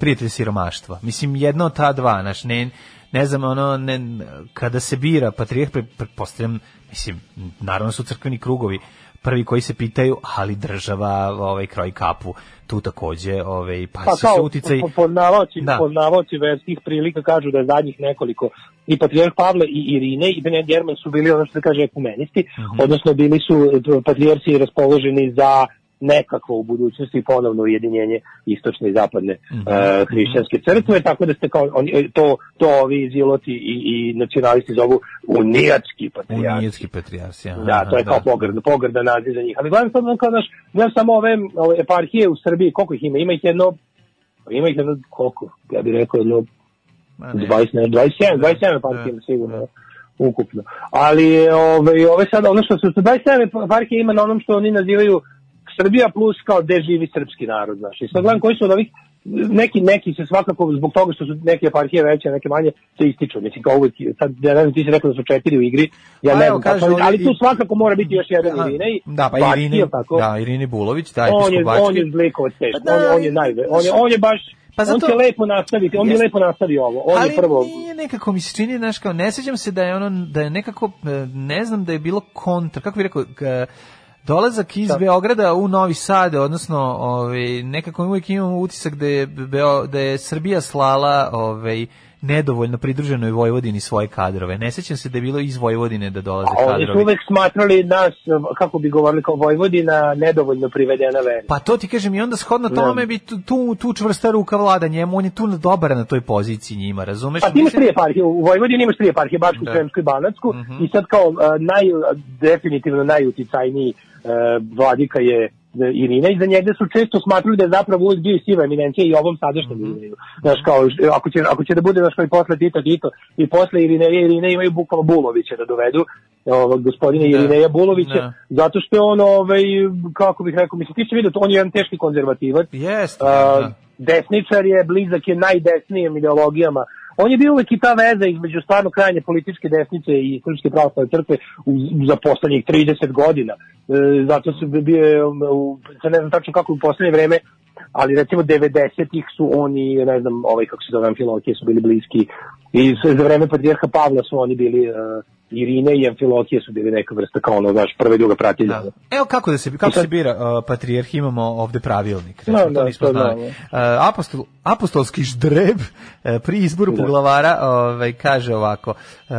prijatelj siromaštva. Mislim, jedno od ta dva, znaš, ne, ne znam, ono, ne, kada se bira patrijarh, pre, pretpostavljam, mislim, naravno su crkveni krugovi, prvi koji se pitaju, ali država ovaj kroji kapu tu takođe, ovaj pa, pa se kao se uticaj po- poznavaoci, Da. poznavaoci verskih prilika kažu da je zadnjih nekoliko i patrijarh Pavle i Irine i Benet German su bili ono što se kaže ekumenisti, Mhm. odnosno bili su eh, patrijarsi raspoloženi za nekakvo u budućnosti ponovno ujedinjenje istočne i zapadne Mhm. e, hrišćanske crkve, tako da ste kao, oni, e, to, to ovi ziloti i, i nacionalisti zovu unijatski patrijarh. Unijatski patrijarsi. aha, Da, to je kao pogrda, pogrda naziv za njih. Ali gledam sad, kao naš, gledam samo ove, ove eparhije u Srbiji, koliko ih ima? Ima ih jedno, ima ih jedno, koliko? Ja bih rekao jedno, ne. 20, ne, 27, 27 eparhije ima sigurno ukupno. Ali ove, ove sad, ono što su 27 eparhije ima na onom što oni nazivaju Srbija plus kao gde živi srpski narod, znaš. I sad gledam koji su od ovih neki, neki se svakako zbog toga što su neke eparhije veće, neke manje, se ističu. Mislim, kao uvijek, sad, ja ne znam, ti si rekao da su četiri u igri, ja Pa ne znam, ovdje ali tu svakako mora biti još jedan Da, Irinej. Da, pa Irini, jel tako? da, Irini Bulović, da, on je, on je zlikovac teško, Pa da, on, on je najve, on je, on je baš, Pa on zato- će lepo nastaviti, on Jeste. lepo nastavio ovo, on ali je prvo... nije nekako mi se čini, znaš, kao, ne sjećam se da je ono, da je nekako, e, ne znam da je bilo kontra, kako bih rekao, k- dolazak iz Beograda u Novi Sad, odnosno ovaj, nekako uvijek imamo utisak da je, Beo, da je Srbija slala ovaj, nedovoljno pridruženoj Vojvodini svoje kadrove. Ne sjećam se da je bilo iz Vojvodine da dolaze A oni su kadrovi. uvek smatrali nas, kako bi govorili, kao Vojvodina, nedovoljno privedena veri. Pa to ti kažem i onda shodno Da. tome bi tu, tu, tu čvrsta ruka vlada njemu, on je tu dobar na toj poziciji njima, razumeš? Pa ti imaš Mislim- tri eparhije, u Vojvodini imaš tri eparhije, Bačku, Da. Sremsku i Banatsku, Mhm. i sad kao uh, naj, definitivno najuticajniji vladika je uh, Irina i za njega su često smatrali da je zapravo uvijek bio i siva eminencija i ovom sadašnjem Mhm. Irineju. Znaš, kao, ž- ako će, ako će da bude naš kao i posle Tito Tito i posle Irineja, Irine imaju bukvalno Bulovića da dovedu, ovog gospodina Da. Irineja Bulovića, Da. zato što je on, ovaj, kako bih rekao, mislim, ti će vidjeti, on je jedan teški konzervativac, Jeste, Uh, da. desničar je, blizak je najdesnijim ideologijama. On je bio uvek i ta veza između stvarno krajnje političke desnice i Srpske pravoslavne crkve za poslednjih 30 godina. E, zato su bio, sad ne znam tačno kako u poslednje vreme, ali recimo 90-ih su oni, ne znam, ovaj kako se zove, Amfilokije su bili bliski i za vreme patrijarha Pavla su oni bili uh, Irine i Amfilokije su bili neka vrsta kao ono, znaš, prva i druga pratilja. Da. Evo kako da se kako sad- se bira uh, patrijarh imamo ovde pravilnik. Da, Recimo, to da, nismo to znali. znamo. Uh, apostol, apostolski ždreb uh, pri izboru Da. poglavara ovaj, kaže ovako um,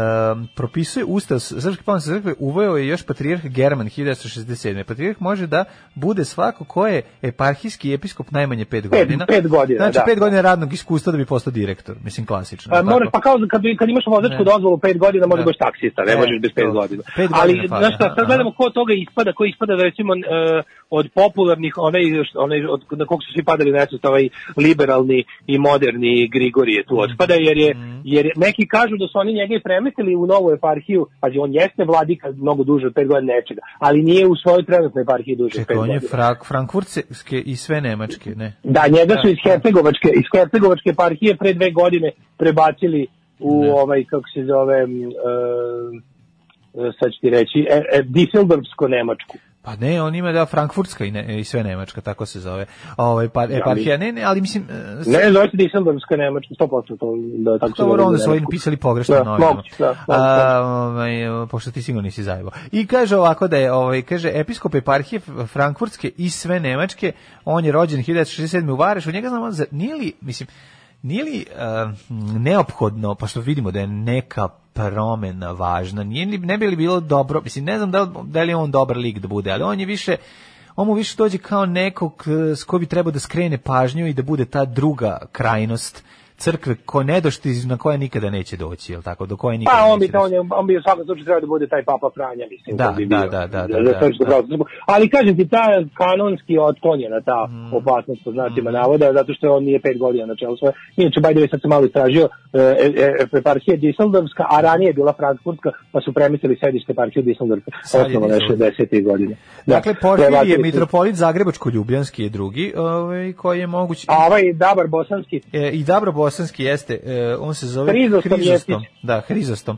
propisuje ustav Srpske pravoslavne crkve uveo je još patrijarh German 1967. Patrijarh može da bude svako ko je eparhijski episkop najmanje 5 godina. pet godina, Znači da. 5 godina radnog iskustva da bi postao direktor. Mislim klasično. Pa, tako? moraš, pa kao kad, kad imaš vozačku dozvolu 5 godina, možeš Da. baš taksista, ne E, možeš bez 5 to. godina. Pet Ali, godina znaš šta, sad gledamo ko od toga ispada, ko ispada da recimo e, od popularnih, onaj, onaj od, na kog su svi padali nesvest, ovaj liberalni i moderni Grigorije tu otpada, jer je, Mhm. jer je- neki kažu da su oni njega i premestili u novu eparhiju, pazi, on jeste vladika mnogo duže od 5 godina nečega, ali nije u svojoj trenutnoj eparhiji duže od 5 Čekaj, on je godina. Frank, Frankfurtske i sve nemačke, ne? Da, njega su Da, iz Hercegovačke, iz Hercegovačke eparhije pre dve godine prebacili u Da. ovaj, kako se zove, e, sad ću ti reći, e, e, Düsseldorfsko-Nemačku. Pa ne, on ima da Frankfurtska i, ne, i sve Nemačka, tako se zove. Ovaj pa eparhija, ne, ne, ali mislim e, s- Ne, zove se Düsseldorfsko-Nemačka, 100% to, da tako se Dobro, zove onda su ovim pisali pogrešno Da, na novinama. moguće, da. A, ovaj, pošto ti sigurno nisi zajebao. I kaže ovako da je, ovaj, kaže, episkop eparhije Frankfurtske i sve Nemačke, on je rođen 1967. u Varešu, njega znamo, za, nije li, mislim, nije li uh, neophodno, pa što vidimo da je neka promena važna, nije li, ne bi li bilo dobro, mislim, ne znam da, da li je on dobar lik da bude, ali on je više, on mu više dođe kao nekog eh, s koji bi trebao da skrene pažnju i da bude ta druga krajnost crkve ko ne došti na koje nikada neće doći, jel tako, do koje nikada Pa on bi, on, je, on bi u svakom slučaju trebao da bude taj Papa Franja, mislim. Da, bi da, bio, da, da, da, da, da. crkvu. Ali kažem ti, ta kanonski otklonjena ta Mhm. opasnost po znacima navoda, zato što on nije pet godina na čelu svoje. Inače, by the way, sad sam malo istražio, e, e, eparhija Düsseldorfska, a ranije je bila Frankfurtska, pa su premestili sedište eparhiju Düsseldorfa. Sad je Osnovano je Düsseldorf. 60. godine. Da, Dakle, prebacili su- mitropolit Zagrebačko-Ljubljanski je drugi, ovaj, koji je moguć. A ovaj Dabar Bosanski, E, I Dabro Bosanski jeste, e, on se zove Hrizostom Hrizostom. Da, Hrizostom.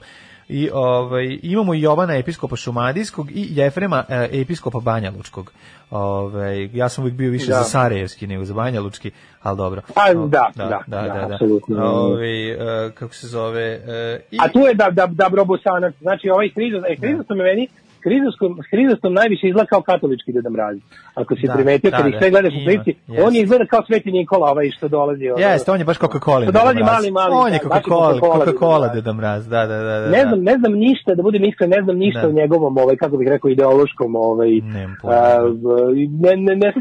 I ovaj imamo i Jovana episkopa Šumadijskog i Jefrema e, episkopa Banjalučkog. Ovaj ja sam uvijek bio više Da. za Sarajevski nego za Banjalučki, al dobro. Pa, O, da, da, da, apsolutno. Ovaj e, kako se zove e, i A tu je da, da, Dabro Bosanac, znači ovaj Hrizos, e, Hrizostom je meni Hrizostom, Hrizostom najviše izgleda kao katolički Deda Mraz. Ako si Da, primetio, da, kad ih da, sve gledaš u jeste. on je izgleda kao Sveti Nikola, ovaj što dolazi. ono. Jeste, on je baš Coca-Cola. Što dolazi mali, mali, On je da, Coca-Cola, Coca-Cola Deda Mraz, da, da, da. da. Ne znam, ne znam ništa, da budem iskren, ne znam ništa Da. o njegovom, ovaj, kako bih rekao, ideološkom, ovaj, a, ne, ne, ne, se,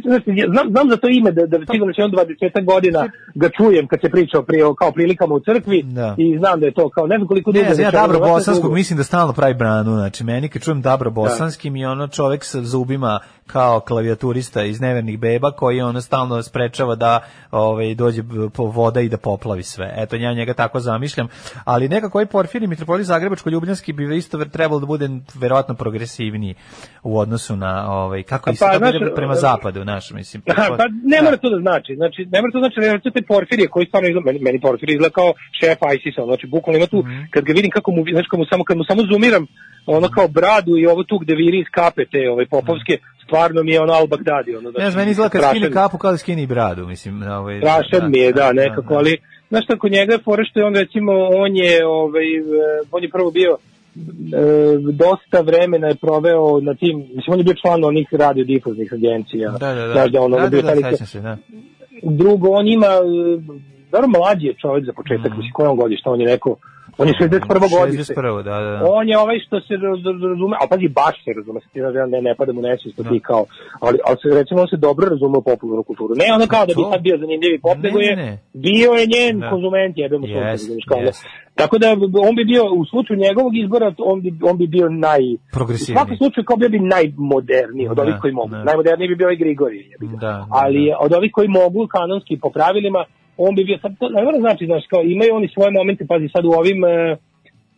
znam, znam za to ime, da, da sigurno će on 20 godina ga čujem kad se priča o, pri, o kao prilikama u crkvi Da. i znam da je to kao, ne znam koliko Ne, dugo. ja znači, ono, Dabro Bosanskog mislim da stalno pravi branu, znači meni kad čujem Dabro Bosanskim i ono čovek sa zubima kao klavijaturista iz nevernih beba koji ono stalno sprečava da ovaj dođe po voda i da poplavi sve. Eto ja njega tako zamišljam, ali nekako ovaj Porfirij mitropolit Zagrebačko-Ljubljanski bi isto ver- trebalo da bude verovatno progresivniji u odnosu na ovaj kako Pa, i sada znaš, prema e, zapadu, naš mislim. Aha, (laughs) pa ne mora to da znači. Znači, ne mora to znači, recimo te Porfirije koji stvarno izgleda, meni, meni Porfirije izgleda kao šef ISIS-a, znači bukvalno ima tu, Mhm. kad ga vidim kako mu, znači, kad mu samo, kad mu samo zoomiram, ono kao bradu i ovo tu gde viri iz kape te, ove popovske, stvarno mi je ono al-Baghdadi, ono, Ne znam, meni izgleda kad skine strašan- kapu kao da skine i bradu, mislim. Ovaj, Strašan mi je, da, nekako, da. ali, znaš šta, kod njega je fora što je on, recimo, on je, ovaj, e, on je prvo bio, e, dosta vremena je proveo na tim, mislim, on je bio član onih radiodifuznih agencija. Da, da, da. Znaš da ono da, bio da, da, taj- sećam se, da. Drugo, on ima, dobro mlađi je čovjek za početak, Mm. mislim, kojom godišta, on je neko, on je 61. godište. 61. da, da. da. On je ovaj što se raz- raz- razume, a pazi, baš se razume, se ti ja ne, ne pada mu nesvijest to ti kao, ali, ali se, recimo, on se dobro razume u popularnu kulturu. Ne ono kao da bi sad bio zanimljivi pop, Ne, nego je, ne, ne. bio je njen Da. konzument, jebe mu sunce, razumiješ, kao da. jest. Tako da on bi bio, u slučaju njegovog izbora, on bi, on bi bio naj... U Progresivniji. svakom slučaju kao bio bi najmoderniji od Da, ovih koji mogu. da. Najmoderniji bi bio jebi ga. Da, da, ali da. od ovih koji mogu kanonski po pravilima, on bi bio, sad to ne mora znači, znaš, kao imaju oni svoje momente, pazi sad u ovim, e,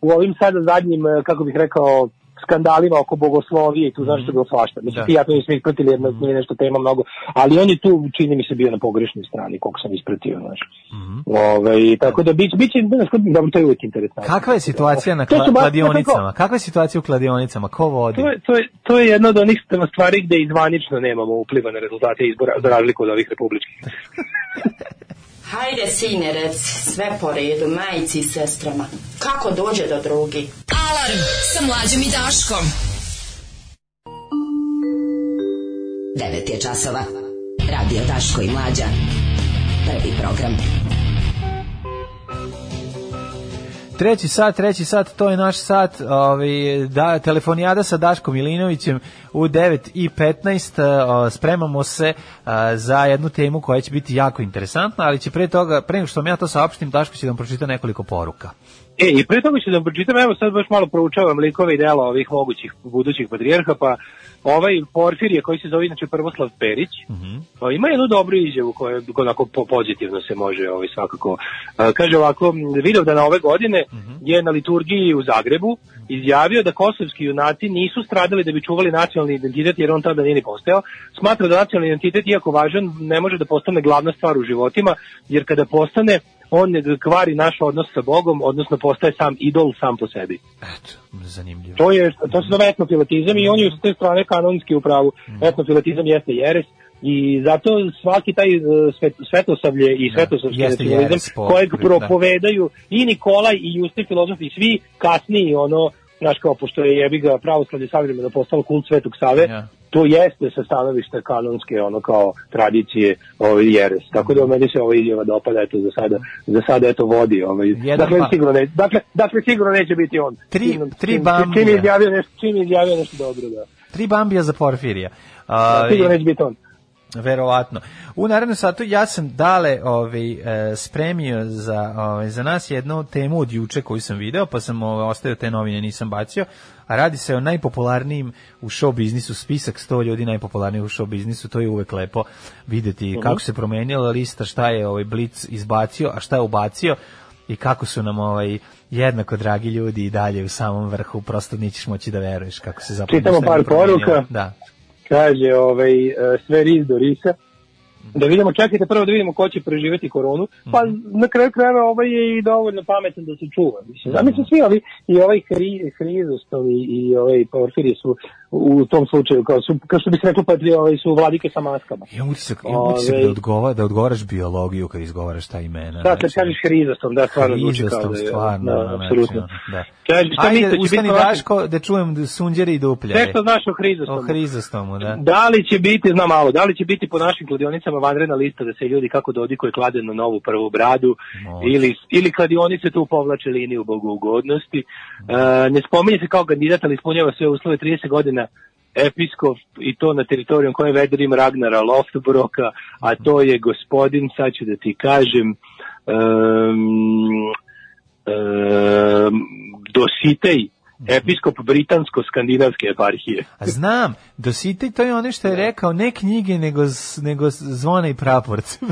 u ovim sada zadnjim, e, kako bih rekao, skandalima oko bogoslovije i tu znaš što je bilo svašta. Mislim, Da. ti ja to nisam ispratili jer mm nije nešto tema mnogo, ali on je tu, čini mi se, bio na pogrešnoj strani, koliko sam ispratio, znaš. Ovaj, tako da biće, biće, znaš, dobro, to je uvijek interesantno. Kakva je situacija na kla- kladionicama? Kakva je situacija u kladionicama? Ko vodi? To je, to, je, to je jedna od onih stvari gde izvanično nemamo upliva na rezultate izbora, za razliku od ovih republičkih. (laughs) Hajde, sine, rec, sve po redu, majici i sestrama. Kako dođe do drugi? Alarm sa mlađom i Daškom. 9 je časova. Radio Daško i Mlađa. Prvi program. Treći sat, treći sat, to je naš sat, ovaj, da, telefonijada sa Daškom Milinovićem u 9 i 15, o, spremamo se a, za jednu temu koja će biti jako interesantna, ali će pre toga, pre nego što vam ja to saopštim, Daško će da vam pročita nekoliko poruka. E, i pre toga ću da vam pročitam, evo sad baš malo proučavam likove i dela ovih mogućih budućih patrijarha, pa ovaj Porfirije koji se zove inače Prvoslav Perić, pa ima jednu dobru izjavu koja onako po- pozitivno se može ovaj, svakako. A, kaže ovako, video da na ove godine je na liturgiji u Zagrebu izjavio da kosovski junaci nisu stradali da bi čuvali nacionalni identitet jer on tada nije ni postojao. Smatra da nacionalni identitet, iako važan, ne može da postane glavna stvar u životima, jer kada postane, on ne kvari naš odnos sa Bogom, odnosno postaje sam idol sam po sebi. Eto, zanimljivo. To je to se zove etnofilatizam i on je s te strane kanonski u pravu. Etnofilatizam jeste jeres i zato svaki taj uh, svet, svetosavlje i svetosavski jeste nacionalizam jeres po- kojeg da. propovedaju i Nikolaj i Justi filozofi i svi kasniji ono znaš kao pošto je jebi ga pravoslavlje savremeno postalo kult Svetog Save Ja. To jeste sa stanovišta kanonske ono kao tradicije ovaj jeres tako da meni se ova izjava dopada eto za sada za sada eto vodi ovaj Jedan dakle pa- sigurno ne, dakle dakle sigurno neće biti on Tri- Čim- tri čim- Bambija. čim je izjavio nešto čim izjavio nešto dobro da Tri bambija za Porfirija. Da, A, sigurno neće biti on. Verovatno. U narednom satu ja sam dale ovaj, e, spremio za, ovaj, za nas jednu temu od juče koju sam video, pa sam ovaj, ostavio te novine, nisam bacio, a radi se o najpopularnijim u show biznisu, spisak 100 ljudi najpopularnijih u show biznisu, to je uvek lepo videti kako se promenila lista, šta je ovaj Blitz izbacio, a šta je ubacio i kako su nam ovaj jednako dragi ljudi i dalje u samom vrhu, prosto nećeš moći da veruješ kako se zapravo Čitamo par poruka. Da. Kaže ovaj, e, sve riz do risa. Da vidimo, čekajte prvo da vidimo ko će preživeti koronu. Pa na kraju krajeva ovaj je i dovoljno pametan da se čuva. Mislim, da mislim svi ovi, i ovaj hri, Hrizostom i, i ovaj Porfirije su u tom slučaju, kao, su, kao što bi se reklo, pa ovaj, su vladike sa maskama. Imam utisak, imam utisak Ove- da, odgova, da odgovaraš biologiju kad izgovaraš ta imena. Da, kad kažeš hrizostom, da, stvarno zvuči kao da je. stvarno, da, apsolutno. znači, ono, da. Kaži, šta Ajde, mislite, će ustani Daško, da čujem sunđere i dupljare. Sve što znaš o. O hrizostomu, da. Da li će biti, znam malo, da li će biti po našim kladionicama vanredna lista da se ljudi kako dodikuje klade na novu prvu bradu Može. ili, ili kladionice tu povlače liniju bogougodnosti. E, ne spominje se kao kandidat, ali ispunjava sve uslove 30 godina episkop i to na teritorijom koje vede Rim Ragnara Loftbroka, a to je gospodin, sad ću da ti kažem, um, um, Dositej, episkop britansko-skandinavske eparhije. A znam, Dositej to je ono što je rekao, ne knjige, nego, nego zvona i praporce. (laughs)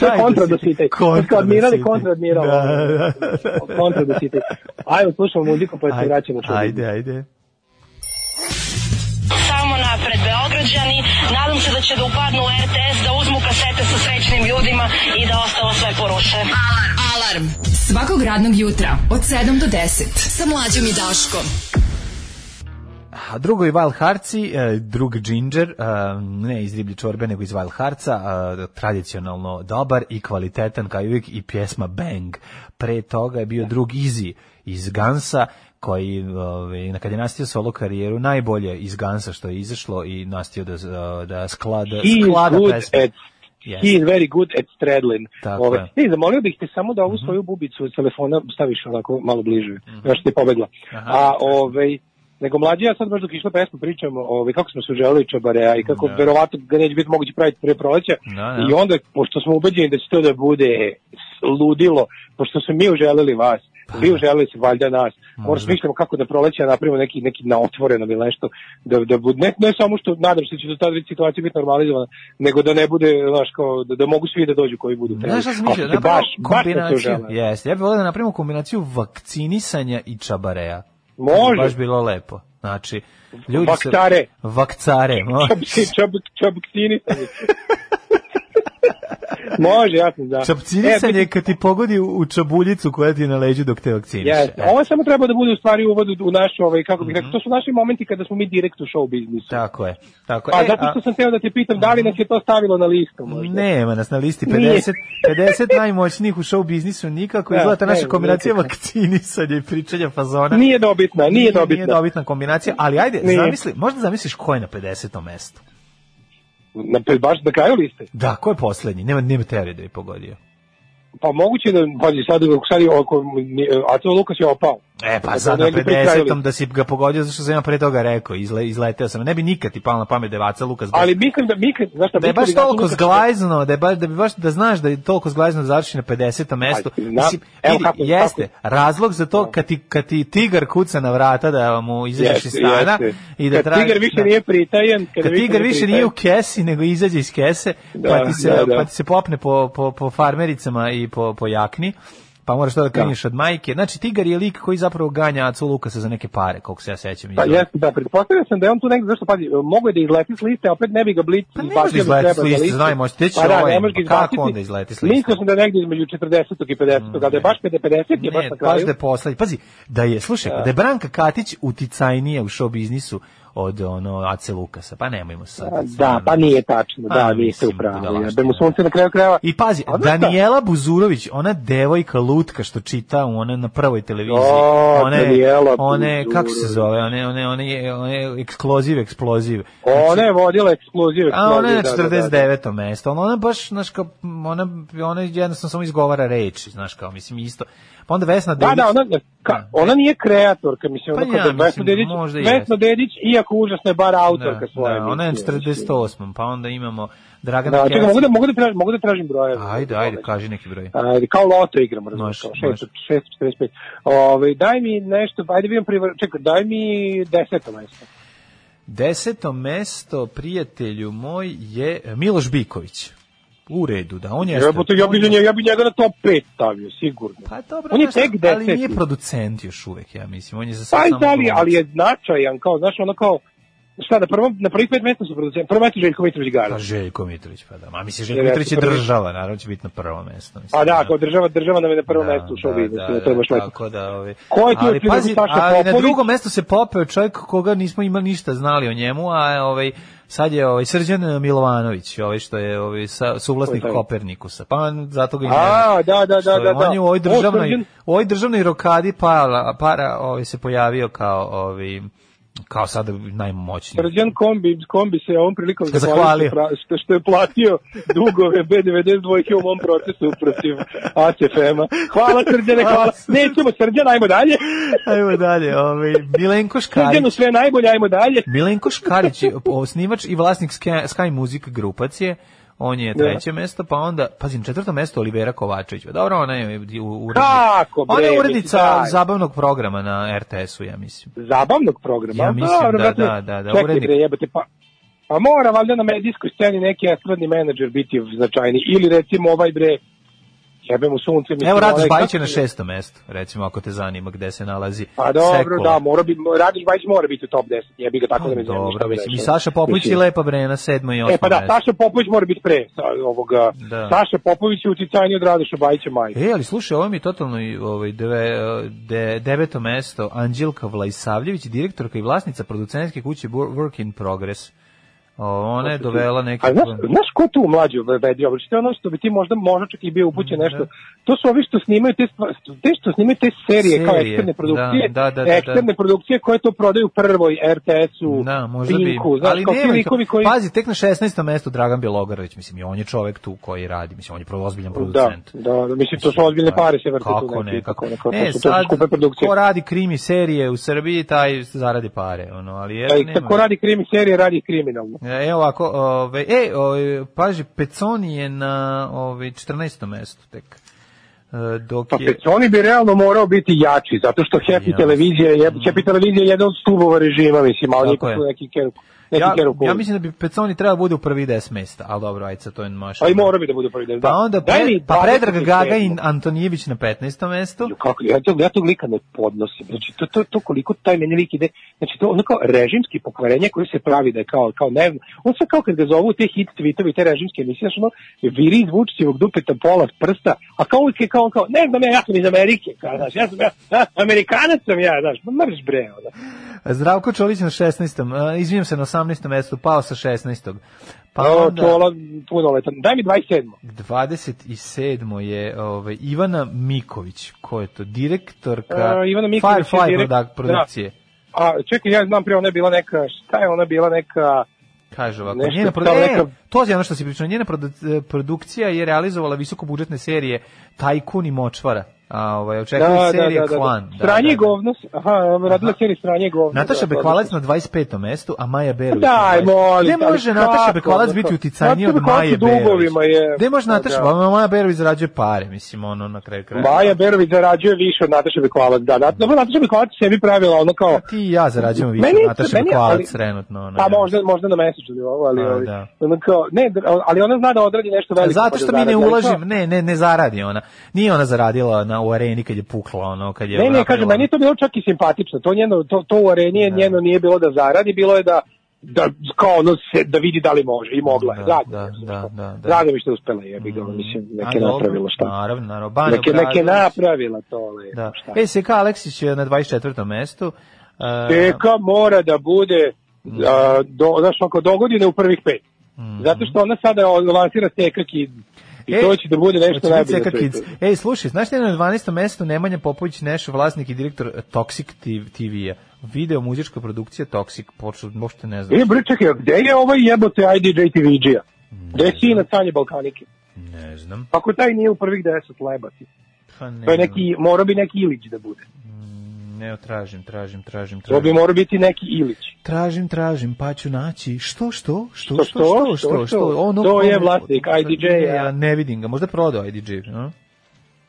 To je kontra Dositej. Kontra Dositej. kontra admiral. Da, da, da. Kontra Dositej. Ajmo, slušamo muziku pa se Ajde, vraćamo. Ajde, ajde. Samo napred Beograđani, nadam se da će da upadnu u RTS, da uzmu kasete sa srećnim ljudima i da ostalo sve poruše. Alarm. Alarm. Svakog radnog jutra od 7 do 10. Sa mlađom i Daškom. A drugo je Wild Harci, e, drug Ginger, e, ne iz riblje čorbe, nego iz Wild Harca, e, tradicionalno dobar i kvalitetan, kao i uvijek, i pjesma Bang. Pre toga je bio drug Easy iz Gansa, koji, ovaj, na kad je nastio solo karijeru, najbolje iz Gansa što je izašlo i nastio da, da sklada, He sklada pesme. Yes. He is very good at straddling. Ove. Mhm. ne, zamolio bih te samo da ovu svoju bubicu od telefona staviš onako malo bliže. Mhm. Još ti je pobegla. A ovaj nego mlađi ja sad baš dok išla pesma pričamo ovaj, kako smo se uželili Čabarea i kako Da. verovatno ga neće biti moguće praviti pre proleća. Da, da. I onda, pošto smo ubeđeni da će to da bude ludilo, pošto smo mi uželili vas, vi uželili se valjda nas, možda smišljamo kako da proleća napravimo neki, neki na otvorenom ili nešto, da, da bude, ne, ne samo što nadam se da će do tada situacija biti normalizovana, nego da ne bude, znaš, kao, da, da mogu svi da dođu koji budu. Znaš šta Napravimo baš, baš kombinaciju. žele. Jeste, ja bih volio da napravimo kombinaciju vakcinisanja i čabareja. Može. Baš bilo lepo. Znači, ljudi Vakcare. se... Vakcare. može. Čab, čab, čabksinisanje. (laughs) Može, jasno, da. Čapcinisanje E, je kad ti pogodi u čabuljicu koja ti je na leđu dok te vakciniše. Jeste. E, Ovo samo treba da bude u stvari uvod u naš, ovaj, kako bih rekao, to su naši momenti kada smo mi direkt u show biznisu. Tako je. Tako. A E, zato što sam teo da te pitam, da li nas je to stavilo na listu možda? Nema nas na listi Nije. 50, 50 najmoćnijih u show biznisu nikako. Da, Izgleda naša kombinacija nije vakcinisanja i pričanja fazona. Nije dobitna, nije Nije dobitna. dobitna kombinacija, ali ajde, Nije. zamisli, možda zamisliš ko je na 50. mestu. Na, baš na kraju liste. Da, ko je poslednji? Nema, nema teorije da je pogodio. Pa moguće da, pazi, sad, sad oko, Aco Lukas je opao. E, pa Dakle, sad na negdje pri kraju 50. da si ga pogodio, zašto sam ja pre toga rekao, izle, izleteo sam. Ne bi nikad ti palo na pamet da je Vaca Lukas. Ali mislim da, mislim, znaš šta, da je baš da toliko Lukas- zglajzno, da je baš da bi baš da znaš da je toliko zglajzno da završi na 50. mestu. Na- Mislim, evo vidi, kako- jeste, razlog za to kad ti, kad ti tigar kuca na vrata da mu izađeš iz stana jeste. i da Kad traži- tigar više da. nije pritajen, kad više tigar više nije u kesi nego izađe iz kese Da, pa ti se da, da. pa ti se popne po, po, po farmericama i po, po jakni pa moraš to da kreneš od majke. Znači, Tigar je lik koji zapravo ganja Acu Lukasa za neke pare, koliko se ja sećam. Pa jeste, da, pretpostavio sam da je on tu negdje, zašto pazi, mogu je da izleti s liste, a opet ne bi ga blic Pa ne može da izleti s liste, znaj, može, ti će Pa da, ovaj, ne pa kako onda izleti s liste? Mislio sam da je negdje između 40. i 50. ali da je baš 50 je baš Ne, na baš kraju. da je poslednji. Pazi, da je, slušaj, Da. da je Branka Katić uticajnija u show biznisu od ono Ace Lukasa, pa nemojmo sad. Da, pa nije tačno, da, A, niste mislim, upravo. budalaština. Da mu sunce na kraju krajeva. I pazi? Daniela Buzurović, ona devojka lutka što čita u ona na prvoj televiziji. O, one, Daniela one kako se Buzurović. zove, one one one one eksploziv eksploziv. Ona je vodila eksploziv. A ona je na eksploziv, da, da, da, da. 49. mesto, ona baš, znaš, kao, ona, ona jednostavno samo izgovara reči, znaš, kao, mislim, isto. Pa onda Vesna Da, Dedić, da, ona, ka, ona nije kreatorka, mislim, Pa ona ja kao da Vesna Dedić, Vesna. Dedić, iako užasna je bar autorka da, svoje. da, ona je na emisije, mislim. 48. Pa onda imamo Dragana Da, čekaj, mogu da, mogu da, tražim, mogu da tražim brojeve. Ajde, ajde, kaži neki broj. Ajde, kao loto igramo, razumiješ, Može, kao 6, 645. Ove, daj mi nešto, ajde vidim privar, čekaj, daj mi deseto mesto. Deseto mesto, prijatelju moj, je Miloš Biković. U redu, da, on je... Ja, ja, bi, za njega, ja bi njega na top 5 stavio, sigurno. Pa dobro, on je tek. Ali nije producent još uvek, ja mislim. On je za sad Pa samo da, ali, glumac. ali je značajan, kao, znaš, ono kao, šta, na, prvom, na prvih pet mesta su producenti, prvo mesto Željko Mitrović Gara. Pa Željko Mitrović, pa da. Ma mislim, Željko Mitrović je država, naravno će biti na prvo mesto. Mislim, Pa da, kao država, država nam je na prvom mestu u show da, biznisu, da, to je baš da, lepo. tako da, ovaj. Ko je tu ali otprilike pazi, Saša ali na Popović? drugom mestu se popeo čovjek koga nismo imali ništa znali o njemu, a ovaj sad je ovaj Srđan Milovanović, ovaj što je ovaj sa, suvlasnik? Kopernikusa. Pa on zato ga i ne A, da, da, da, da, da. On je u ovoj državnoj, u ovoj državnoj rokadi para, para ovaj, se pojavio kao ovaj, kao sada najmoćniji. Srđan Kombi, Kombi se ovom prilikom Zahvalio. što, što, je platio dugove B92 dvojke u mom procesu protiv ACFM-a. Hvala Srđane, hvala. Nećemo Srđan, ajmo dalje. Ajmo dalje, ovaj, Milenko Srđanu Škarić. sve najbolje, ajmo dalje. Milenko Škarić je osnivač i vlasnik Sky, Sky Music grupacije. On je Da. treće mesto, pa onda, pazim, četvrto mesto Olivera Kovačević. Pa Dobro, ona je u- u- urednik. Kako, bre, Ona je urednica zabavnog programa na RTS-u, ja mislim. Zabavnog programa. Ja mislim Dobro, da, da, da, da, Čekaj bre, jebote, pa Pa mora valjda na medijskoj sceni neki estradni menadžer biti značajni. Ili recimo ovaj bre, jebe mu sunce. mislim, Evo, Radoš onaj- Bajić je na šestom mestu, recimo, ako te zanima gde se nalazi. Pa dobro, Sekula. da, mora bi, Radić Bajić mora biti u top 10. Jebi ga tako da me zanima Dobro, mislim, i. Saša Popović i Mislim, Lepa Brena, sedmo i osmo E pa da. Saša Popović mora biti pre sa ovoga. Da. Saša Popović je uticajniji od Radoša Bajića majka. E, ali slušaj, ovo mi je totalno i, ovaj, deve, de, deveto mesto, Anđelka Vlajsavljević, direktorka i vlasnica producentske kuće Wor- Work in Progress. Ona je dovela neke... A znaš, znaš ko tu mlađu vedi oblači? To je ono što bi ti možda, možda čak i bio upućen nešto. To su ovi što snimaju te, stva- te što snimaju te serije, kao Serije, eksterne produkcije. da, da, da, da, eksterne produkcije koje to prodaju prvoj RTS-u, Da, možda bi. Pinku. Znaš, ali kao ti likovi koji... pazi, tek na 16. mestu Dragan Bjelogarović, mislim, i on je čovek tu koji radi, mislim, on je prvo ozbiljan Da, producent. da, da, mislim, to su ozbiljne pare se vrte tu. Kako neki, ne, kako tako, ne, su, to su sad, ko radi krimi serije u Srbiji, taj zaradi pare, ono, ali jedno Ej, nema. Ko radi krimi serije, radi kriminalno. E, Evo ovako, ove, e, ove, paži, Peconi je na ove, 14. mestu tek. E, dok Pa je... Peconi bi realno morao biti jači, zato što Happy Ja. televizija je, Happy televizija je jedan od stubova režima, mislim, ali Tako ipak je. su neki keru, neki Ja, keru ja mislim da bi Peconi trebao bude u prvi 10 mesta, ali dobro, ajde sad to je maš. Pa i mora bi da bude prvi dan. Pa onda Daj pre, mi pa Predrag 27. Gagajin Antonijević na 15. mestu. kako ja tog, ja tog lika ne podnosim. Znači, to, to, to koliko taj meni lik ide, znači to ono kao režimski pokvarenje koji se pravi da je kao, kao ne, on sve kao kad ga zovu te hit tweetovi, te režimske emisije, znači ono, viri iz Vučićevog dupeta pola prsta, a kao uvijek je kao, kao, ne znam ja, ja sam iz Amerike, kao, znaš, ja sam, ja, ja, Amerikanac sam ja, znaš, mrš bre, ono. Zdravko Čolić na 16. Uh, izvijem se na 18. mestu, pao sa 16. Pa Pa onda Čola, punoletan, daj mi 27. 27. je ovaj, Ivana Miković, ko je to? Direktorka A, Ivana Miković Firefly direkt- produk- produkcije. A, čekaj, ja znam prije, ona je bila neka, šta je ona bila neka, Kaže ovako, Nešto njena produ... neka- e, to je ono što si pričao, njena produ- produkcija je realizovala visokobudžetne serije Tajkun i Močvara. A ovaj očekuju serije Klan. Stranje i govno, aha, radila seriju Stranje govno. Nataša da, Bekvalac na 25. mestu, a Maja Berović. Daj, 20. molim, Gde može Nataša Bekvalac biti uticajniji od Nataša Maje Berović? je. Gde može Nataša, da. Maja Berović zarađuje pare, mislim, ono na kraju kraja. Maja Berović zarađuje više od Nataše Bekvalac, da. Nat- Dobro, Nataša Bekvalac sebi pravila ono kao... Ti i ja zarađujemo više Meni- od Nataša meni- Bekvalac ali- trenutno. Ono, Pa možda, možda na nivou, ali, A, ali, da. ono kao, ne, ali ona zna da odradi nešto veliko. Zato pa da što mi ne kao- ne, ne, ne zaradi ona. Nije ona zaradila na u areni kad je pukla, ono, kad je Ne, ne, kažem, meni je to bilo čak i simpatično. To njeno, to, to u areni je njeno nije bilo da zaradi, bilo je da da kao ono se, da vidi da li može i mogla je. Da, da, da, da, da. drago mi što je uspela, jebi ga, mislim, A, neke napravila šta. Naravno, naravno. Bane Neke, neke napravila to, lepo, Da. šta. E, SK Aleksić je na 24. mestu. E, Teka mora da bude a, do, znaš, oko do godine u prvih pet. Zato što ona sada lansira Teka Kid. I E, to će da bude nešto najbolje. Ej, slušaj, znaš je na 12. mestu Nemanja Popović Nešo, vlasnik i direktor eh, Toxic TV-a. Video muzička produkcija Toxic, počeo, možete ne znam. E, bre, čekaj, gde je ovaj jebote IDJ TV-đija? Gde je sin od Sanje Balkanike? Ne znam. Ako taj nije u prvih deset lebati. Pa ne, To je neki, mora bi neki Ilić da bude. Ne, tražim, tražim, tražim, To bi tražim. mora biti neki Ilić. Tražim, tražim, pa ću naći. Što, što? Što, Što, što, što, što, što, što? što? Ono, To je vlasnik IDJ-a. Ne, ja ne vidim ga, možda prodao IDJ, no?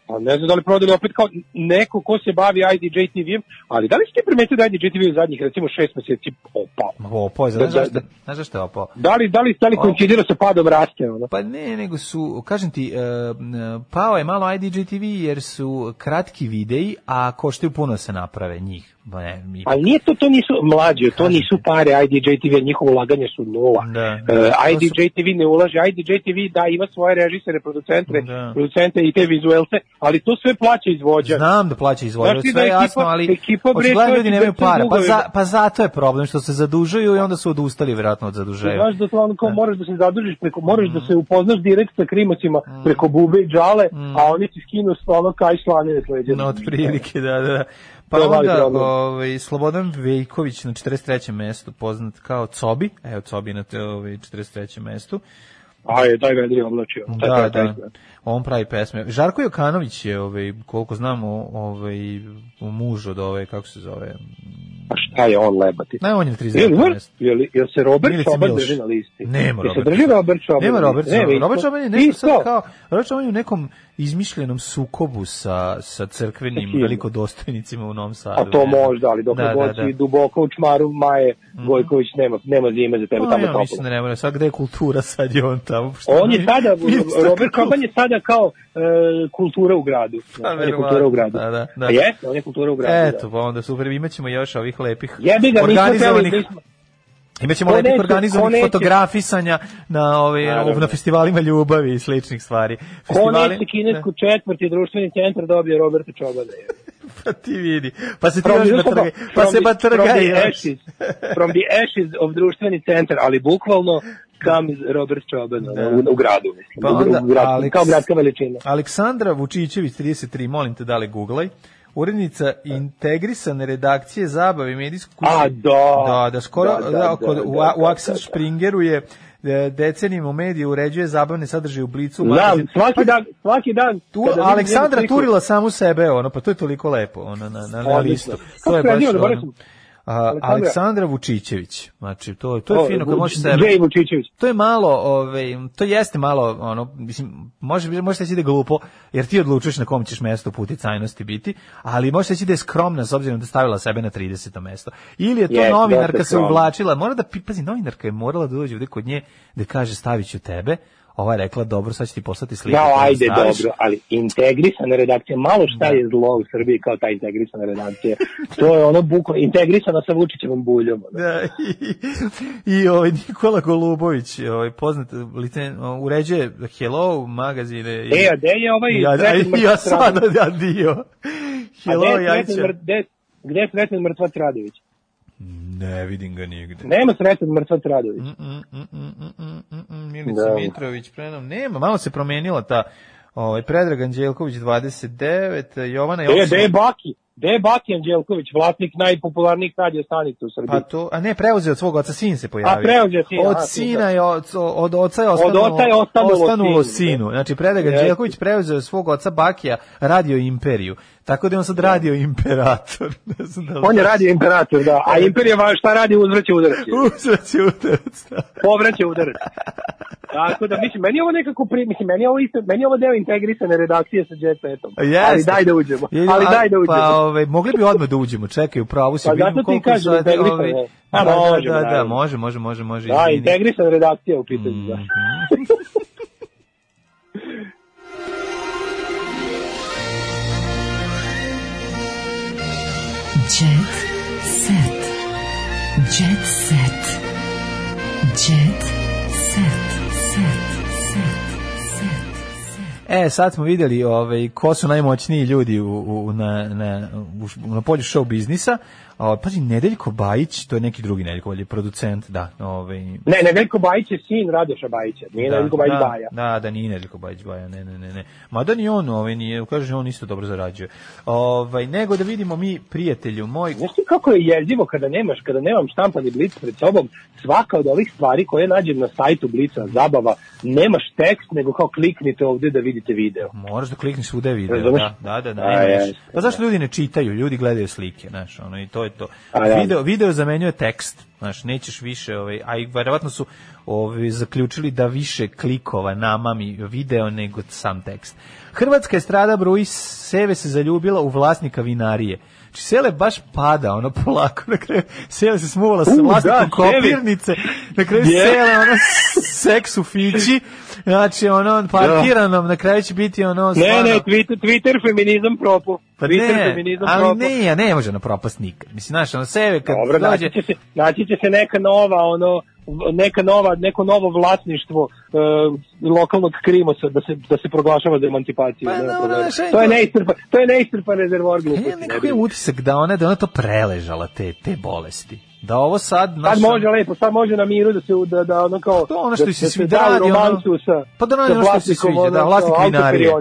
Pa ne znam da li prodali opet kao neko ko se bavi IDJ TV-em, ali da li ste primetili da IDJ TV u zadnjih recimo šest meseci opao? Opao je, znaš Da, da, zašto, znaš zašto je opao? Da li, da li, da li koincidira sa padom raste? Ono? Pa ne, nego su, kažem ti, m, pao je malo IDJ TV jer su kratki videi, a koštaju puno da se naprave njih. Ba ne, mi- Ali nije to, to nisu mlađe, to nisu pare IDJ TV, njihovo ulaganje su nula. Da. E, IDJ TV ne ulaže, IDJ TV da ima svoje režisere, producente, Da. producente i te vizuelce, ali to sve plaća izvođač. Znam da plaća izvođač, Znaš ti sve da je ekipa- jasno, ali ekipa, bre, očigledno ljudi nemaju para. Pa, za, pa zato je problem što se zadužuju i onda su odustali vjerojatno od zaduženja. Znaš da to ono kao moraš da se zadužiš preko, moraš da se upoznaš direkt sa krimocima preko bube i džale, a oni ti skinu ono kaj slanine s leđa. No, otprilike, da, da. da. Pa To je onda problem. ovaj, Slobodan Vejković na 43. mestu, poznat kao Cobi, evo Cobi na te, ovaj, 43. mestu. Aj, daj vedri oblačio. Da, da. On pravi pesme. Žarko Jokanović je, ovaj, koliko znamo, ovaj, muž od ove, kako se zove? A šta je on lebati? Ne, on je na Jel, 39. mestu. jel, jel se Robert Milš. drži na listi? Nema Robert drži. Robert Čoban? Nema Robert. Nema, Robert. Čoban je nešto sad kao, Robert Čoban je u nekom izmišljenom sukobu sa, sa crkvenim velikodostojnicima u Novom Sadu. A to ne znam. možda, ali dok Da, da, da, god da. si duboko u čmaru Maje Gojković nema, nema zime za tebe, Pa, tamo je ja toplo. mislim da ne mora. Sad gde je kultura, sad je on tamo. On je sada, (laughs) je sad Robert kao- Čoban je kao e, kultura u gradu. Pa, on je kultura u gradu. da, da, da. A jeste, on je kultura u gradu. Eto, pa onda super, imaćemo još ovih lepih Jebi ga, organizovanih nismo- Imaćemo lepih organizovanih fotografisanja na ove Naravno. na festivalima ljubavi i sličnih stvari. Festivali neće kinesku četvrti društveni centar dobije Roberta Čobana. (laughs) pa ti vidi. Pa se ti From još the- batrga, pa se the- batrga from the ashes, from the ashes of društveni centar, ali bukvalno comes Robert Čoban Da. u, u gradu, mislim. Pa onda u grad, Aleks- kao gradska veličina. Aleksandra Vučićević 33, molim te da li googlaj. Urednica integrisane redakcije zabave i medijsku kuću. A, da. Da, da skoro, Da, da, da, kod, da, u, da, u da, Axel da, da. Springeru je e, decenijima u mediju uređuje zabavne sadržaje u Blicu. Magazin. svaki Pa, dan, svaki dan. Tu, Aleksandra sliku- turila samu sebe, ono, pa to je toliko lepo, ono, na, na, na listu. Kako To je baš, ono, Aleksandra? Vučićević, znači, to, to je fino kad može. Džej Vučićević. To je malo, ovaj, to jeste malo, ono, mislim, može, može se da je glupo, jer ti odlučuješ na kom ćeš mesto puticajnosti biti, ali može se da je skromna s obzirom da stavila sebe na 30. mesto. Ili je to Jeste, novinarka se uvlačila, mora da, pazi, novinarka je morala da dođe ovde kod nje, da kaže stavit ću tebe, ova je rekla, dobro, sad ću ti poslati sliku. Koju ajde, staviš. dobro, ali integrisana redakcija, malo šta je zlo u Srbiji kao ta integrisana redakcija. To je ono buko, integrisana sa Vučićevom buljom. ono. Da, i, i ovaj Nikola Golubović, ovaj poznat lice, uređuje Hello magazine. i- E, a gde je ovaj Ja, ja, ja sada Radović? ja dio. Hello, a gde je ja Sreten mrt- gde- je Sreten mrtvac Radović? Ne vidim ga nigde. Nema Sreten mrtvac Radović. Mm, mm, mm, mm, mm, mm, Milica Da. Mitrović prenom. Nema, malo se promenila ta ovaj Predrag Anđelković 29, Jovana Gde je, gde je. Baki? Gde je Baki Anđelković, vlasnik najpopularnijih radio stanica u Srbiji? Pa to, a ne, preuzeo od svog oca, sin se pojavio. A, preuzeo sin, Od aha, sina je, od, od oca je ostanulo, oca je ostanulo ostanulo sinu, sinu. Znači, Predrag Jeste. Anđelković preuzeo od svog oca Bakija radio imperiju. Tako da je on sad radio imperator. (laughs) ne znam da On je radio imperator, da. A imperija šta radi? Uzvraća udarac. (laughs) Uzvraća udarac, da. Povraća udarac. Tako da, mislim, meni je ovo nekako pri, mislim, meni je ovo isto, meni je ovo deo integrisane redakcije sa Jet Setom. Jeste. Ali daj da uđemo. Ali daj da uđemo. Pa, ovaj, mogli bi odmah da uđemo, čekaj, u pravu si, Pa vidimo ti koliko kažem, integrisano, ovaj, ne. da, A, da, možemo, da, da, naravno. može, može, može, može, Da, izvini. integrisana redakcija u pitanju, Mhm. da. Jet set. Jet set. E, sad smo vidjeli ovaj, ko su najmoćniji ljudi u, u, na, na, u, na polju show biznisa. O, pazi, Nedeljko Bajić, to je neki drugi Nedeljko, ali producent, da. Ovaj, Ne, Nedeljko Bajić je sin Radoša Bajića, nije Nedeljko Bajić da, Baja. Da, da, nije Nedeljko Bajić Baja, ne, ne, ne, ne. Mada ni on, ovaj, nije, kaže, on isto dobro zarađuje. Ovaj, nego da vidimo mi, prijatelju moj, Znaš ti kako je jezivo kada nemaš, kada nemam štampani blic pred sobom, svaka od ovih stvari koje nađem na sajtu Blica zabava, nemaš tekst, nego kao kliknite ovdje da vidite video. Moraš da klikneš svuda video, da, da, da, da A, nema više. jeste, Pa zašto ljudi ne čitaju, ljudi gledaju slike, znaš, ono, i to je to. A. Video, video zamenjuje tekst, znaš, nećeš više, ovaj, a i verovatno su ovi, zaključili da više klikova namami video nego sam tekst. Hrvatska estrada broji Seve se zaljubila u vlasnika vinarije. Znači, Sele baš pada, ono, polako, na kraju, Sele se smuvala sa vlasnikom da, Sevi. kopirnice, na kraju Je. Sele, ono, seks u fići, znači, ono, parkiranom, na kraju će biti, ono, Ne, stvarno- ne, Twitter, Twitter feminizam propu. Pa Twitter ne, feminizam ali propu. ne, ja ne može na propast nikad. Mislim, znaš, ono, Seve kad Dobro, dođe... naći će, se, naći će se neka nova, ono, neka nova, neko novo vlasništvo e, lokalnog krimosa da se, da se proglašava za emancipaciju. Pa, nema znaš, aj, to, je neistrpan, to je neistrpan rezervoar gluposti. Ja ne nekako imam utisak da ona, da ona to preležala, te, te bolesti. Da ovo sad... Sad naša- može lepo, sad može na miru da se da da ono kao To ono što da, se da svi da radi, ono- sa Pa da sa ono što se sviđa, da, ono, vlasnik kao vinarije.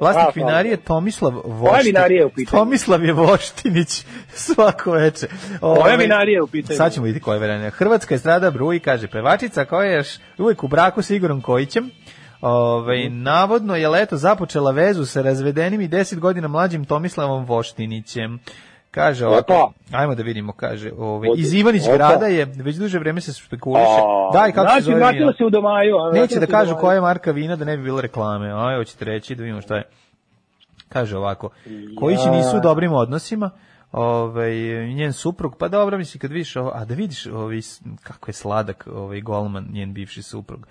Vlasnik A, vinarije Tomislav Voštinić. vinarije u pitanju? Tomislav je Voštinić (laughs) svako veče. Koja Ovaj, vinarija u pitanju? Sad ćemo vidjeti koja je vinarija. Hrvatska estrada bruji, kaže pevačica koja je uvijek u braku s Igorom Kojićem. Ovaj, navodno je leto započela vezu sa razvedenim i 10 godina mlađim Tomislavom Voštinićem. Kaže ovako, Opa. ajmo da vidimo, kaže, ovaj, iz Ivanić opa. grada je, već duže vreme se spekuliše. A, Daj, kako se znači, zove vratila vino? se u domaju. a, Neće da se kažu koja je marka vina da ne bi bilo reklame. Aj, hoćete reći da vidimo šta je. Kaže ovako, koji će nisu u dobrim odnosima, ovaj, njen suprug, pa dobro, misli, kad vidiš ovo, a da vidiš ovaj, kako je sladak ovaj, golman, njen bivši suprug.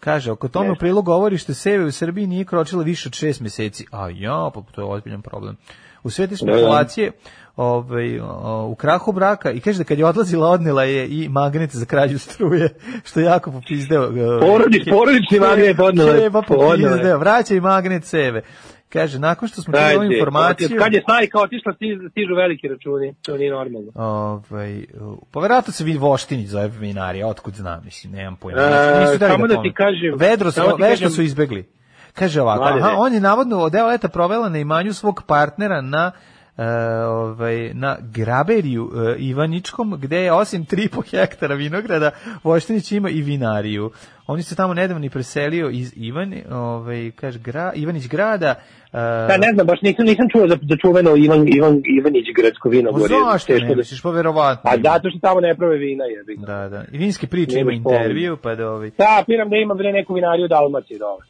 Kaže, oko tome u prilogu govori što Seve u Srbiji nije kročila više od šest meseci. A ja, pa to je ozbiljan problem. U sve te spekulacije, ovaj, u krahu braka, i kaže da kad je odlazila, odnela je i magnet za krađu struje, (laughs) (laughs) što je jako popizdeo. Porodič- porodični magnet odnela je. Keba popizdeo, vraća i magnet Seve. Kaže, nakon što smo čuli ovu informaciju... Kad je snajka otišla, stižu, veliki računi. To nije normalno. Ovaj, pa verovatno se vidi Voštinić zove vinarija, otkud znam, mislim, nemam pojma. E, Nisu dali samo da ti kažem- Vedro su, samo ti kažem- su izbegli. Kaže ovako, aha, on je navodno deo leta provela na imanju svog partnera na e, ovaj, na Graberiju e, Ivaničkom, gde je osim 3,5 hektara vinograda, Voštinić ima i vinariju. Oni se tamo nedavno i preselio iz Ivan, ovaj, kaže, gra, Ivanić grada. e, Da, ne znam, baš nisam, nisam čuo za, za čuveno Ivan, Ivan Ivanić gradsko vino. Gore. zašto ne da- misliš, pa verovatno. A zato što tamo ne prave vina, jebi. ga. Da, da. I vinske priče ima intervju, pa da ovaj... Da, piram da ima neku vinariju u Dalmaciji, dobro.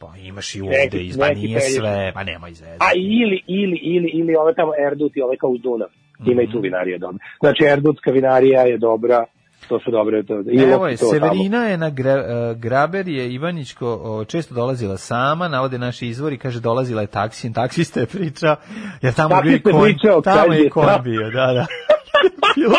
Pa imaš i ovde, izba neki nije peljež. sve, pa nema izvede. A ili, ili, ili, ili ove tamo Erdut i ove kao uz Dunav. Ima i tu vinarija dobra. Znači, Erdutska vinarija je dobra, to su dobre. To, i Evo je, to tamo. Severina je na gra, e, Graber je Ivanićko o, često dolazila sama, navode naši izvori, kaže dolazila je taksijem, taksista je pričao, jer tamo je konj, pričao, tamo je konj da. bio, da, da. (laughs) bilo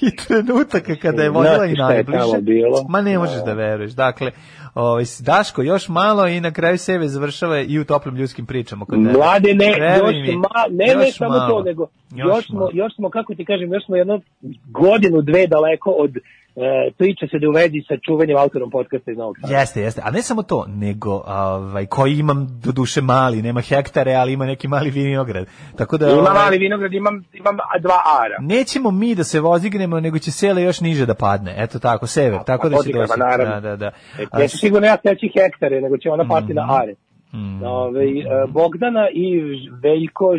i trenutaka kada je vodila Znate i najbliže. tamo? Ma ne možeš da veruješ. Dakle, ovaj, Daško još malo i na kraju sebe završava i u toplim ljudskim pričama. Kod tebe. Mlade, ne, još, mi, ma, ne, ne još samo malo. to, nego Još još, smo, malo. još smo, kako ti kažem, još smo jedno godinu, dve daleko od e, priča se da je u vezi sa čuvanjem autorom podcasta iz Novog Sada. Jeste, jeste. A ne samo to, nego ovaj, koji imam do duše mali, nema hektare, ali ima neki mali vinograd. Tako da, Ima ovaj, mali vinograd, imam, imam dva ara. nećemo mi da se vozignemo, nego će sele još niže da padne. Eto tako, sever. Tako da će doći. Da, da, da. E, A Neću sigurno ja steći hektare, nego će ona pati Mhm. na are. Ove, e, Bogdana i Veljko e,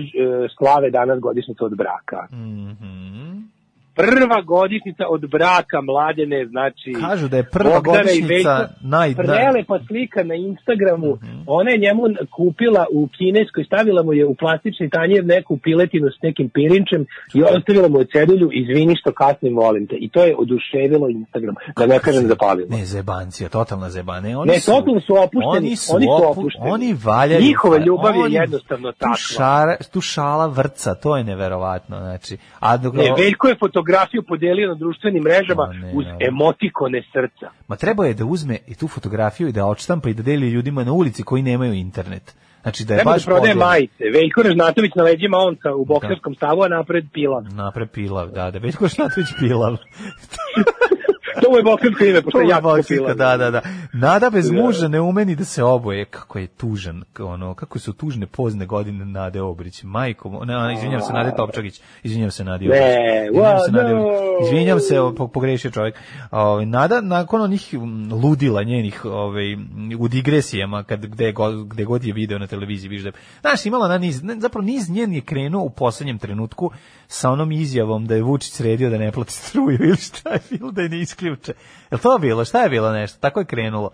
slave danas godišnicu od braka. Mhm. Prva godišnjica od braka mladene, znači... Kažu da je prva Bogdana i godišnjica naj- Prelepa slika na Instagramu, Mhm. ona je njemu kupila u kineskoj, stavila mu je u plastični tanjer neku piletinu s nekim pirinčem i ostavila mu je cedulju, izvini što kasnim, molim te. I to je oduševilo Instagram, da ne kažem zapalilo. Ne, zebancija, totalna zebana. Ne, oni Ne, su, totalno su opušteni, Oni su, oni su opu- opušteni. Oni valjaju. Njihova ljubav je oni- jednostavno tu takva. Šara, tu šala vrca, to je neverovatno. Znači, a dok, Ne, Veljko je fotografiju podelio na društvenim mrežama Ma ne, uz ne. emotikone srca. Ma treba je da uzme i tu fotografiju i da odštampa i da deli ljudima na ulici koji nemaju internet. Znači da je Treba da baš prodaje podeli. majice. Veljko Režnatović na leđima onca u bokserskom stavu, a napred pilav. Napre pilav, da, da, Veljko Šnatović pilav. (laughs) To mu je boksersko ime, pošto To je je jako pilav. da, da, da. Nada bez Da. muža ne umeni da se oboje. Kako je tužan, ono, kako su tužne pozne godine Nade Obrić. Majko, mo- ne, izvinjam se, Nade Topčagić. Izvinjam se, Nadi Ne, Obrić. Izvinjam se, no. Obrić. Izvinjam se, po- pogrešio čovjek. Ovaj, Nada, nakon onih ludila njenih ovaj, u digresijama, kad, gde, god, gde god je video na televiziji, viš da, znaš, imala na niz, ne, zapravo niz njen je krenuo u poslednjem trenutku sa onom izjavom da je Vučić sredio da ne plati struju (laughs) ili šta je bilo da je ne iskriv, juče. Jel to bilo? Šta je bilo nešto? Tako je krenulo.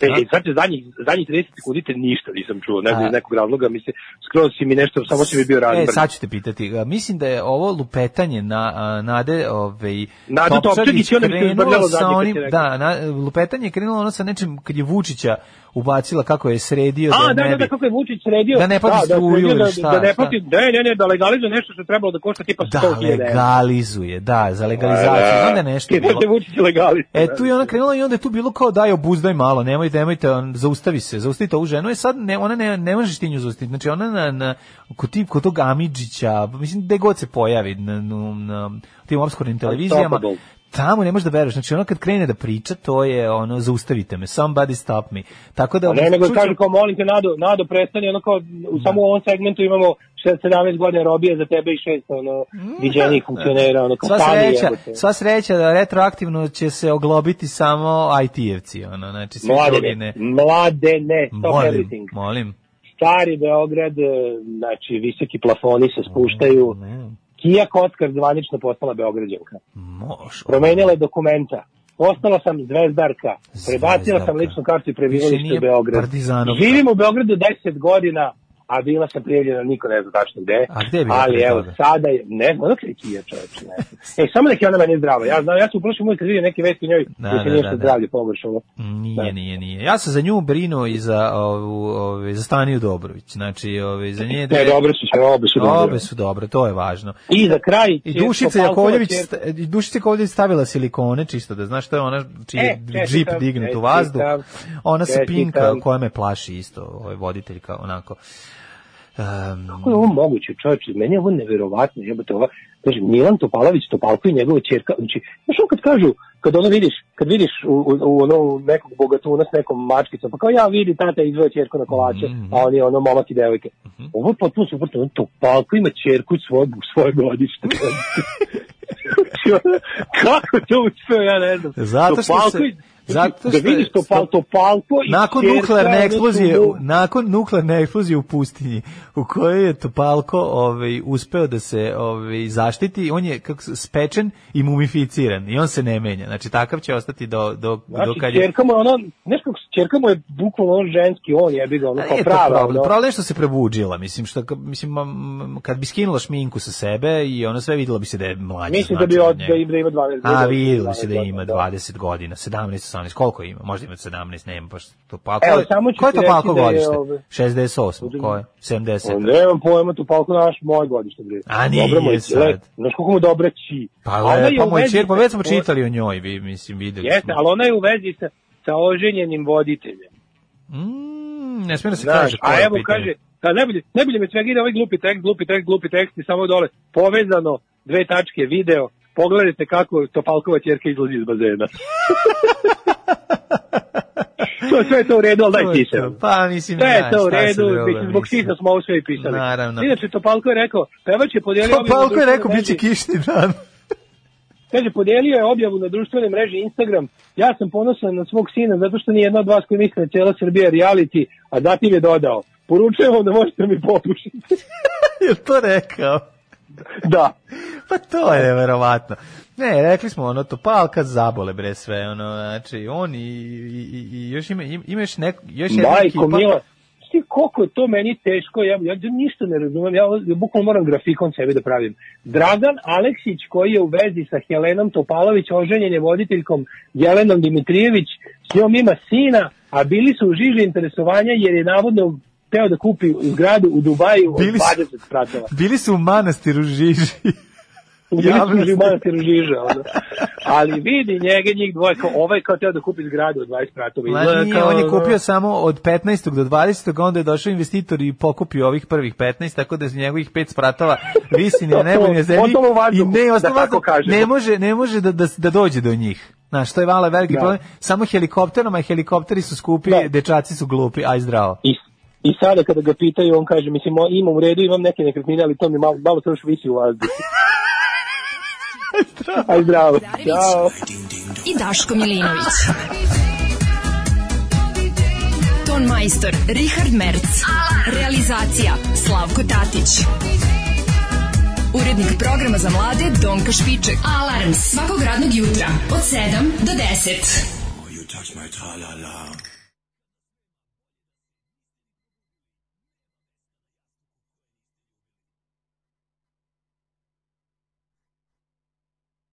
E, znači, zadnjih, zadnjih 30 sekundi te ništa nisam čuo, ne znam iz nekog razloga, mi se, skroz si mi nešto, samo si mi bio E, razbrn. sad ću te pitati. Mislim da je ovo lupetanje na a, Nade, ovaj Nade Topčagić krenulo sa onim, da, na, lupetanje je krenulo ono sa nečim kad je Vučića ubacila kako je sredio A, da, da, ne da, bi da, kako je Vučić sredio. Da ne plati da, struju sredio ili da, šta, Da ne šta? plati, ne, ne, ne, da legalizuje nešto što je trebalo da košta tipa 100.000 da legalizuje, da, za legalizaciju. Onda je nešto (laughs) Ti bilo. Vučić legalizuje. E tu je ona krenula i onda je tu bilo kao daj obuzdaj malo, nemojte, nemojte, on, zaustavi se, zaustavite ovu ženu. E sad ne, ona ne, ne možeš ti nju zaustaviti. Znači ona na, na kod, tip, kod tog Amidžića, mislim gde god se pojavi na, na, na tim obskurnim televizijama. Tamo ne možeš da veruješ. Znači ono kad krene da priča, to je ono zaustavite me, somebody stop me. Tako da ne, nego kaže kao molim te Nado, Nado prestani, ono kao u samo u ovom segmentu imamo 17 godina robije za tebe i šest ono viđenih funkcionera, ono kao Sva sreća, jebote. sva sreća da retroaktivno će se oglobiti samo IT-evci, ono, znači drugi Mladene, ne. mladene, stop Molim, everything. molim. Stari Beograd, e, znači visoki plafoni se spuštaju. Kija Kockar zvanično postala Beograđanka. Može. Promenila je dokumenta. Postala sam zvezdarka. Prebacila sam ličnu kartu i prebivalište u partizanovka. Živim u Beogradu 10 godina, a bila sam prijavljena, niko ne zna tačno gde. A gde je bila Ali evo, toga? sada je, ne znam, odakle je Kija čoveče, ne znam. (laughs) E, samo nek je ona meni zdrava. Ja znam, ja se uplašim uvijek kad vidim neke vesti njoj, Da, da, se da, nešto da, da. zdravlje pogoršalo. Nije, nije, nije. Ja sam za nju brinuo i za ovu, ove, za Staniju Dobrović. Znači, ove, za nje... Ne, dobre su sve, obe su dobre. Obe su dobre, to je važno. I za kraj... I Dušica Jakovljević, sta- Dušica Jakovljević stavila silikone, čisto da znaš što je ona, čiji E, džip dignut u vazduh. čestitam, Ona se pinka koja me plaši isto, ovaj voditeljka, onako. Um, Kako je ovo moguće, čovječe, meni je ovo neverovatno, jebote, ova, kaže, Milan Topalović, Topalko i njegova čerka, znači, znaš ono kad kažu, kad ono vidiš, kad vidiš u, u, u ono nekog bogatuna s nekom mačkicom, pa kao ja vidi tata izveo čerku na kolače, Mhm. a on je ono momak i devojke. Ovo je potpuno suprotno, on Topalko ima čerku svoje, svoje godište. (laughs) (laughs) Znači, ono, Kako to uspeo, ja ne znam. Zato što Topalko se- zato da što- vidiš Topal, Topalko i nakon čerka, nuklearne eksplozije, u- nakon nuklearne eksplozije u pustinji, u kojoj je Topalko ovaj uspeo da se ovaj zaštiti, on je kako spečen i mumificiran i on se ne menja. Znači takav će ostati do do do Znači, kad je čerka mu znaš kako, čerka mu je bukvalno on ženski, on je ga, ono, kao to prava. problem. ono. Problem što se prebuđila, mislim što mislim kad bi skinula šminku sa sebe i ona sve videla bi se da je mlađa. Mislim da bi značajno od, od da ima, da ima 12 A godina. vidjeli se da 12 ima godina, 20 godina, 17, 18, koliko ima? Možda ima 17, nema baš to pa. Evo, je, samo ću ko je to palko da je, godište? ove- 68, ko je? 70. On nemam pojma, tu palko naš moj godište, bre. A nije Dobro mu je, sad. le- Znaš koliko mu dobra či. Pa A ona je lepa u moj čer, pa već smo čitali o njoj, vi, mislim, videli Jeste, smo. ali ona je u vezi sa, sa oženjenim voditeljem. Mm, ne smije da se Znaš, kaže a je evo pitanju. kaže, da najbolje, najbolje me svega ide ovaj glupi tekst, glupi tekst, glupi tekst i samo dole, povezano, dve tačke, video, pogledajte kako Topalkova ćerka izlazi iz bazena. (laughs) to sve je to u redu, ali daj to. Pa, mislim, Sve je da, to u redu, mislim, zbog sisa smo ovo sve i pisali. Naravno. Inače, Topalko je rekao, pevač je podijelio... Pa Palko je rekao, bit će kišni dan. (laughs) Kaže, podijelio je objavu na društvenoj mreži Instagram. Ja sam ponosan na svog sina zato što nije jedna od vas koji misle da je cijela Srbija reality, a zatim je dodao. Poručujem vam da možete mi popušiti. (laughs) je to rekao? (laughs) da. Pa to je neverovatno. Ne, rekli smo ono to palka zabole bre sve ono znači on i, i, i- još ima ima ima još neko još jedna Majko ekipa. Mila, ti koliko je to meni teško, ja, ja ništa ne razumem, ja, ja bukvalno moram grafikon sebi da pravim. Dragan Aleksić koji je u vezi sa Helenom Topalović, oženjen je voditeljkom Jelenom Dimitrijević, s njom ima sina, a bili su u žiži interesovanja jer je navodno teo da kupi zgradu u Dubaju od Bili su- 20 spratova. Bili su u manastiru Žiži. Su Javnosti. u manastiru žiža. Ono. Ali vidi njega, njih dvoje, kao, ovaj kao teo da kupi zgradu od 20 spratova. Ma nije, kao, on je kupio samo od 15. do 20. onda je došao investitor i pokupio ovih prvih 15, tako da iz njegovih pet spratova visi na nebu i na zemlji u i ne, da ostalo kažemo. ne može, ne može da, da, da dođe do njih. Znaš, to je vala veliki Da. problem. Samo helikopterom, a helikopteri su skupi, dečaci su glupi, aj zdravo. I, I sada kada ga pitaju, on kaže, mislim, imam u redu, imam neke nekretnine, ali to mi malo, malo to još visi u vazduhu. Aj zdravo. Ćao. i Daško Milinović. Ton majstor Richard Merc. Realizacija Slavko Tatić. Urednik programa za mlade Donka Špiček. Alarms svakog radnog jutra od 7 do 10.